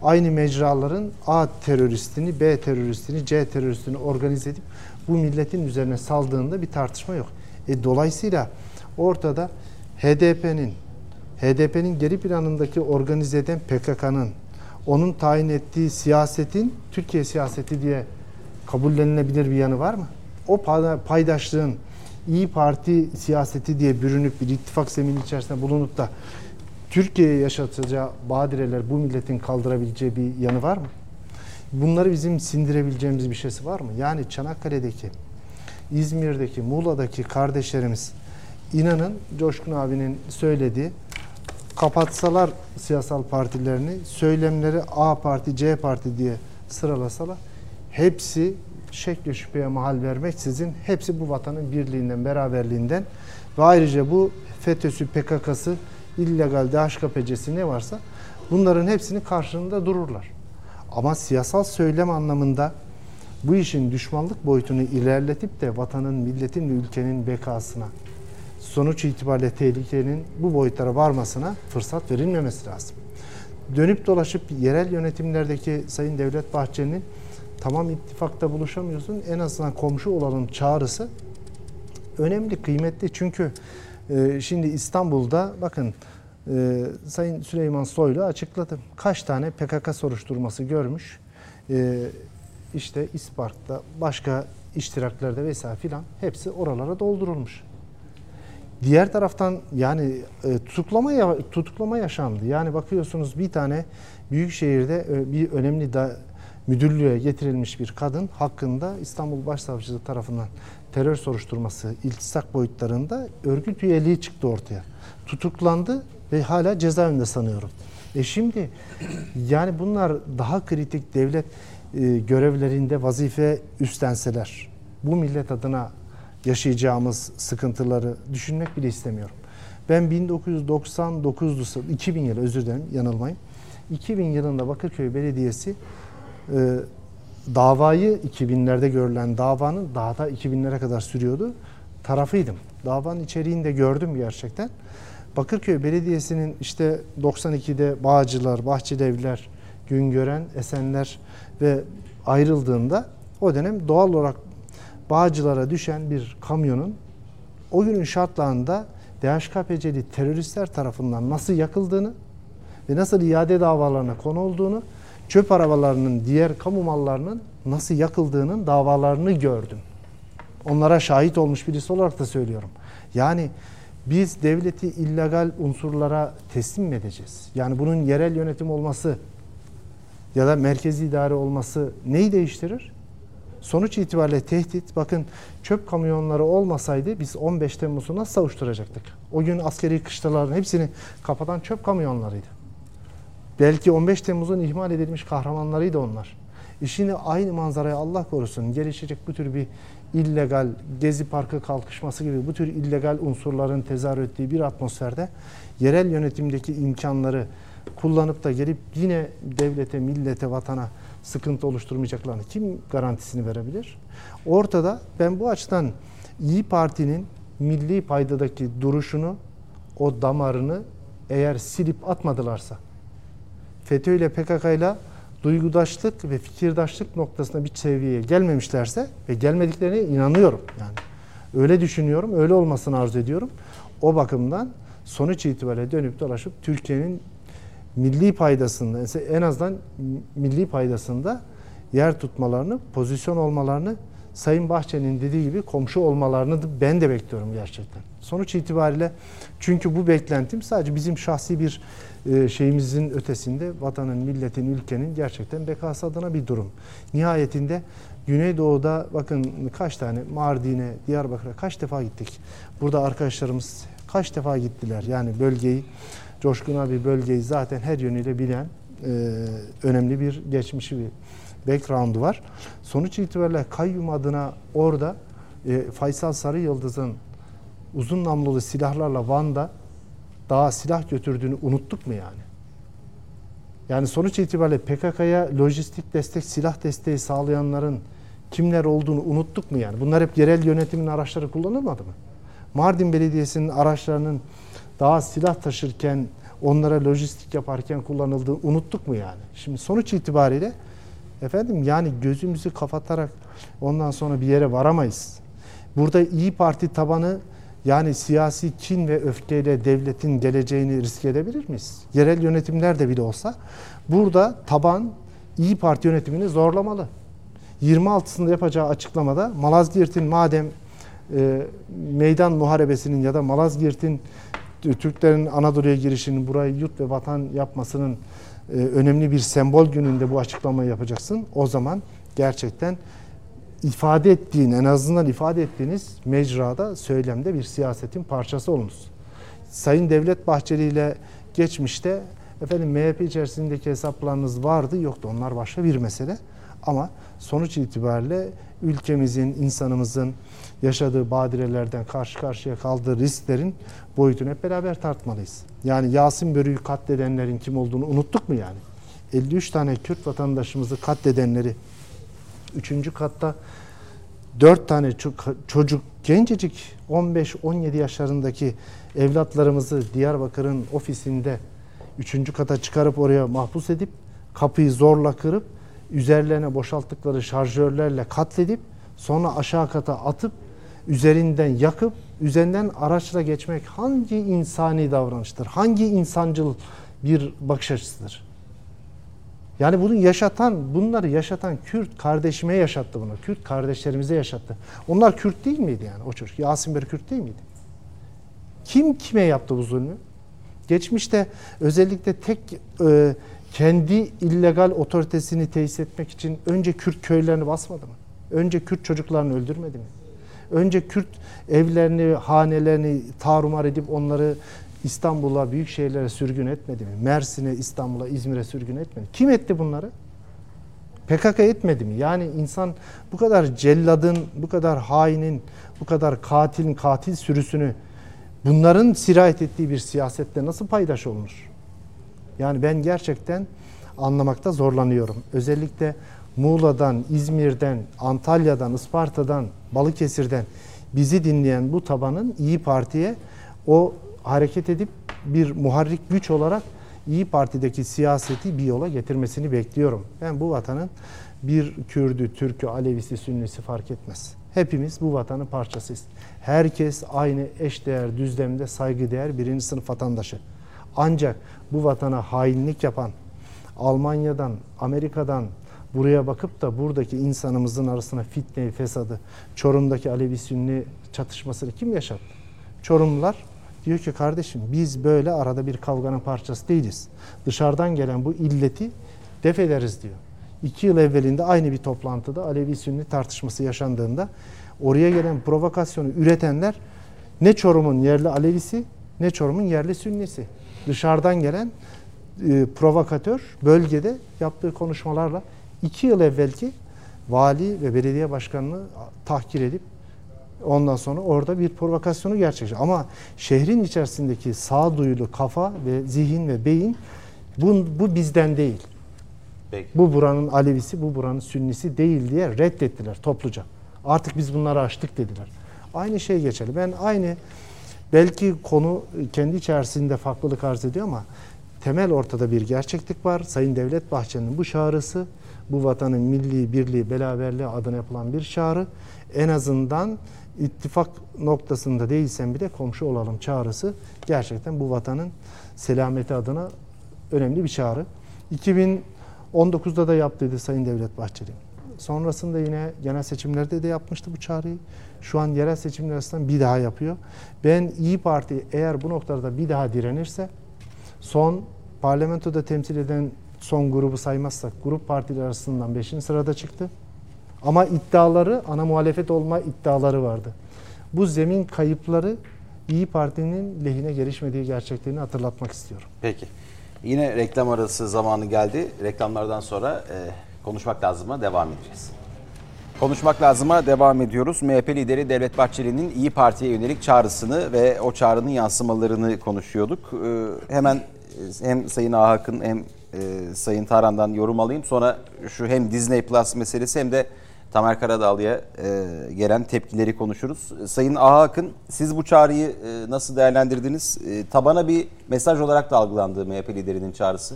aynı mecraların A teröristini, B teröristini, C teröristini organize edip bu milletin üzerine saldığında bir tartışma yok. E, dolayısıyla ortada HDP'nin HDP'nin geri planındaki organize eden PKK'nın onun tayin ettiği siyasetin Türkiye siyaseti diye kabullenilebilir bir yanı var mı? O paydaşlığın İyi Parti siyaseti diye bürünüp bir ittifak zemini içerisinde bulunup da Türkiye'ye yaşatacağı badireler bu milletin kaldırabileceği bir yanı var mı? Bunları bizim sindirebileceğimiz bir şeysi var mı? Yani Çanakkale'deki, İzmir'deki, Muğla'daki kardeşlerimiz inanın Coşkun abinin söylediği kapatsalar siyasal partilerini, söylemleri A parti, C parti diye sıralasalar hepsi şekli şüpheye mahal vermeksizin hepsi bu vatanın birliğinden, beraberliğinden ve ayrıca bu FETÖ'sü, PKK'sı, illegal DHKPC'si ne varsa bunların hepsinin karşılığında dururlar. Ama siyasal söylem anlamında bu işin düşmanlık boyutunu ilerletip de vatanın, milletin ve ülkenin bekasına, sonuç itibariyle tehlikenin bu boyutlara varmasına fırsat verilmemesi lazım. Dönüp dolaşıp yerel yönetimlerdeki Sayın Devlet Bahçeli'nin tamam ittifakta buluşamıyorsun en azından komşu olalım çağrısı önemli, kıymetli. Çünkü e, şimdi İstanbul'da bakın e, Sayın Süleyman Soylu açıkladı. Kaç tane PKK soruşturması görmüş. E, işte İspark'ta, başka iştiraklerde vesaire filan hepsi oralara doldurulmuş. Diğer taraftan yani e, tutuklama tutuklama yaşandı. Yani bakıyorsunuz bir tane büyük şehirde e, bir önemli da müdürlüğe getirilmiş bir kadın hakkında İstanbul Başsavcılığı tarafından terör soruşturması iltisak boyutlarında örgüt üyeliği çıktı ortaya. Tutuklandı ve hala cezaevinde sanıyorum. E şimdi yani bunlar daha kritik devlet e, görevlerinde vazife üstlenseler bu millet adına yaşayacağımız sıkıntıları düşünmek bile istemiyorum. Ben 1999'du 2000 yılı özür dilerim yanılmayın. 2000 yılında Bakırköy Belediyesi e, davayı 2000'lerde görülen davanın daha da 2000'lere kadar sürüyordu. Tarafıydım. Davanın içeriğini de gördüm gerçekten. Bakırköy Belediyesi'nin işte 92'de Bağcılar, Bahçelievler, Güngören, Esenler ve ayrıldığında o dönem doğal olarak Bağcılar'a düşen bir kamyonun o günün şartlarında DHKPC'li teröristler tarafından nasıl yakıldığını ve nasıl iade davalarına konu olduğunu, çöp arabalarının, diğer kamu mallarının nasıl yakıldığının davalarını gördüm. Onlara şahit olmuş birisi olarak da söylüyorum. Yani biz devleti illegal unsurlara teslim mi edeceğiz? Yani bunun yerel yönetim olması ya da merkezi idare olması neyi değiştirir? Sonuç itibariyle tehdit, bakın çöp kamyonları olmasaydı biz 15 Temmuz'u nasıl savuşturacaktık? O gün askeri kışlaların hepsini kapatan çöp kamyonlarıydı. Belki 15 Temmuz'un ihmal edilmiş kahramanlarıydı onlar. Şimdi aynı manzaraya Allah korusun gelişecek bu tür bir illegal gezi parkı kalkışması gibi bu tür illegal unsurların tezahür ettiği bir atmosferde yerel yönetimdeki imkanları kullanıp da gelip yine devlete, millete, vatana sıkıntı oluşturmayacaklarını kim garantisini verebilir? Ortada ben bu açıdan İyi Parti'nin milli paydadaki duruşunu, o damarını eğer silip atmadılarsa, FETÖ ile PKK ile duygudaşlık ve fikirdaşlık noktasında bir seviyeye gelmemişlerse ve gelmediklerine inanıyorum yani. Öyle düşünüyorum, öyle olmasını arzu ediyorum. O bakımdan sonuç itibariyle dönüp dolaşıp Türkiye'nin milli paydasında en azından milli paydasında yer tutmalarını, pozisyon olmalarını Sayın Bahçeli'nin dediği gibi komşu olmalarını ben de bekliyorum gerçekten. Sonuç itibariyle çünkü bu beklentim sadece bizim şahsi bir e, şeyimizin ötesinde vatanın, milletin, ülkenin gerçekten bekası adına bir durum. Nihayetinde Güneydoğu'da bakın kaç tane Mardin'e, Diyarbakır'a kaç defa gittik. Burada arkadaşlarımız kaç defa gittiler. Yani bölgeyi, Coşkun abi bölgeyi zaten her yönüyle bilen e, önemli bir geçmişi bir background'u var. Sonuç itibariyle kayyum adına orada e, Faysal Sarı Yıldız'ın uzun namlulu silahlarla Van'da daha silah götürdüğünü unuttuk mu yani? Yani sonuç itibariyle PKK'ya lojistik destek, silah desteği sağlayanların kimler olduğunu unuttuk mu yani? Bunlar hep yerel yönetimin araçları kullanılmadı mı? Mardin Belediyesi'nin araçlarının daha silah taşırken, onlara lojistik yaparken kullanıldığını unuttuk mu yani? Şimdi sonuç itibariyle Efendim yani gözümüzü kapatarak ondan sonra bir yere varamayız. Burada İyi Parti tabanı yani siyasi kin ve öfkeyle devletin geleceğini risk edebilir miyiz? Yerel yönetimler de bile olsa burada taban İyi Parti yönetimini zorlamalı. 26'sında yapacağı açıklamada Malazgirt'in madem e, meydan muharebesinin ya da Malazgirt'in Türklerin Anadolu'ya girişinin burayı yurt ve vatan yapmasının e, önemli bir sembol gününde bu açıklamayı yapacaksın. O zaman gerçekten ifade ettiğin, en azından ifade ettiğiniz mecrada, söylemde bir siyasetin parçası olunuz. Sayın Devlet Bahçeli ile geçmişte efendim MHP içerisindeki hesaplarınız vardı, yoktu. Onlar başka bir mesele. Ama sonuç itibariyle ülkemizin, insanımızın yaşadığı badirelerden karşı karşıya kaldığı risklerin boyutunu hep beraber tartmalıyız. Yani Yasin Börü'yü katledenlerin kim olduğunu unuttuk mu yani? 53 tane Kürt vatandaşımızı katledenleri, üçüncü katta 4 tane çocuk, gencecik 15-17 yaşlarındaki evlatlarımızı Diyarbakır'ın ofisinde üçüncü kata çıkarıp oraya mahpus edip kapıyı zorla kırıp üzerlerine boşalttıkları şarjörlerle katledip sonra aşağı kata atıp üzerinden yakıp üzerinden araçla geçmek hangi insani davranıştır? Hangi insancıl bir bakış açısıdır? Yani bunu yaşatan, bunları yaşatan Kürt kardeşime yaşattı bunu. Kürt kardeşlerimize yaşattı. Onlar Kürt değil miydi yani o çocuk? Yasin Bey Kürt değil miydi? Kim kime yaptı bu zulmü? Geçmişte özellikle tek e, kendi illegal otoritesini tesis etmek için önce Kürt köylerini basmadı mı? Önce Kürt çocuklarını öldürmedi mi? Önce Kürt evlerini, hanelerini tarumar edip onları İstanbul'a, büyük şehirlere sürgün etmedi mi? Mersin'e, İstanbul'a, İzmir'e sürgün etmedi. Kim etti bunları? PKK etmedi mi? Yani insan bu kadar celladın, bu kadar hainin, bu kadar katilin katil sürüsünü bunların sirayet ettiği bir siyasette nasıl paydaş olunur? Yani ben gerçekten anlamakta zorlanıyorum. Özellikle Muğla'dan, İzmir'den, Antalya'dan, Isparta'dan, Balıkesir'den bizi dinleyen bu tabanın İyi Parti'ye o hareket edip bir muharrik güç olarak İyi Parti'deki siyaseti bir yola getirmesini bekliyorum. Ben bu vatanın bir Kürdü, Türk'ü, Alevisi, Sünnisi fark etmez. Hepimiz bu vatanın parçasıyız. Herkes aynı eşdeğer düzlemde saygıdeğer birinci sınıf vatandaşı. Ancak bu vatana hainlik yapan Almanya'dan, Amerika'dan buraya bakıp da buradaki insanımızın arasına fitneyi, fesadı, Çorum'daki Alevi Sünni çatışmasını kim yaşattı? Çorumlular diyor ki kardeşim biz böyle arada bir kavganın parçası değiliz. Dışarıdan gelen bu illeti def ederiz diyor. İki yıl evvelinde aynı bir toplantıda Alevi Sünni tartışması yaşandığında oraya gelen provokasyonu üretenler ne Çorum'un yerli Alevisi ne Çorum'un yerli Sünnisi dışarıdan gelen e, provokatör bölgede yaptığı konuşmalarla iki yıl evvelki vali ve belediye başkanını tahkir edip ondan sonra orada bir provokasyonu gerçekleşti. Ama şehrin içerisindeki sağduyulu kafa ve zihin ve beyin bu, bu bizden değil. Peki. Bu buranın Alevisi, bu buranın Sünnisi değil diye reddettiler topluca. Artık biz bunları açtık dediler. Aynı şey geçerli. Ben aynı Belki konu kendi içerisinde farklılık arz ediyor ama temel ortada bir gerçeklik var. Sayın Devlet Bahçeli'nin bu çağrısı bu vatanın milli birliği, beraberliği adına yapılan bir çağrı. En azından ittifak noktasında değilsen bile komşu olalım çağrısı gerçekten bu vatanın selameti adına önemli bir çağrı. 2019'da da yaptıydı Sayın Devlet Bahçeli. Sonrasında yine genel seçimlerde de yapmıştı bu çağrıyı. Şu an yerel seçimler arasında bir daha yapıyor. Ben İyi Parti eğer bu noktada bir daha direnirse son parlamentoda temsil eden son grubu saymazsak grup partiler arasından 5. sırada çıktı. Ama iddiaları ana muhalefet olma iddiaları vardı. Bu zemin kayıpları İyi Parti'nin lehine gelişmediği gerçekliğini hatırlatmak istiyorum. Peki. Yine reklam arası zamanı geldi. Reklamlardan sonra e, konuşmak lazıma devam edeceğiz. Konuşmak lazıma devam ediyoruz. MHP lideri Devlet Bahçeli'nin İyi Parti'ye yönelik çağrısını ve o çağrının yansımalarını konuşuyorduk. Ee, hemen e, hem Sayın Ahak'ın hem e, Sayın Taran'dan yorum alayım. Sonra şu hem Disney Plus meselesi hem de Tamer Karadağlı'ya e, gelen tepkileri konuşuruz. Sayın Ahak'ın siz bu çağrıyı nasıl değerlendirdiniz? Tabana bir mesaj olarak da algılandı MHP liderinin çağrısı.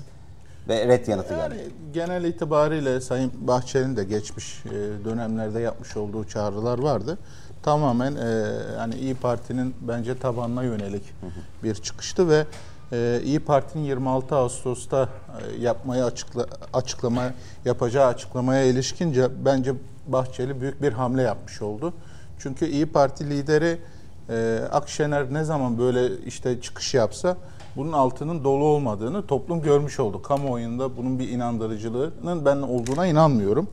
ve red yanıtı geldi. Yani genel itibariyle Sayın Bahçeli'nin de geçmiş e, dönemlerde yapmış olduğu çağrılar vardı. Tamamen e, yani İyi Parti'nin bence tabanına yönelik bir çıkıştı ve e, İyi Parti'nin 26 Ağustos'ta e, yapmaya açıkla, açıklama yapacağı açıklamaya ilişkince bence Bahçeli büyük bir hamle yapmış oldu. Çünkü İyi Parti lideri e, Akşener ne zaman böyle işte çıkış yapsa bunun altının dolu olmadığını toplum görmüş oldu. Kamuoyunda bunun bir inandırıcılığının ben olduğuna inanmıyorum.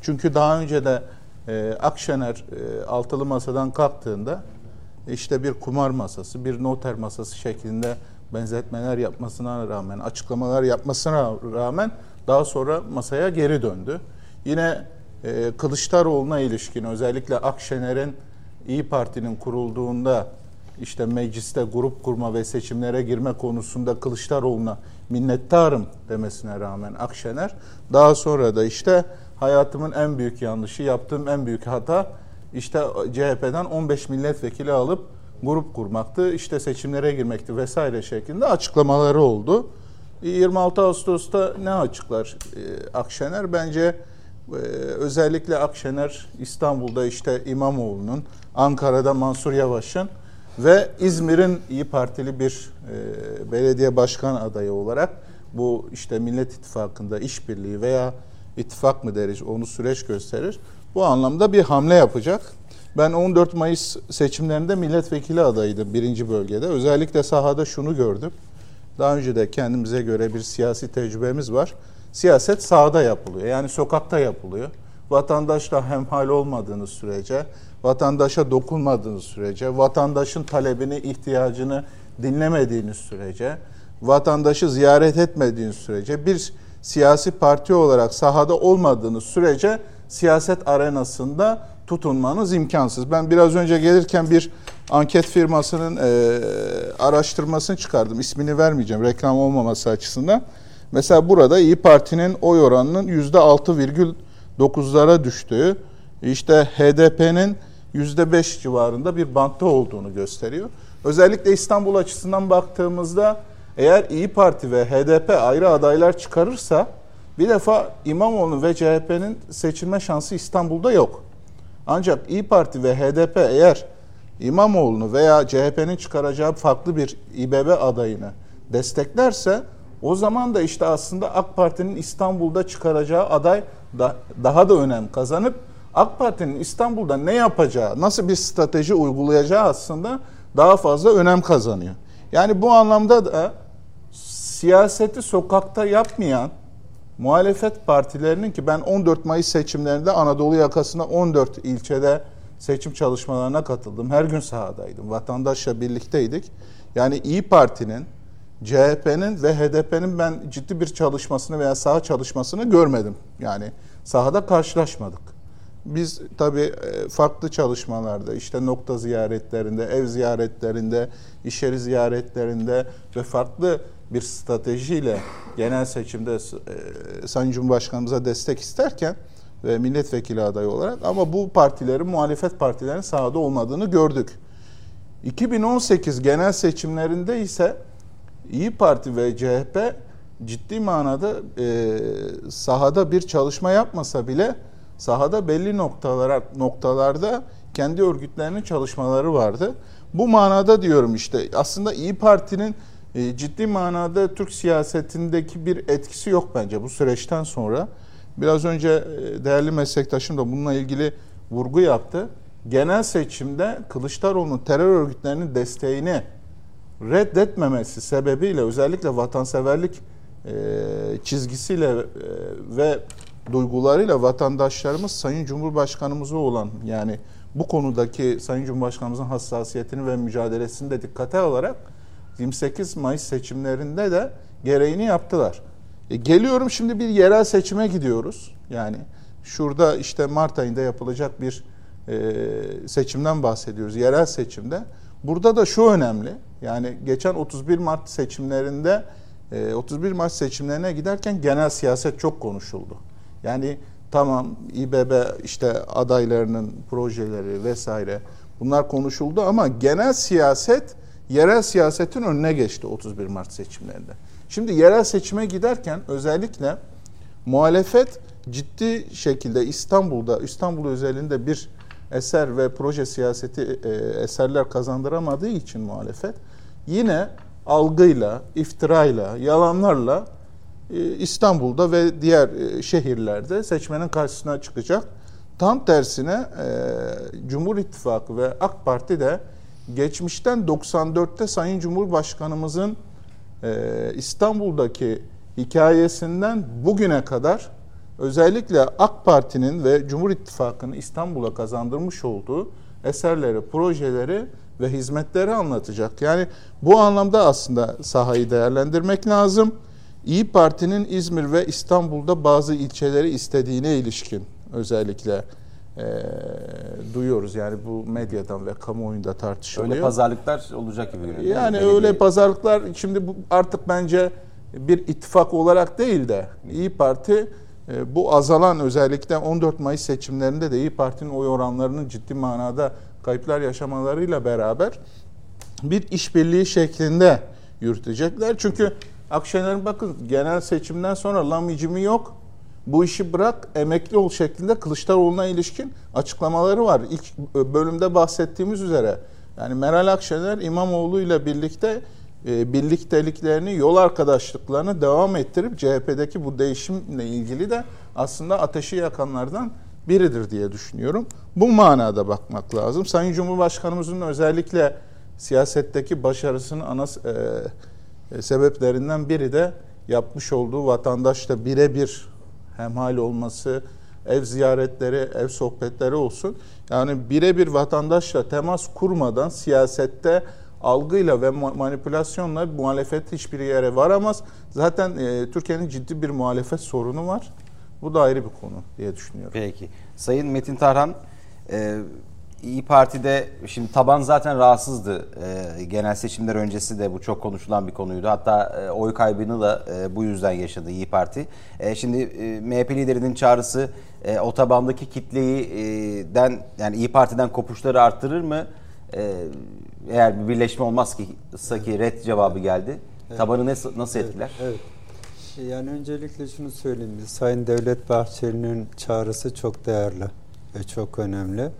Çünkü daha önce de e, Akşener e, altılı masadan kalktığında işte bir kumar masası, bir noter masası şeklinde benzetmeler yapmasına rağmen, açıklamalar yapmasına rağmen daha sonra masaya geri döndü. Yine e, Kılıçdaroğlu'na ilişkin özellikle Akşener'in İyi Parti'nin kurulduğunda işte mecliste grup kurma ve seçimlere girme konusunda Kılıçdaroğlu'na minnettarım demesine rağmen Akşener daha sonra da işte hayatımın en büyük yanlışı, yaptığım en büyük hata işte CHP'den 15 milletvekili alıp grup kurmaktı, işte seçimlere girmekti vesaire şeklinde açıklamaları oldu. 26 Ağustos'ta ne açıklar ee, Akşener? Bence e, özellikle Akşener İstanbul'da işte İmamoğlu'nun, Ankara'da Mansur Yavaş'ın ve İzmir'in İyi Partili bir e, belediye başkan adayı olarak bu işte Millet İttifakı'nda işbirliği veya ittifak mı deriz onu süreç gösterir. Bu anlamda bir hamle yapacak. Ben 14 Mayıs seçimlerinde milletvekili adayıydım birinci bölgede. Özellikle sahada şunu gördüm. Daha önce de kendimize göre bir siyasi tecrübemiz var. Siyaset sahada yapılıyor. Yani sokakta yapılıyor. Vatandaşla hemhal olmadığınız sürece, vatandaşa dokunmadığınız sürece, vatandaşın talebini, ihtiyacını dinlemediğiniz sürece, vatandaşı ziyaret etmediğiniz sürece, bir siyasi parti olarak sahada olmadığınız sürece siyaset arenasında tutunmanız imkansız. Ben biraz önce gelirken bir anket firmasının e, araştırmasını çıkardım. İsmini vermeyeceğim reklam olmaması açısından. Mesela burada İyi Parti'nin oy oranının %6,9'lara düştüğü, işte HDP'nin %5 civarında bir bantta olduğunu gösteriyor. Özellikle İstanbul açısından baktığımızda eğer İyi Parti ve HDP ayrı adaylar çıkarırsa bir defa İmamoğlu ve CHP'nin seçilme şansı İstanbul'da yok. Ancak İyi Parti ve HDP eğer İmamoğlu'nu veya CHP'nin çıkaracağı farklı bir İBB adayını desteklerse o zaman da işte aslında AK Parti'nin İstanbul'da çıkaracağı aday da, daha da önem kazanıp AK Parti'nin İstanbul'da ne yapacağı, nasıl bir strateji uygulayacağı aslında daha fazla önem kazanıyor. Yani bu anlamda da siyaseti sokakta yapmayan muhalefet partilerinin ki ben 14 Mayıs seçimlerinde Anadolu yakasında 14 ilçede seçim çalışmalarına katıldım. Her gün sahadaydım. Vatandaşla birlikteydik. Yani İyi Parti'nin, CHP'nin ve HDP'nin ben ciddi bir çalışmasını veya saha çalışmasını görmedim. Yani sahada karşılaşmadık. Biz tabii e, farklı çalışmalarda işte nokta ziyaretlerinde, ev ziyaretlerinde, iş yeri ziyaretlerinde ve farklı bir stratejiyle genel seçimde e, Sayın Cumhurbaşkanımıza destek isterken ve milletvekili adayı olarak ama bu partilerin muhalefet partilerin sahada olmadığını gördük. 2018 genel seçimlerinde ise İyi Parti ve CHP ciddi manada e, sahada bir çalışma yapmasa bile sahada belli noktalara noktalarda kendi örgütlerinin çalışmaları vardı. Bu manada diyorum işte aslında İyi Parti'nin e, ciddi manada Türk siyasetindeki bir etkisi yok bence bu süreçten sonra. Biraz önce e, değerli meslektaşım da bununla ilgili vurgu yaptı. Genel seçimde Kılıçdaroğlu'nun terör örgütlerinin desteğini reddetmemesi sebebiyle özellikle vatanseverlik e, çizgisiyle ve duygularıyla vatandaşlarımız Sayın Cumhurbaşkanımıza olan yani bu konudaki Sayın Cumhurbaşkanımızın hassasiyetini ve mücadelesini de dikkate alarak 28 Mayıs seçimlerinde de gereğini yaptılar. E, geliyorum şimdi bir yerel seçime gidiyoruz. Yani şurada işte Mart ayında yapılacak bir e, seçimden bahsediyoruz. Yerel seçimde. Burada da şu önemli. Yani geçen 31 Mart seçimlerinde e, 31 Mart seçimlerine giderken genel siyaset çok konuşuldu. Yani tamam İBB işte adaylarının projeleri vesaire bunlar konuşuldu ama genel siyaset yerel siyasetin önüne geçti 31 Mart seçimlerinde. Şimdi yerel seçime giderken özellikle muhalefet ciddi şekilde İstanbul'da, İstanbul özelinde bir eser ve proje siyaseti e, eserler kazandıramadığı için muhalefet yine algıyla, iftirayla, yalanlarla e, İstanbul'da ve diğer e, şehirlerde seçmenin karşısına çıkacak. Tam tersine e, Cumhur İttifakı ve AK Parti de geçmişten 94'te Sayın Cumhurbaşkanımızın İstanbul'daki hikayesinden bugüne kadar özellikle AK Parti'nin ve Cumhur İttifakı'nın İstanbul'a kazandırmış olduğu eserleri, projeleri ve hizmetleri anlatacak. Yani bu anlamda aslında sahayı değerlendirmek lazım. İyi Parti'nin İzmir ve İstanbul'da bazı ilçeleri istediğine ilişkin özellikle e, duyuyoruz. Yani bu medyadan ve kamuoyunda tartışılıyor. Öyle pazarlıklar olacak gibi görünüyor. Yani Belediye. öyle pazarlıklar şimdi bu artık bence bir ittifak olarak değil de İyi Parti bu azalan özellikle 14 Mayıs seçimlerinde de İyi Parti'nin oy oranlarının ciddi manada kayıplar yaşamalarıyla beraber bir işbirliği şeklinde yürütecekler. Çünkü Akşener'in bakın genel seçimden sonra lamicimi yok. Bu işi bırak emekli ol şeklinde Kılıçdaroğlu'na ilişkin açıklamaları var. İlk bölümde bahsettiğimiz üzere yani Meral Akşener İmamoğlu ile birlikte e, birlikteliklerini, yol arkadaşlıklarını devam ettirip CHP'deki bu değişimle ilgili de aslında ateşi yakanlardan biridir diye düşünüyorum. Bu manada bakmak lazım. Sayın Cumhurbaşkanımızın özellikle siyasetteki başarısının ana e, e, sebeplerinden biri de yapmış olduğu vatandaşla birebir hemhal olması, ev ziyaretleri, ev sohbetleri olsun. Yani birebir vatandaşla temas kurmadan siyasette algıyla ve manipülasyonla muhalefet hiçbir yere varamaz. Zaten e, Türkiye'nin ciddi bir muhalefet sorunu var. Bu da ayrı bir konu diye düşünüyorum. Peki. Sayın Metin Tarhan, e, İyi Parti'de şimdi taban zaten rahatsızdı. E, genel seçimler öncesi de bu çok konuşulan bir konuydu. Hatta e, oy kaybını da e, bu yüzden yaşadı İyi Parti. E, şimdi e, MHP liderinin çağrısı e, o tabandaki kitleyi e, den yani İyi Parti'den kopuşları arttırır mı? E, eğer bir birleşme olmaz ki ki red cevabı geldi. Evet. Tabanı nasıl, nasıl etkiler? Evet. evet. Yani öncelikle şunu söyleyeyim. Sayın Devlet Bahçeli'nin çağrısı çok değerli ve çok önemli.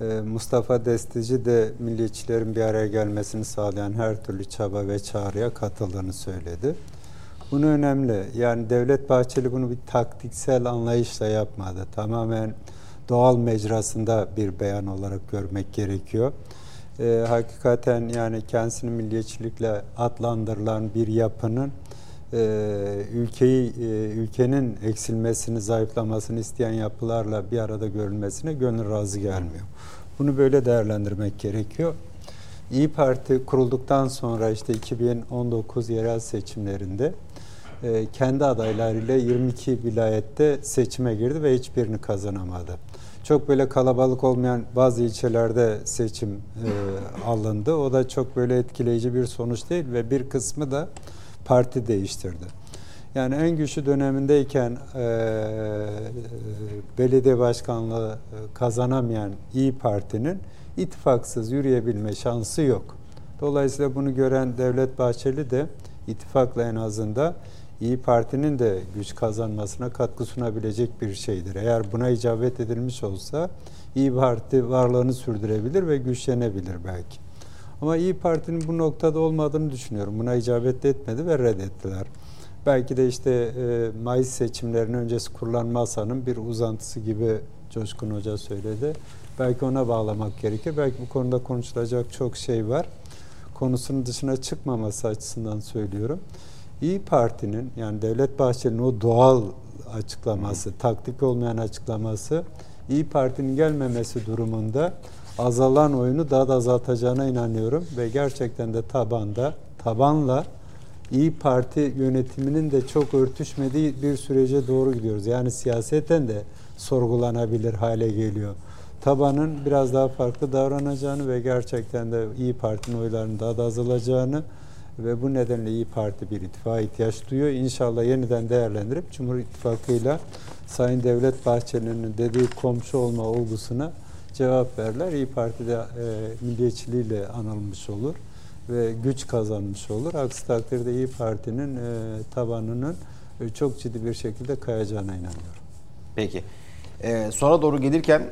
Ee, Mustafa Destici de milliyetçilerin bir araya gelmesini sağlayan her türlü çaba ve çağrıya katıldığını söyledi. Bunu önemli. Yani Devlet Bahçeli bunu bir taktiksel anlayışla yapmadı. Tamamen doğal mecrasında bir beyan olarak görmek gerekiyor. Ee, hakikaten yani kendisini milliyetçilikle adlandırılan bir yapının e, ülkeyi e, ülkenin eksilmesini, zayıflamasını isteyen yapılarla bir arada görülmesine gönül razı gelmiyor. Bunu böyle değerlendirmek gerekiyor. İyi Parti kurulduktan sonra işte 2019 yerel seçimlerinde e, kendi adaylarıyla 22 vilayette seçime girdi ve hiçbirini kazanamadı. Çok böyle kalabalık olmayan bazı ilçelerde seçim e, alındı. O da çok böyle etkileyici bir sonuç değil ve bir kısmı da parti değiştirdi. Yani en güçlü dönemindeyken e, belediye başkanlığı e, kazanamayan İyi Parti'nin ittifaksız yürüyebilme şansı yok. Dolayısıyla bunu gören Devlet Bahçeli de ittifakla en azında İyi Parti'nin de güç kazanmasına katkı sunabilecek bir şeydir. Eğer buna icabet edilmiş olsa İyi Parti varlığını sürdürebilir ve güçlenebilir belki. Ama İyi Parti'nin bu noktada olmadığını düşünüyorum. Buna icabet etmedi ve reddettiler. Belki de işte e, Mayıs seçimlerinin öncesi kurulan masanın bir uzantısı gibi Coşkun Hoca söyledi. Belki ona bağlamak gerekir. Belki bu konuda konuşulacak çok şey var. Konusunun dışına çıkmaması açısından söylüyorum. İyi Parti'nin yani Devlet Bahçeli'nin o doğal açıklaması, Hı. taktik olmayan açıklaması İyi Parti'nin gelmemesi durumunda azalan oyunu daha da azaltacağına inanıyorum ve gerçekten de tabanda tabanla İyi Parti yönetiminin de çok örtüşmediği bir sürece doğru gidiyoruz. Yani siyaseten de sorgulanabilir hale geliyor. Tabanın biraz daha farklı davranacağını ve gerçekten de İyi Parti'nin oylarının daha da azalacağını ve bu nedenle İyi Parti bir ittifaka ihtiyaç duyuyor. İnşallah yeniden değerlendirip Cumhur İttifakı'yla Sayın Devlet Bahçeli'nin dediği komşu olma olgusuna cevap verirler. İyi Parti'de e, milliyetçiliğiyle anılmış olur ve güç kazanmış olur. Aksi takdirde İyi Parti'nin e, tabanının e, çok ciddi bir şekilde kayacağına inanıyorum. Peki. Ee, sonra doğru gelirken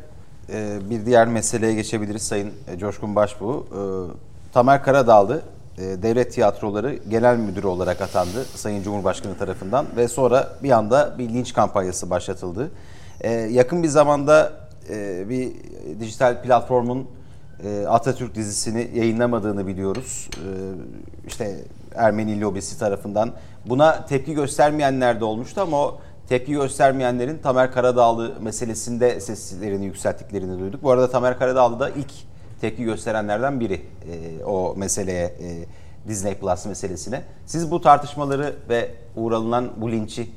e, bir diğer meseleye geçebiliriz Sayın e, Coşkun Başbuğ. Ee, Tamer Karadağlı e, Devlet Tiyatroları Genel Müdürü olarak atandı Sayın Cumhurbaşkanı tarafından ve sonra bir anda bir linç kampanyası başlatıldı. Ee, yakın bir zamanda e, bir dijital platformun e, Atatürk dizisini yayınlamadığını biliyoruz. E, işte Ermeni lobisi tarafından. Buna tepki göstermeyenler de olmuştu ama o tepki göstermeyenlerin Tamer Karadağlı meselesinde seslerini yükselttiklerini duyduk. Bu arada Tamer Karadağlı da ilk tepki gösterenlerden biri e, o meseleye, e, Disney Plus meselesine. Siz bu tartışmaları ve uğralılan bu linçi,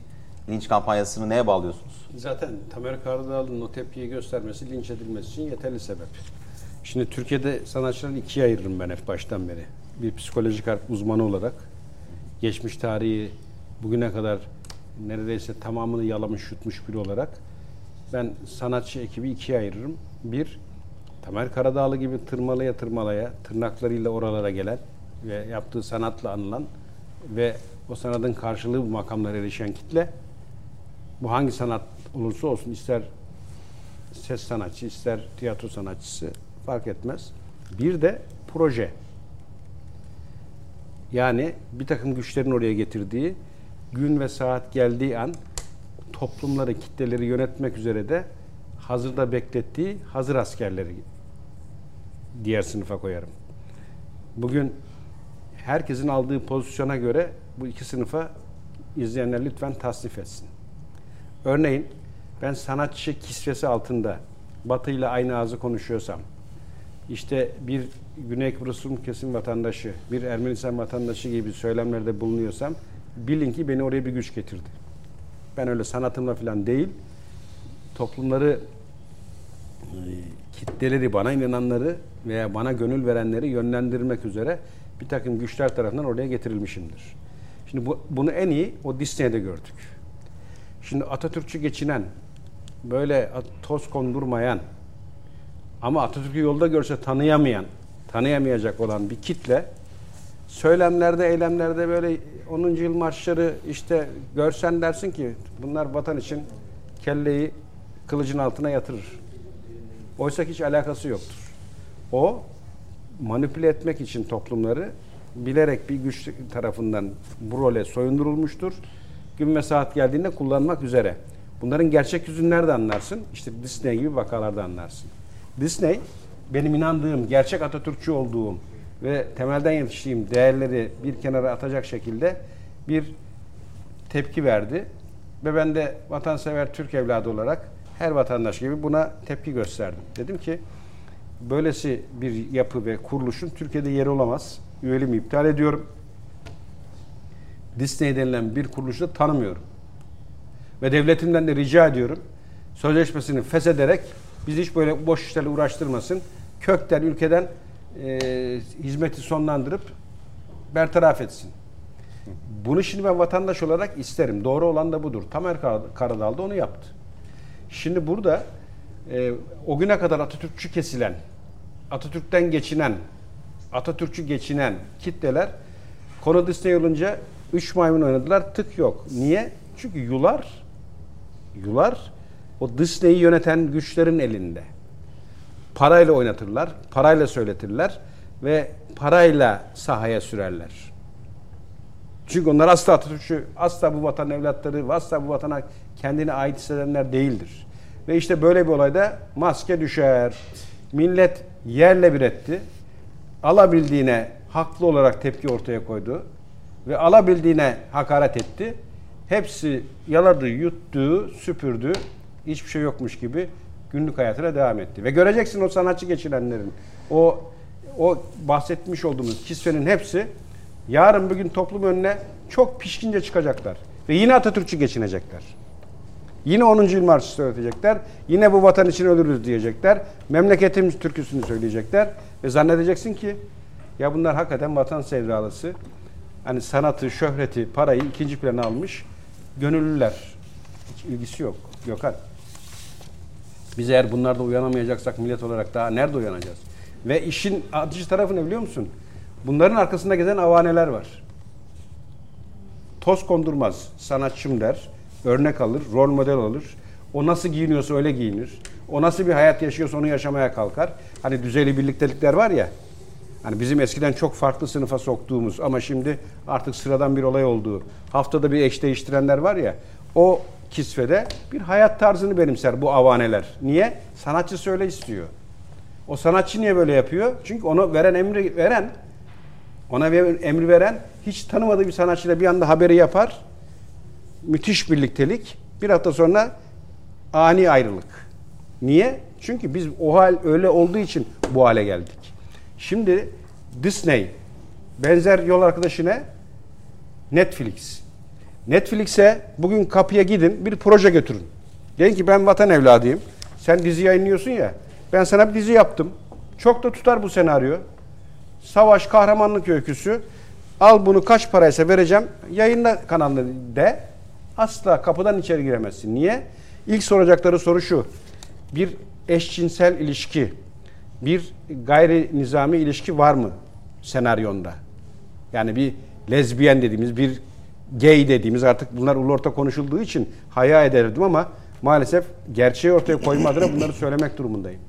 linç kampanyasını neye bağlıyorsunuz? Zaten Tamer Karadağlı'nın o tepkiyi göstermesi, linç edilmesi için yeterli sebep. Şimdi Türkiye'de sanatçıları ikiye ayırırım ben hep baştan beri. Bir psikolojik harp uzmanı olarak geçmiş tarihi bugüne kadar neredeyse tamamını yalamış yutmuş biri olarak ben sanatçı ekibi ikiye ayırırım. Bir, Tamer Karadağlı gibi tırmalaya tırmalaya tırnaklarıyla oralara gelen ve yaptığı sanatla anılan ve o sanatın karşılığı bu makamlara erişen kitle bu hangi sanat olursa olsun ister ses sanatçı ister tiyatro sanatçısı fark etmez. Bir de proje. Yani bir takım güçlerin oraya getirdiği gün ve saat geldiği an toplumları, kitleleri yönetmek üzere de hazırda beklettiği hazır askerleri diğer sınıfa koyarım. Bugün herkesin aldığı pozisyona göre bu iki sınıfa izleyenler lütfen tasnif etsin. Örneğin ben sanatçı kisvesi altında Batı ile aynı ağzı konuşuyorsam, işte bir Güney Kıbrıs Rum kesim vatandaşı, bir Ermenistan vatandaşı gibi söylemlerde bulunuyorsam bilin ki beni oraya bir güç getirdi. Ben öyle sanatımla falan değil, toplumları, kitleleri, bana inananları veya bana gönül verenleri yönlendirmek üzere bir takım güçler tarafından oraya getirilmişimdir. Şimdi bu, bunu en iyi o Disney'de gördük. Şimdi Atatürkçü geçinen, böyle toz kondurmayan ama Atatürk'ü yolda görse tanıyamayan, tanıyamayacak olan bir kitle söylemlerde, eylemlerde böyle 10. yıl marşları işte görsen dersin ki bunlar vatan için kelleyi kılıcın altına yatırır. Oysa hiç alakası yoktur. O manipüle etmek için toplumları bilerek bir güç tarafından bu role soyundurulmuştur. Gün ve saat geldiğinde kullanmak üzere. Bunların gerçek yüzünü nerede anlarsın? İşte Disney gibi vakalarda anlarsın. Disney benim inandığım, gerçek Atatürkçü olduğum ve temelden yetiştiğim değerleri bir kenara atacak şekilde bir tepki verdi. Ve ben de vatansever Türk evladı olarak her vatandaş gibi buna tepki gösterdim. Dedim ki böylesi bir yapı ve kuruluşun Türkiye'de yeri olamaz. Üyeliğimi iptal ediyorum. Disney denilen bir kuruluşu da tanımıyorum. Ve devletimden de rica ediyorum. Sözleşmesini feshederek bizi hiç böyle boş işlerle uğraştırmasın. Kökten, ülkeden e, hizmeti sonlandırıp bertaraf etsin. Bunu şimdi ben vatandaş olarak isterim. Doğru olan da budur. Tamer Karadağlı da onu yaptı. Şimdi burada e, o güne kadar Atatürkçü kesilen, Atatürk'ten geçinen, Atatürkçü geçinen kitleler konu Disney olunca üç maymun oynadılar tık yok. Niye? Çünkü yular yular o Disney'i yöneten güçlerin elinde. Parayla oynatırlar, parayla söyletirler ve parayla sahaya sürerler. Çünkü onlar asla Atatürkçü, asla bu vatan evlatları, asla bu vatana kendine ait hissedenler değildir. Ve işte böyle bir olayda maske düşer. Millet yerle bir etti. Alabildiğine haklı olarak tepki ortaya koydu. Ve alabildiğine hakaret etti. Hepsi yaladı, yuttu, süpürdü. Hiçbir şey yokmuş gibi günlük hayatına devam etti. Ve göreceksin o sanatçı geçirenlerin, o o bahsetmiş olduğumuz kisvenin hepsi yarın bugün toplum önüne çok pişkince çıkacaklar. Ve yine Atatürkçü geçinecekler. Yine 10. yıl marşı söyleyecekler. Yine bu vatan için ölürüz diyecekler. Memleketimiz türküsünü söyleyecekler. Ve zannedeceksin ki ya bunlar hakikaten vatan sevdalısı. Hani sanatı, şöhreti, parayı ikinci plana almış gönüllüler. Hiç ilgisi yok. Gökhan. Biz eğer bunlarda uyanamayacaksak millet olarak daha nerede uyanacağız? Ve işin acı tarafı ne biliyor musun? Bunların arkasında gezen avaneler var. Toz kondurmaz. Sanatçım der. Örnek alır, rol model alır. O nasıl giyiniyorsa öyle giyinir. O nasıl bir hayat yaşıyorsa onu yaşamaya kalkar. Hani düzeyli birliktelikler var ya. Hani bizim eskiden çok farklı sınıfa soktuğumuz ama şimdi artık sıradan bir olay olduğu, haftada bir eş değiştirenler var ya. O kisvede bir hayat tarzını benimser bu avaneler. Niye? Sanatçısı öyle istiyor. O sanatçı niye böyle yapıyor? Çünkü onu veren emri veren ona emri veren hiç tanımadığı bir sanatçıyla bir anda haberi yapar. Müthiş birliktelik. Bir hafta sonra ani ayrılık. Niye? Çünkü biz o hal öyle olduğu için bu hale geldik. Şimdi Disney benzer yol arkadaşı ne? Netflix. Netflix'e bugün kapıya gidin bir proje götürün. Deyin ki ben vatan evladıyım. Sen dizi yayınlıyorsun ya. Ben sana bir dizi yaptım. Çok da tutar bu senaryo. Savaş kahramanlık öyküsü. Al bunu kaç paraysa vereceğim. Yayınla kanalını de. Asla kapıdan içeri giremezsin. Niye? İlk soracakları soru şu. Bir eşcinsel ilişki, bir gayri nizami ilişki var mı senaryonda? Yani bir lezbiyen dediğimiz, bir gay dediğimiz artık bunlar ulu orta konuşulduğu için haya ederdim ama maalesef gerçeği ortaya koyma bunları söylemek durumundayım.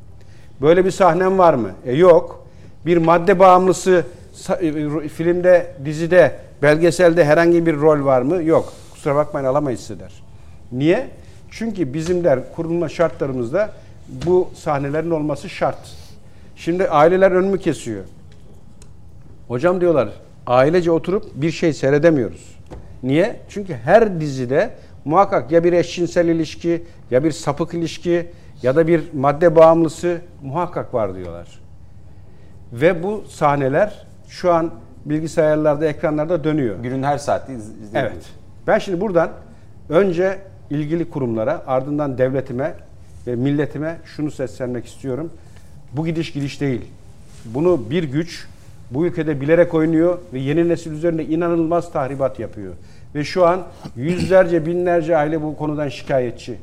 Böyle bir sahnem var mı? E yok. Bir madde bağımlısı sa- e, filmde, dizide, belgeselde herhangi bir rol var mı? Yok. Kusura bakmayın alamayız size der. Niye? Çünkü bizim der kurulma şartlarımızda bu sahnelerin olması şart. Şimdi aileler önümü kesiyor. Hocam diyorlar ailece oturup bir şey seyredemiyoruz. Niye? Çünkü her dizide muhakkak ya bir eşcinsel ilişki ya bir sapık ilişki ya da bir madde bağımlısı muhakkak var diyorlar. Ve bu sahneler şu an bilgisayarlarda, ekranlarda dönüyor. Günün her saatte iz- izleyebiliriz. Evet. Ben şimdi buradan önce ilgili kurumlara, ardından devletime ve milletime şunu seslenmek istiyorum. Bu gidiş gidiş değil. Bunu bir güç bu ülkede bilerek oynuyor ve yeni nesil üzerinde inanılmaz tahribat yapıyor. Ve şu an yüzlerce, binlerce aile bu konudan şikayetçi.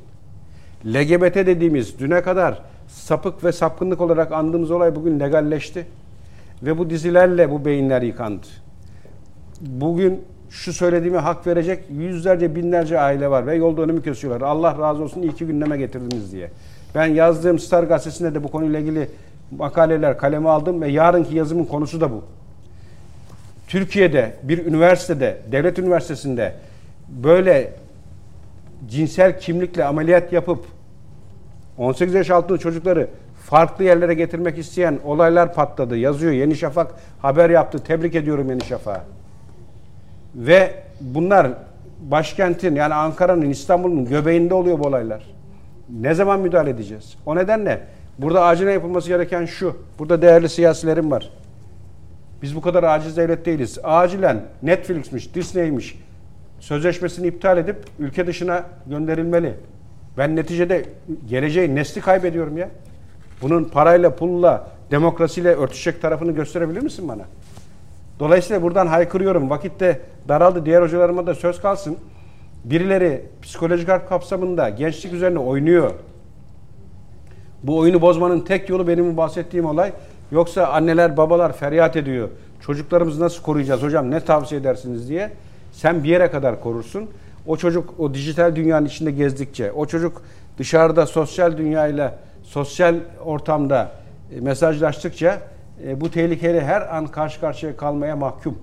LGBT dediğimiz düne kadar sapık ve sapkınlık olarak andığımız olay bugün legalleşti. Ve bu dizilerle bu beyinler yıkandı bugün şu söylediğime hak verecek yüzlerce binlerce aile var ve yolda önümü kesiyorlar. Allah razı olsun iyi ki gündeme getirdiniz diye. Ben yazdığım Star gazetesinde de bu konuyla ilgili makaleler kaleme aldım ve yarınki yazımın konusu da bu. Türkiye'de bir üniversitede, devlet üniversitesinde böyle cinsel kimlikle ameliyat yapıp 18 yaş altında çocukları farklı yerlere getirmek isteyen olaylar patladı. Yazıyor Yeni Şafak haber yaptı. Tebrik ediyorum Yeni Şafak'ı. Ve bunlar başkentin yani Ankara'nın, İstanbul'un göbeğinde oluyor bu olaylar. Ne zaman müdahale edeceğiz? O nedenle burada acilen yapılması gereken şu. Burada değerli siyasilerim var. Biz bu kadar aciz devlet değiliz. Acilen Netflix'miş, Disney'miş sözleşmesini iptal edip ülke dışına gönderilmeli. Ben neticede geleceği nesli kaybediyorum ya. Bunun parayla, pulla, demokrasiyle örtüşecek tarafını gösterebilir misin bana? Dolayısıyla buradan haykırıyorum. Vakitte daraldı. Diğer hocalarıma da söz kalsın. Birileri psikolojik harp kapsamında gençlik üzerine oynuyor. Bu oyunu bozmanın tek yolu benim bahsettiğim olay. Yoksa anneler babalar feryat ediyor. Çocuklarımızı nasıl koruyacağız hocam ne tavsiye edersiniz diye. Sen bir yere kadar korursun. O çocuk o dijital dünyanın içinde gezdikçe, o çocuk dışarıda sosyal dünyayla, sosyal ortamda mesajlaştıkça e, bu tehlikeli her an karşı karşıya kalmaya mahkum.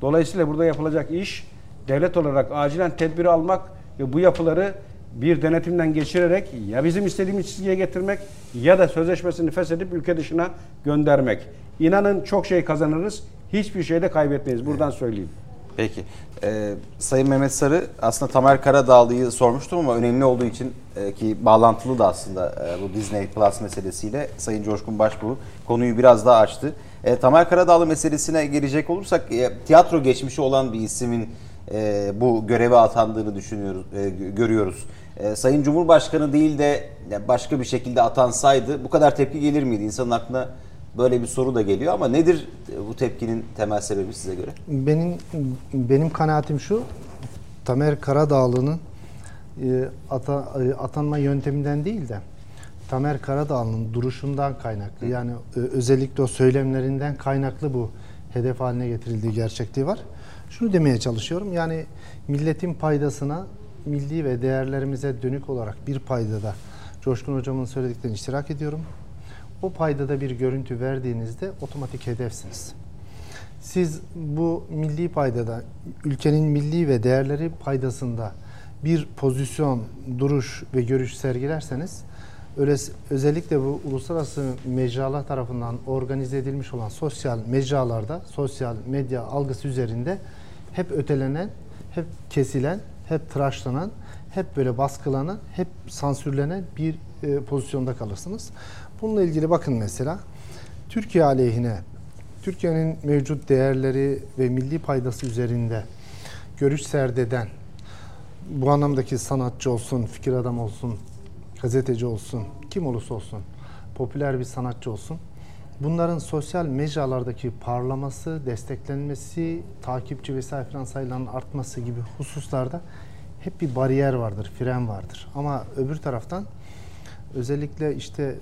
Dolayısıyla burada yapılacak iş devlet olarak acilen tedbir almak ve bu yapıları bir denetimden geçirerek ya bizim istediğimiz çizgiye getirmek ya da sözleşmesini feshedip ülke dışına göndermek. İnanın çok şey kazanırız, hiçbir şey de kaybetmeyiz. Buradan söyleyeyim. Peki. Ee, Sayın Mehmet Sarı aslında Tamer Karadağlı'yı sormuştum ama önemli olduğu için e, ki bağlantılı da aslında e, bu Disney Plus meselesiyle Sayın Coşkun Başbuğ konuyu biraz daha açtı. E, Tamer Karadağlı meselesine gelecek olursak e, tiyatro geçmişi olan bir ismin e, bu göreve atandığını düşünüyoruz, gö- görüyoruz. Sayın Cumhurbaşkanı değil de başka bir şekilde atansaydı bu kadar tepki gelir miydi? İnsanın aklına böyle bir soru da geliyor ama nedir bu tepkinin temel sebebi size göre? Benim benim kanaatim şu. Tamer Karadağlı'nın e, ata, e, atanma yönteminden değil de Tamer Karadağlı'nın duruşundan kaynaklı. Yani e, özellikle o söylemlerinden kaynaklı bu hedef haline getirildiği gerçekliği var. Şunu demeye çalışıyorum. Yani milletin paydasına milli ve değerlerimize dönük olarak bir paydada Coşkun Hocam'ın söylediklerini iştirak ediyorum. O paydada bir görüntü verdiğinizde otomatik hedefsiniz. Siz bu milli paydada, ülkenin milli ve değerleri paydasında bir pozisyon, duruş ve görüş sergilerseniz öyle, özellikle bu uluslararası mecralar tarafından organize edilmiş olan sosyal mecralarda, sosyal medya algısı üzerinde hep ötelenen, hep kesilen, hep tıraşlanan, hep böyle baskılanan, hep sansürlenen bir e, pozisyonda kalırsınız. Bununla ilgili bakın mesela Türkiye aleyhine Türkiye'nin mevcut değerleri ve milli paydası üzerinde görüş serdeden bu anlamdaki sanatçı olsun, fikir adam olsun, gazeteci olsun, kim olursa olsun, popüler bir sanatçı olsun. Bunların sosyal mecralardaki parlaması, desteklenmesi, takipçi vesaire filan sayılarının artması gibi hususlarda hep bir bariyer vardır, fren vardır. Ama öbür taraftan özellikle işte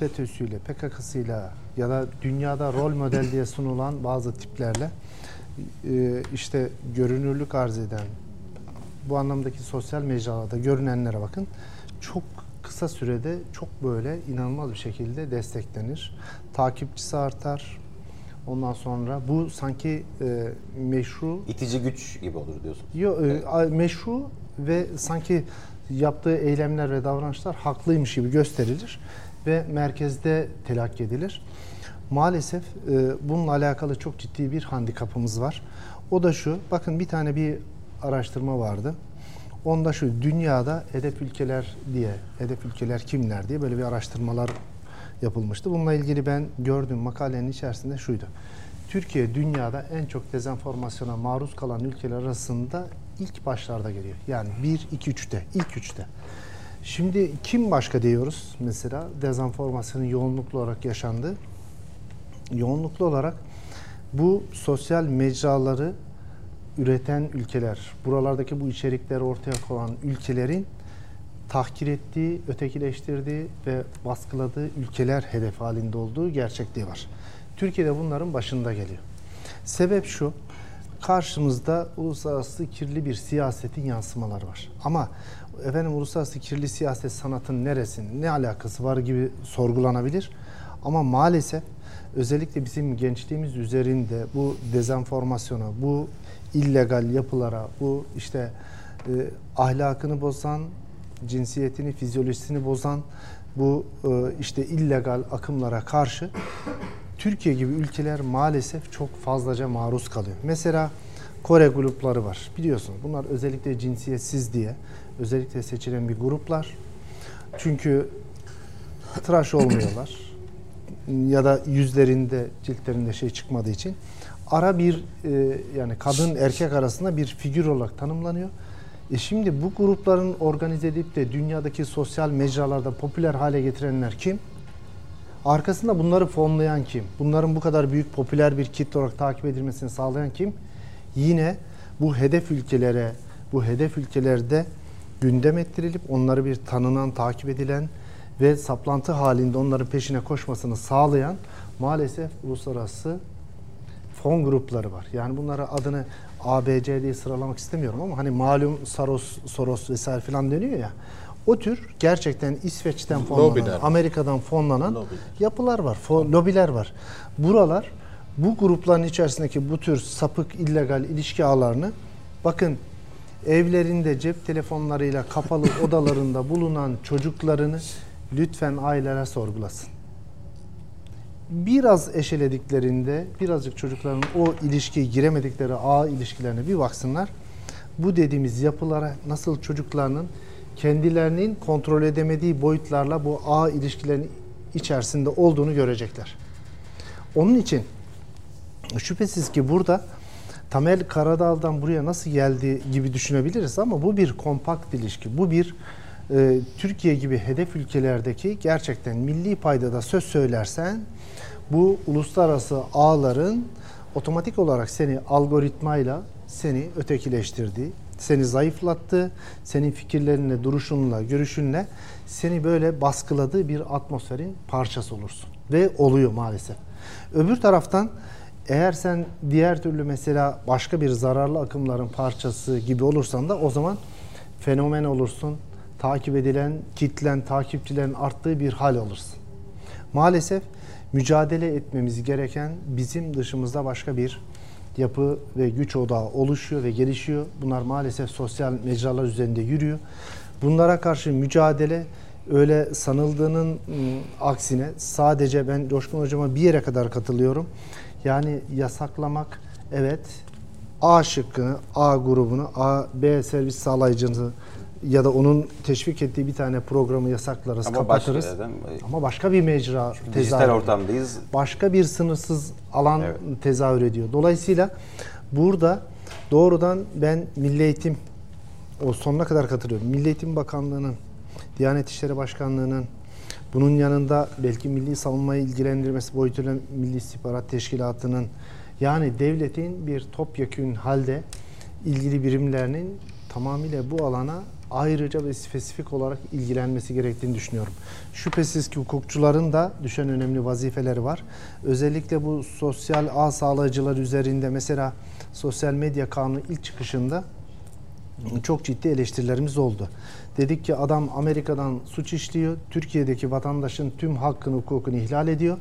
FETÖ'süyle, PKK'sıyla ya da dünyada rol model diye sunulan bazı tiplerle e, işte görünürlük arz eden bu anlamdaki sosyal mecralarda görünenlere bakın çok kısa sürede çok böyle inanılmaz bir şekilde desteklenir. Takipçisi artar. Ondan sonra bu sanki e, meşru İtici güç gibi olur diyorsun. Yo, e, meşru ve sanki yaptığı eylemler ve davranışlar haklıymış gibi gösterilir ve merkezde telakki edilir. Maalesef e, bununla alakalı çok ciddi bir handikapımız var. O da şu, bakın bir tane bir araştırma vardı. Onda şu, dünyada hedef ülkeler diye, hedef ülkeler kimler diye böyle bir araştırmalar yapılmıştı. Bununla ilgili ben gördüğüm makalenin içerisinde şuydu. Türkiye dünyada en çok dezenformasyona maruz kalan ülkeler arasında ilk başlarda geliyor. Yani 1, 2, 3'te, ilk 3'te. Şimdi kim başka diyoruz mesela dezenformasyonun yoğunluklu olarak yaşandığı? Yoğunluklu olarak bu sosyal mecraları üreten ülkeler, buralardaki bu içerikleri ortaya koyan ülkelerin tahkir ettiği, ötekileştirdiği ve baskıladığı ülkeler hedef halinde olduğu gerçekliği var. Türkiye'de bunların başında geliyor. Sebep şu, karşımızda uluslararası kirli bir siyasetin yansımaları var. Ama efendim uluslararası kirli siyaset sanatın neresinin ne alakası var gibi sorgulanabilir. Ama maalesef özellikle bizim gençliğimiz üzerinde bu dezenformasyona, bu illegal yapılara, bu işte e, ahlakını bozan, cinsiyetini, fizyolojisini bozan bu e, işte illegal akımlara karşı Türkiye gibi ülkeler maalesef çok fazlaca maruz kalıyor. Mesela Kore grupları var. Biliyorsunuz bunlar özellikle cinsiyetsiz diye özellikle seçilen bir gruplar. Çünkü tıraş olmuyorlar. ya da yüzlerinde, ciltlerinde şey çıkmadığı için ara bir e, yani kadın erkek arasında bir figür olarak tanımlanıyor. E şimdi bu grupların organize edip de dünyadaki sosyal mecralarda popüler hale getirenler kim? Arkasında bunları fonlayan kim? Bunların bu kadar büyük popüler bir kitle olarak takip edilmesini sağlayan kim? Yine bu hedef ülkelere, bu hedef ülkelerde gündem ettirilip onları bir tanınan, takip edilen ve saplantı halinde onların peşine koşmasını sağlayan maalesef uluslararası fon grupları var. Yani bunlara adını ABC diye sıralamak istemiyorum ama hani malum Soros, Soros vesaire falan deniyor ya. O tür gerçekten İsveç'ten fonlanan, Lobiler. Amerika'dan fonlanan Lobiler. yapılar var, fo- lobiler var. Buralar bu grupların içerisindeki bu tür sapık illegal ilişki ağlarını bakın evlerinde cep telefonlarıyla kapalı odalarında bulunan çocuklarını lütfen ailelere sorgulasın. Biraz eşelediklerinde birazcık çocukların o ilişkiye giremedikleri ağ ilişkilerine bir baksınlar. Bu dediğimiz yapılara nasıl çocuklarının kendilerinin kontrol edemediği boyutlarla bu ağ ilişkilerinin içerisinde olduğunu görecekler. Onun için şüphesiz ki burada Tamel Karadağ'dan buraya nasıl geldi gibi düşünebiliriz ama bu bir kompakt ilişki. Bu bir e, Türkiye gibi hedef ülkelerdeki gerçekten milli paydada söz söylersen bu uluslararası ağların otomatik olarak seni algoritmayla seni ötekileştirdiği, seni zayıflattı, senin fikirlerinle, duruşunla, görüşünle seni böyle baskıladığı bir atmosferin parçası olursun. Ve oluyor maalesef. Öbür taraftan Eğer sen diğer türlü mesela başka bir zararlı akımların parçası gibi olursan da o zaman fenomen olursun. Takip edilen, kitlen, takipçilerin arttığı bir hal olursun. Maalesef mücadele etmemiz gereken bizim dışımızda başka bir yapı ve güç odağı oluşuyor ve gelişiyor. Bunlar maalesef sosyal mecralar üzerinde yürüyor. Bunlara karşı mücadele öyle sanıldığının ım, aksine sadece ben Coşkun Hocama bir yere kadar katılıyorum. Yani yasaklamak evet A şıkkını, A grubunu, A, B servis sağlayıcını ya da onun teşvik ettiği bir tane programı yasaklarız, Ama kapatırız. başka- değil mi? Ama başka bir mecra Dijital tezahür ediyor ortamdayız. başka bir sınırsız alan Evet. tezahür ediyor. Dolayısıyla burada doğrudan ben Milli Eğitim o sonuna kadar katılıyorum. Milli Eğitim Bakanlığı'nın, Diyanet İşleri Başkanlığı'nın bunun yanında belki milli savunmayı ilgilendirmesi boyutuyla Milli İstihbarat Teşkilatı'nın yani devletin bir topyekün halde ilgili birimlerinin tamamıyla bu alana ayrıca ve spesifik olarak ilgilenmesi gerektiğini düşünüyorum. Şüphesiz ki hukukçuların da düşen önemli vazifeleri var. Özellikle bu sosyal ağ sağlayıcılar üzerinde mesela sosyal medya kanunu ilk çıkışında çok ciddi eleştirilerimiz oldu. Dedik ki adam Amerika'dan suç işliyor, Türkiye'deki vatandaşın tüm hakkını, hukukunu ihlal ediyor.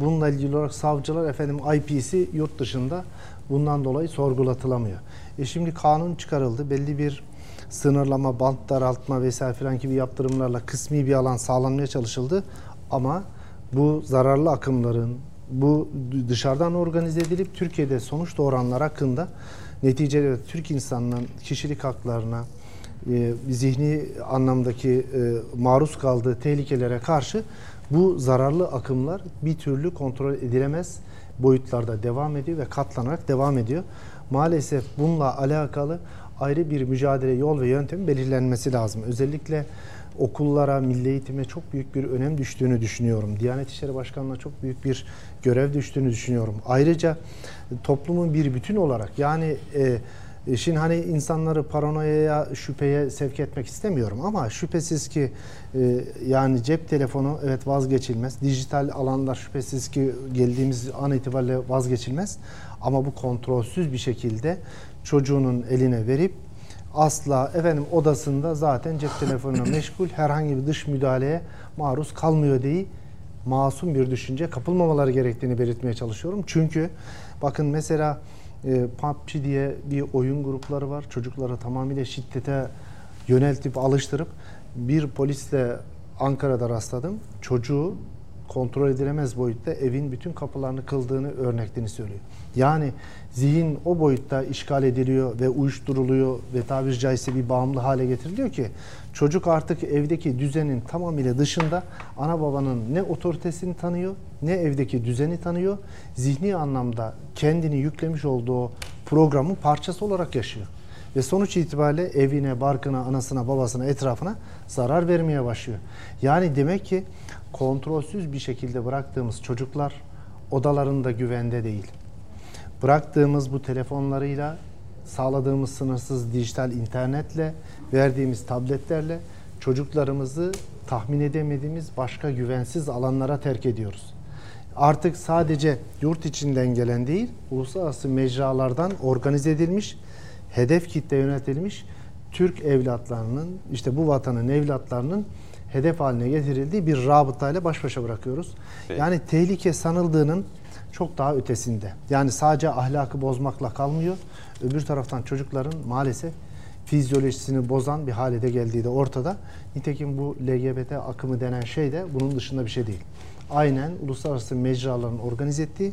Bununla ilgili olarak savcılar efendim IP'si yurt dışında bundan dolayı sorgulatılamıyor. E şimdi kanun çıkarıldı. Belli bir sınırlama, bant daraltma vesaire filan gibi yaptırımlarla kısmi bir alan sağlanmaya çalışıldı. Ama bu zararlı akımların, bu dışarıdan organize edilip Türkiye'de sonuç doğuranlar hakkında neticede Türk insanının kişilik haklarına, e, zihni anlamdaki e, maruz kaldığı tehlikelere karşı bu zararlı akımlar bir türlü kontrol edilemez boyutlarda devam ediyor ve katlanarak devam ediyor. Maalesef bununla alakalı ayrı bir mücadele yol ve yöntem belirlenmesi lazım. Özellikle okullara, milli eğitime çok büyük bir önem düştüğünü düşünüyorum. Diyanet İşleri Başkanlığı'na çok büyük bir görev düştüğünü düşünüyorum. Ayrıca toplumun bir bütün olarak yani e, Şimdi hani insanları paranoyaya, şüpheye sevk etmek istemiyorum ama şüphesiz ki e, yani cep telefonu evet vazgeçilmez. Dijital alanlar şüphesiz ki geldiğimiz an itibariyle vazgeçilmez. Ama bu kontrolsüz bir şekilde çocuğunun eline verip asla efendim odasında zaten cep telefonuna meşgul herhangi bir dış müdahaleye maruz kalmıyor diye masum bir düşünce kapılmamaları gerektiğini belirtmeye çalışıyorum. Çünkü bakın mesela e, PUBG diye bir oyun grupları var. Çocukları tamamıyla şiddete yöneltip alıştırıp bir polisle Ankara'da rastladım. Çocuğu kontrol edilemez boyutta evin bütün kapılarını kıldığını örneklerini söylüyor. Yani zihin o boyutta işgal ediliyor ve uyuşturuluyor ve tabiri caizse bir bağımlı hale getiriliyor ki çocuk artık evdeki düzenin tamamıyla dışında ana babanın ne otoritesini tanıyor ne evdeki düzeni tanıyor. Zihni anlamda kendini yüklemiş olduğu programın parçası olarak yaşıyor. Ve sonuç itibariyle evine, barkına, anasına, babasına, etrafına zarar vermeye başlıyor. Yani demek ki kontrolsüz bir şekilde bıraktığımız çocuklar odalarında güvende değil. Bıraktığımız bu telefonlarıyla, sağladığımız sınırsız dijital internetle, verdiğimiz tabletlerle çocuklarımızı tahmin edemediğimiz başka güvensiz alanlara terk ediyoruz. Artık sadece yurt içinden gelen değil, uluslararası mecralardan organize edilmiş, hedef kitle yönetilmiş Türk evlatlarının, işte bu vatanın evlatlarının hedef haline getirildiği bir rabıtayla baş başa bırakıyoruz. Peki. Yani tehlike sanıldığının çok daha ötesinde. Yani sadece ahlakı bozmakla kalmıyor. Öbür taraftan çocukların maalesef fizyolojisini bozan bir hale de geldiği de ortada. Nitekim bu LGBT akımı denen şey de bunun dışında bir şey değil. Aynen uluslararası mecraların organize ettiği,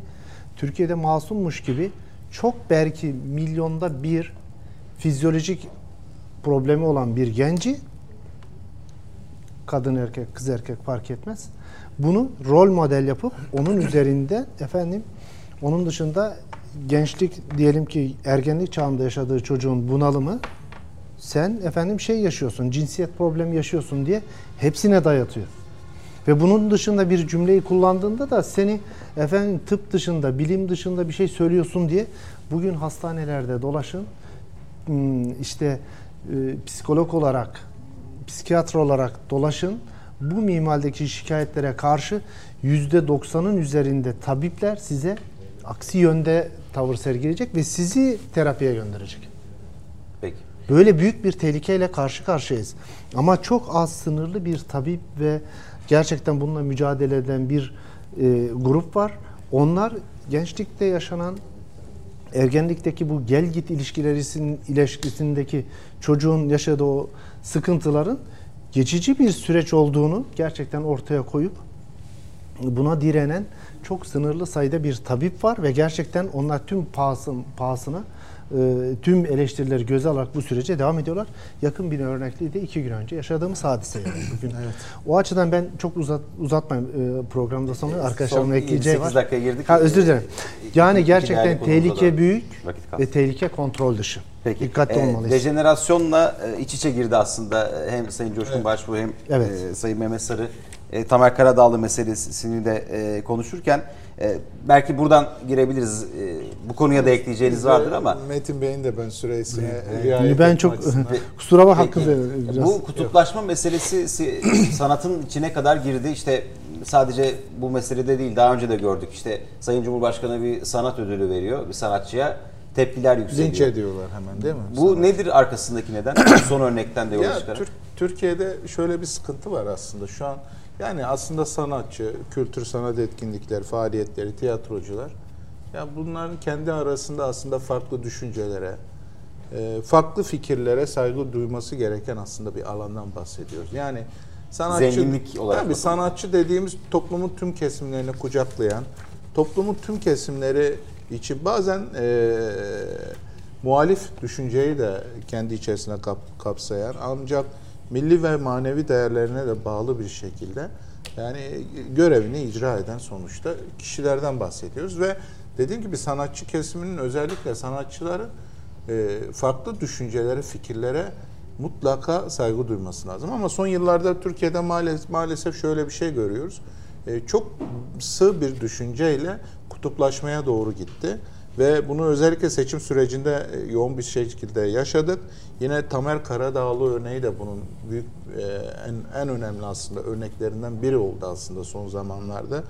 Türkiye'de masummuş gibi çok belki milyonda bir fizyolojik problemi olan bir genci kadın erkek kız erkek fark etmez. Bunu rol model yapıp onun üzerinde efendim onun dışında gençlik diyelim ki ergenlik çağında yaşadığı çocuğun bunalımı sen efendim şey yaşıyorsun, cinsiyet problemi yaşıyorsun diye hepsine dayatıyor. Ve bunun dışında bir cümleyi kullandığında da seni efendim tıp dışında, bilim dışında bir şey söylüyorsun diye bugün hastanelerde dolaşın hmm, işte e, psikolog olarak, psikiyatr olarak dolaşın. Bu minvaldeki şikayetlere karşı yüzde doksanın üzerinde tabipler size aksi yönde tavır sergileyecek ve sizi terapiye gönderecek. Peki. Böyle büyük bir tehlikeyle karşı karşıyayız. Ama çok az sınırlı bir tabip ve gerçekten bununla mücadele eden bir e, grup var. Onlar gençlikte yaşanan ergenlikteki bu gel git ilişkilerisinin ilişkisindeki çocuğun yaşadığı o sıkıntıların geçici bir süreç olduğunu gerçekten ortaya koyup buna direnen çok sınırlı sayıda bir tabip var ve gerçekten onlar tüm pahasın, pahasına e, tüm eleştirileri göze alarak bu sürece devam ediyorlar. Yakın bir örnekliği de iki gün önce yaşadığımız hadise yani bugün. O açıdan ben çok uzat, uzatmayayım e, programda sonra arkadaşlarımın Son ekleyeceği 8 var. dakikaya girdik. Ha, özür dilerim. Yani gerçekten tehlike büyük ve tehlike kontrol dışı. Peki. Dikkatli olmalıyız. Dejenerasyonla e, iç içe girdi aslında e, hem Sayın Coşkun Başbuğ hem Evet. e, Sayın Mehmet Sarı. E, Tamer Karadağlı meselesini de e, konuşurken e, belki buradan girebiliriz. E, bu konuya da ekleyeceğiniz vardır ama Metin Bey'in de ben süresine riayet ben çok açısından- kusura bak verin biraz. Bu kutuplaşma meselesi si- sanatın içine kadar girdi. İşte sadece bu meselede değil daha önce de gördük. İşte Sayın Cumhurbaşkanı bir sanat ödülü veriyor bir sanatçıya. Tepkiler yükseliyor. Linç ediyorlar hemen değil mi? Bu nedir arkasındaki neden? Son örnekten de yola Ya çıkarak. Türk, Türkiye'de şöyle bir sıkıntı var aslında şu an. Yani aslında sanatçı, kültür sanat etkinlikleri, faaliyetleri, tiyatrocular ya bunların kendi arasında aslında farklı düşüncelere, e, farklı fikirlere saygı duyması gereken aslında bir alandan bahsediyoruz. Yani sanatçı Zenginlik olarak tabii sanatçı dediğimiz toplumun tüm kesimlerini kucaklayan, toplumun tüm kesimleri için bazen e, muhalif düşünceyi de kendi içerisine kap- kapsayan ancak milli ve manevi değerlerine de bağlı bir şekilde yani görevini icra eden sonuçta kişilerden bahsediyoruz ve dediğim gibi sanatçı kesiminin özellikle sanatçıların e, farklı düşüncelere, fikirlere mutlaka saygı duyması lazım. Ama son yıllarda Türkiye'de maalesef, maalesef şöyle bir şey görüyoruz. E, çok sığ bir düşünceyle kutuplaşmaya doğru gitti. Ve bunu özellikle seçim sürecinde e, yoğun bir şekilde yaşadık. Yine Tamer Karadağlı örneği de bunun büyük e, en, en önemli aslında örneklerinden biri oldu aslında son zamanlarda.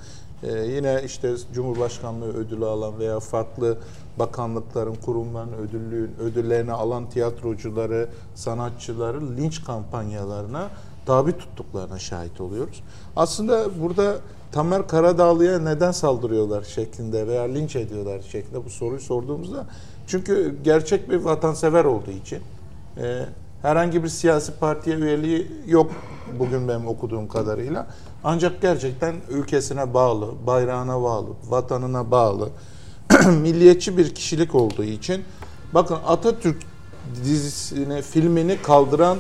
E, yine işte Cumhurbaşkanlığı ödülü alan veya farklı bakanlıkların, kurumların ödüllü, ödüllerini alan tiyatrocuları, sanatçıları linç kampanyalarına tabi tuttuklarına şahit oluyoruz. Aslında burada Tamer Karadağlı'ya neden saldırıyorlar şeklinde veya linç ediyorlar şeklinde bu soruyu sorduğumuzda çünkü gerçek bir vatansever olduğu için e, herhangi bir siyasi partiye üyeliği yok bugün benim okuduğum kadarıyla. Ancak gerçekten ülkesine bağlı, bayrağına bağlı, vatanına bağlı, milliyetçi bir kişilik olduğu için bakın Atatürk dizisini, filmini kaldıran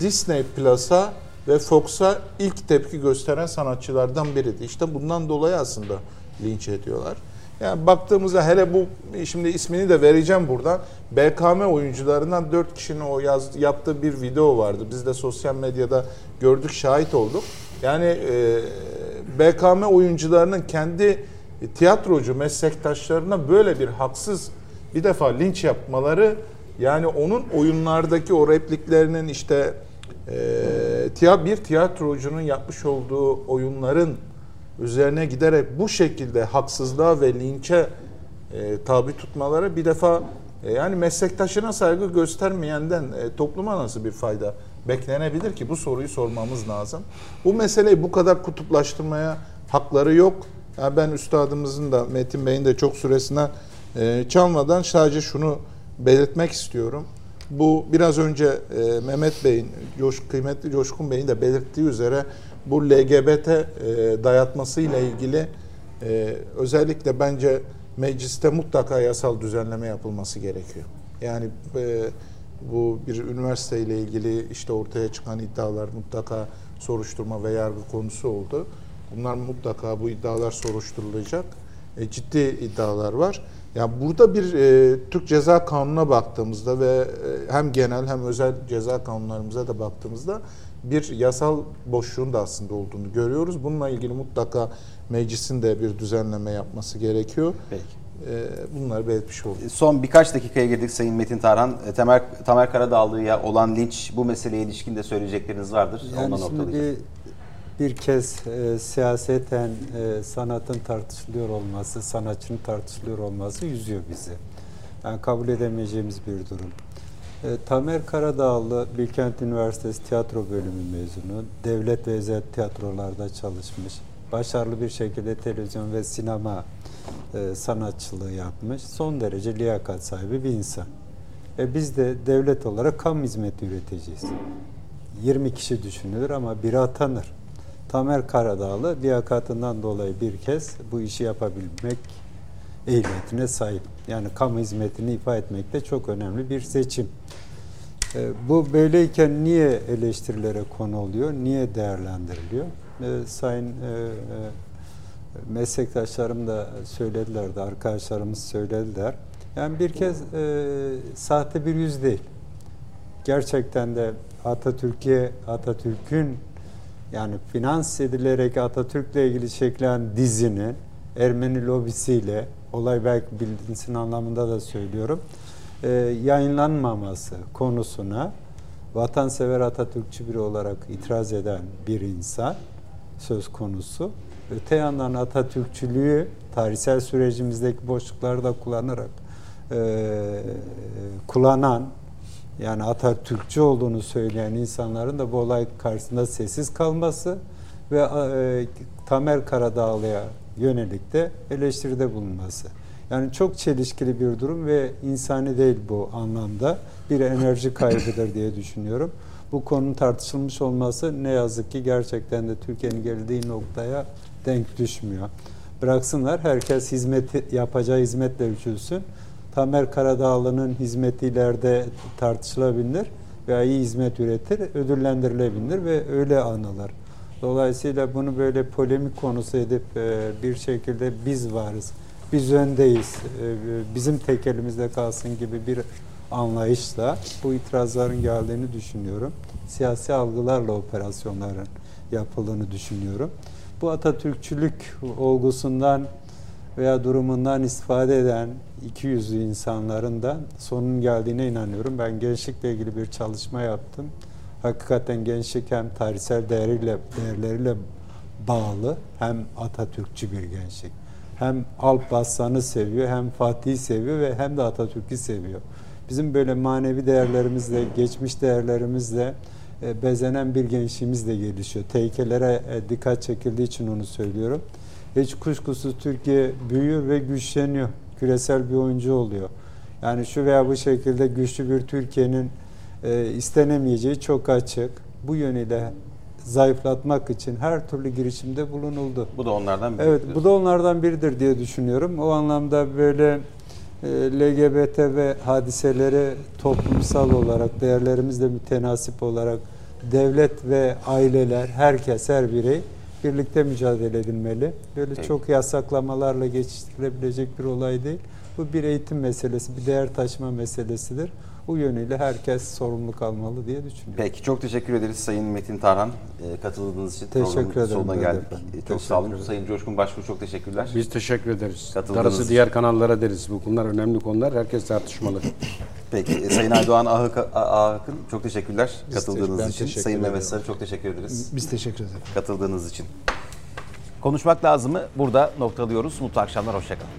Disney Plus'a ve Fox'a ilk tepki gösteren sanatçılardan biriydi. İşte bundan dolayı aslında linç ediyorlar. Yani baktığımızda hele bu şimdi ismini de vereceğim buradan. BKM oyuncularından 4 kişinin o yaz, yaptığı bir video vardı. Biz de sosyal medyada gördük, şahit olduk. Yani e, BKM oyuncularının kendi tiyatrocu meslektaşlarına böyle bir haksız bir defa linç yapmaları yani onun oyunlardaki o repliklerinin işte e, bir tiyatrocunun yapmış olduğu oyunların üzerine giderek bu şekilde haksızlığa ve linçe e, tabi tutmaları bir defa e, yani meslektaşına saygı göstermeyenden e, topluma nasıl bir fayda beklenebilir ki bu soruyu sormamız lazım. Bu meseleyi bu kadar kutuplaştırmaya hakları yok. Yani ben üstadımızın da Metin Bey'in de çok süresine e, çalmadan sadece şunu belirtmek istiyorum. Bu biraz önce e, Mehmet Bey'in, Coş, kıymetli Coşkun Bey'in de belirttiği üzere bu LGBT e, dayatması ile ilgili e, özellikle bence mecliste mutlaka yasal düzenleme yapılması gerekiyor. Yani e, bu bir üniversite ile ilgili işte ortaya çıkan iddialar mutlaka soruşturma ve yargı konusu oldu. Bunlar mutlaka bu iddialar soruşturulacak. E, ciddi iddialar var. Ya burada bir e, Türk Ceza Kanunu'na baktığımızda ve e, hem genel hem özel ceza kanunlarımıza da baktığımızda bir yasal boşluğun da aslında olduğunu görüyoruz. Bununla ilgili mutlaka meclisin de bir düzenleme yapması gerekiyor. Peki. E, bunları belirtmiş olduk. Son birkaç dakikaya girdik Sayın Metin Tarhan. E, Tamer, Tamer Karadağlı'ya olan linç bu meseleye ilişkin de söyleyecekleriniz vardır. Yani Ondan şimdi noktalayacağım. Bir kez e, siyaseten e, sanatın tartışılıyor olması, sanatçının tartışılıyor olması üzüyor bizi. Yani kabul edemeyeceğimiz bir durum. E, Tamer Karadağlı Bilkent Üniversitesi Tiyatro Bölümü mezunu. Devlet ve özel tiyatrolarda çalışmış. Başarılı bir şekilde televizyon ve sinema e, sanatçılığı yapmış. Son derece liyakat sahibi bir insan. E biz de devlet olarak kamu hizmeti üreteceğiz. 20 kişi düşünülür ama biri atanır. Tamer Karadağlı liyakatından dolayı bir kez bu işi yapabilmek ehliyetine sahip. Yani kamu hizmetini ifa etmek de çok önemli bir seçim. E, bu böyleyken niye eleştirilere konu oluyor, niye değerlendiriliyor? E, sayın e, meslektaşlarım da söylediler de, arkadaşlarımız söylediler. Yani bir kez e, sahte bir yüz değil. Gerçekten de Atatürk'e, Atatürk'ün yani finans edilerek Atatürk'le ilgili çekilen dizinin Ermeni lobisiyle olay belki bilinsin anlamında da söylüyorum e, yayınlanmaması konusuna vatansever Atatürkçü biri olarak itiraz eden bir insan söz konusu. Öte yandan Atatürkçülüğü tarihsel sürecimizdeki boşlukları da kullanarak e, kullanan yani Atatürkçü olduğunu söyleyen insanların da bu olay karşısında sessiz kalması ve e, Tamer Karadağlı'ya yönelik de eleştiride bulunması. Yani çok çelişkili bir durum ve insani değil bu anlamda. Bir enerji kaybıdır diye düşünüyorum. Bu konunun tartışılmış olması ne yazık ki gerçekten de Türkiye'nin geldiği noktaya denk düşmüyor. Bıraksınlar herkes hizmeti yapacağı hizmetle ölçülsün. Tamer Karadağlı'nın hizmeti ileride tartışılabilir veya iyi hizmet üretir, ödüllendirilebilir ve öyle anılır. Dolayısıyla bunu böyle polemik konusu edip e, bir şekilde biz varız, biz öndeyiz, e, bizim tek elimizde kalsın gibi bir anlayışla bu itirazların geldiğini düşünüyorum. Siyasi algılarla operasyonların yapıldığını düşünüyorum. Bu Atatürkçülük olgusundan veya durumundan istifade eden iki yüzlü insanların da sonun geldiğine inanıyorum. Ben gençlikle ilgili bir çalışma yaptım. Hakikaten gençlik hem tarihsel değeriyle, değerleriyle bağlı hem Atatürkçü bir gençlik. Hem Alp Aslan'ı seviyor, hem Fatih'i seviyor ve hem de Atatürk'ü seviyor. Bizim böyle manevi değerlerimizle, geçmiş değerlerimizle e, bezenen bir gençliğimiz de gelişiyor. Tehlikelere e, dikkat çekildiği için onu söylüyorum. Hiç kuşkusuz Türkiye büyüyor ve güçleniyor. Küresel bir oyuncu oluyor. Yani şu veya bu şekilde güçlü bir Türkiye'nin e, istenemeyeceği çok açık. Bu yönüyle zayıflatmak için her türlü girişimde bulunuldu. Bu da onlardan biri. Evet, bu da onlardan biridir diye düşünüyorum. O anlamda böyle e, LGBT ve hadiseleri toplumsal olarak, değerlerimizle mütenasip olarak devlet ve aileler, herkes, her birey birlikte mücadele edilmeli. Böyle Peki. çok yasaklamalarla geçiştirilebilecek bir olay değil. Bu bir eğitim meselesi, bir değer taşıma meselesidir. Bu yönüyle herkes sorumluluk almalı diye düşünüyorum. Peki çok teşekkür ederiz Sayın Metin Tarhan e, katıldığınız için. Teşekkür ederim Sonuna geldik. E, Çok Teşekkür sağ olun. ederim. Sayın Coşkun Başbuğ çok teşekkürler. Biz teşekkür ederiz. Katıldığınız Darısı için. diğer kanallara deriz. Bu konular önemli konular. Herkes tartışmalı. Peki e, Sayın Aydoğan Ahık, Ahık'ın çok teşekkürler Biz katıldığınız te- ben için. teşekkür Sayın Mehmet. Sarı çok teşekkür ederiz Biz teşekkür ederiz. katıldığınız için. Konuşmak lazımı burada noktalıyoruz. Mutlu akşamlar, hoşçakalın.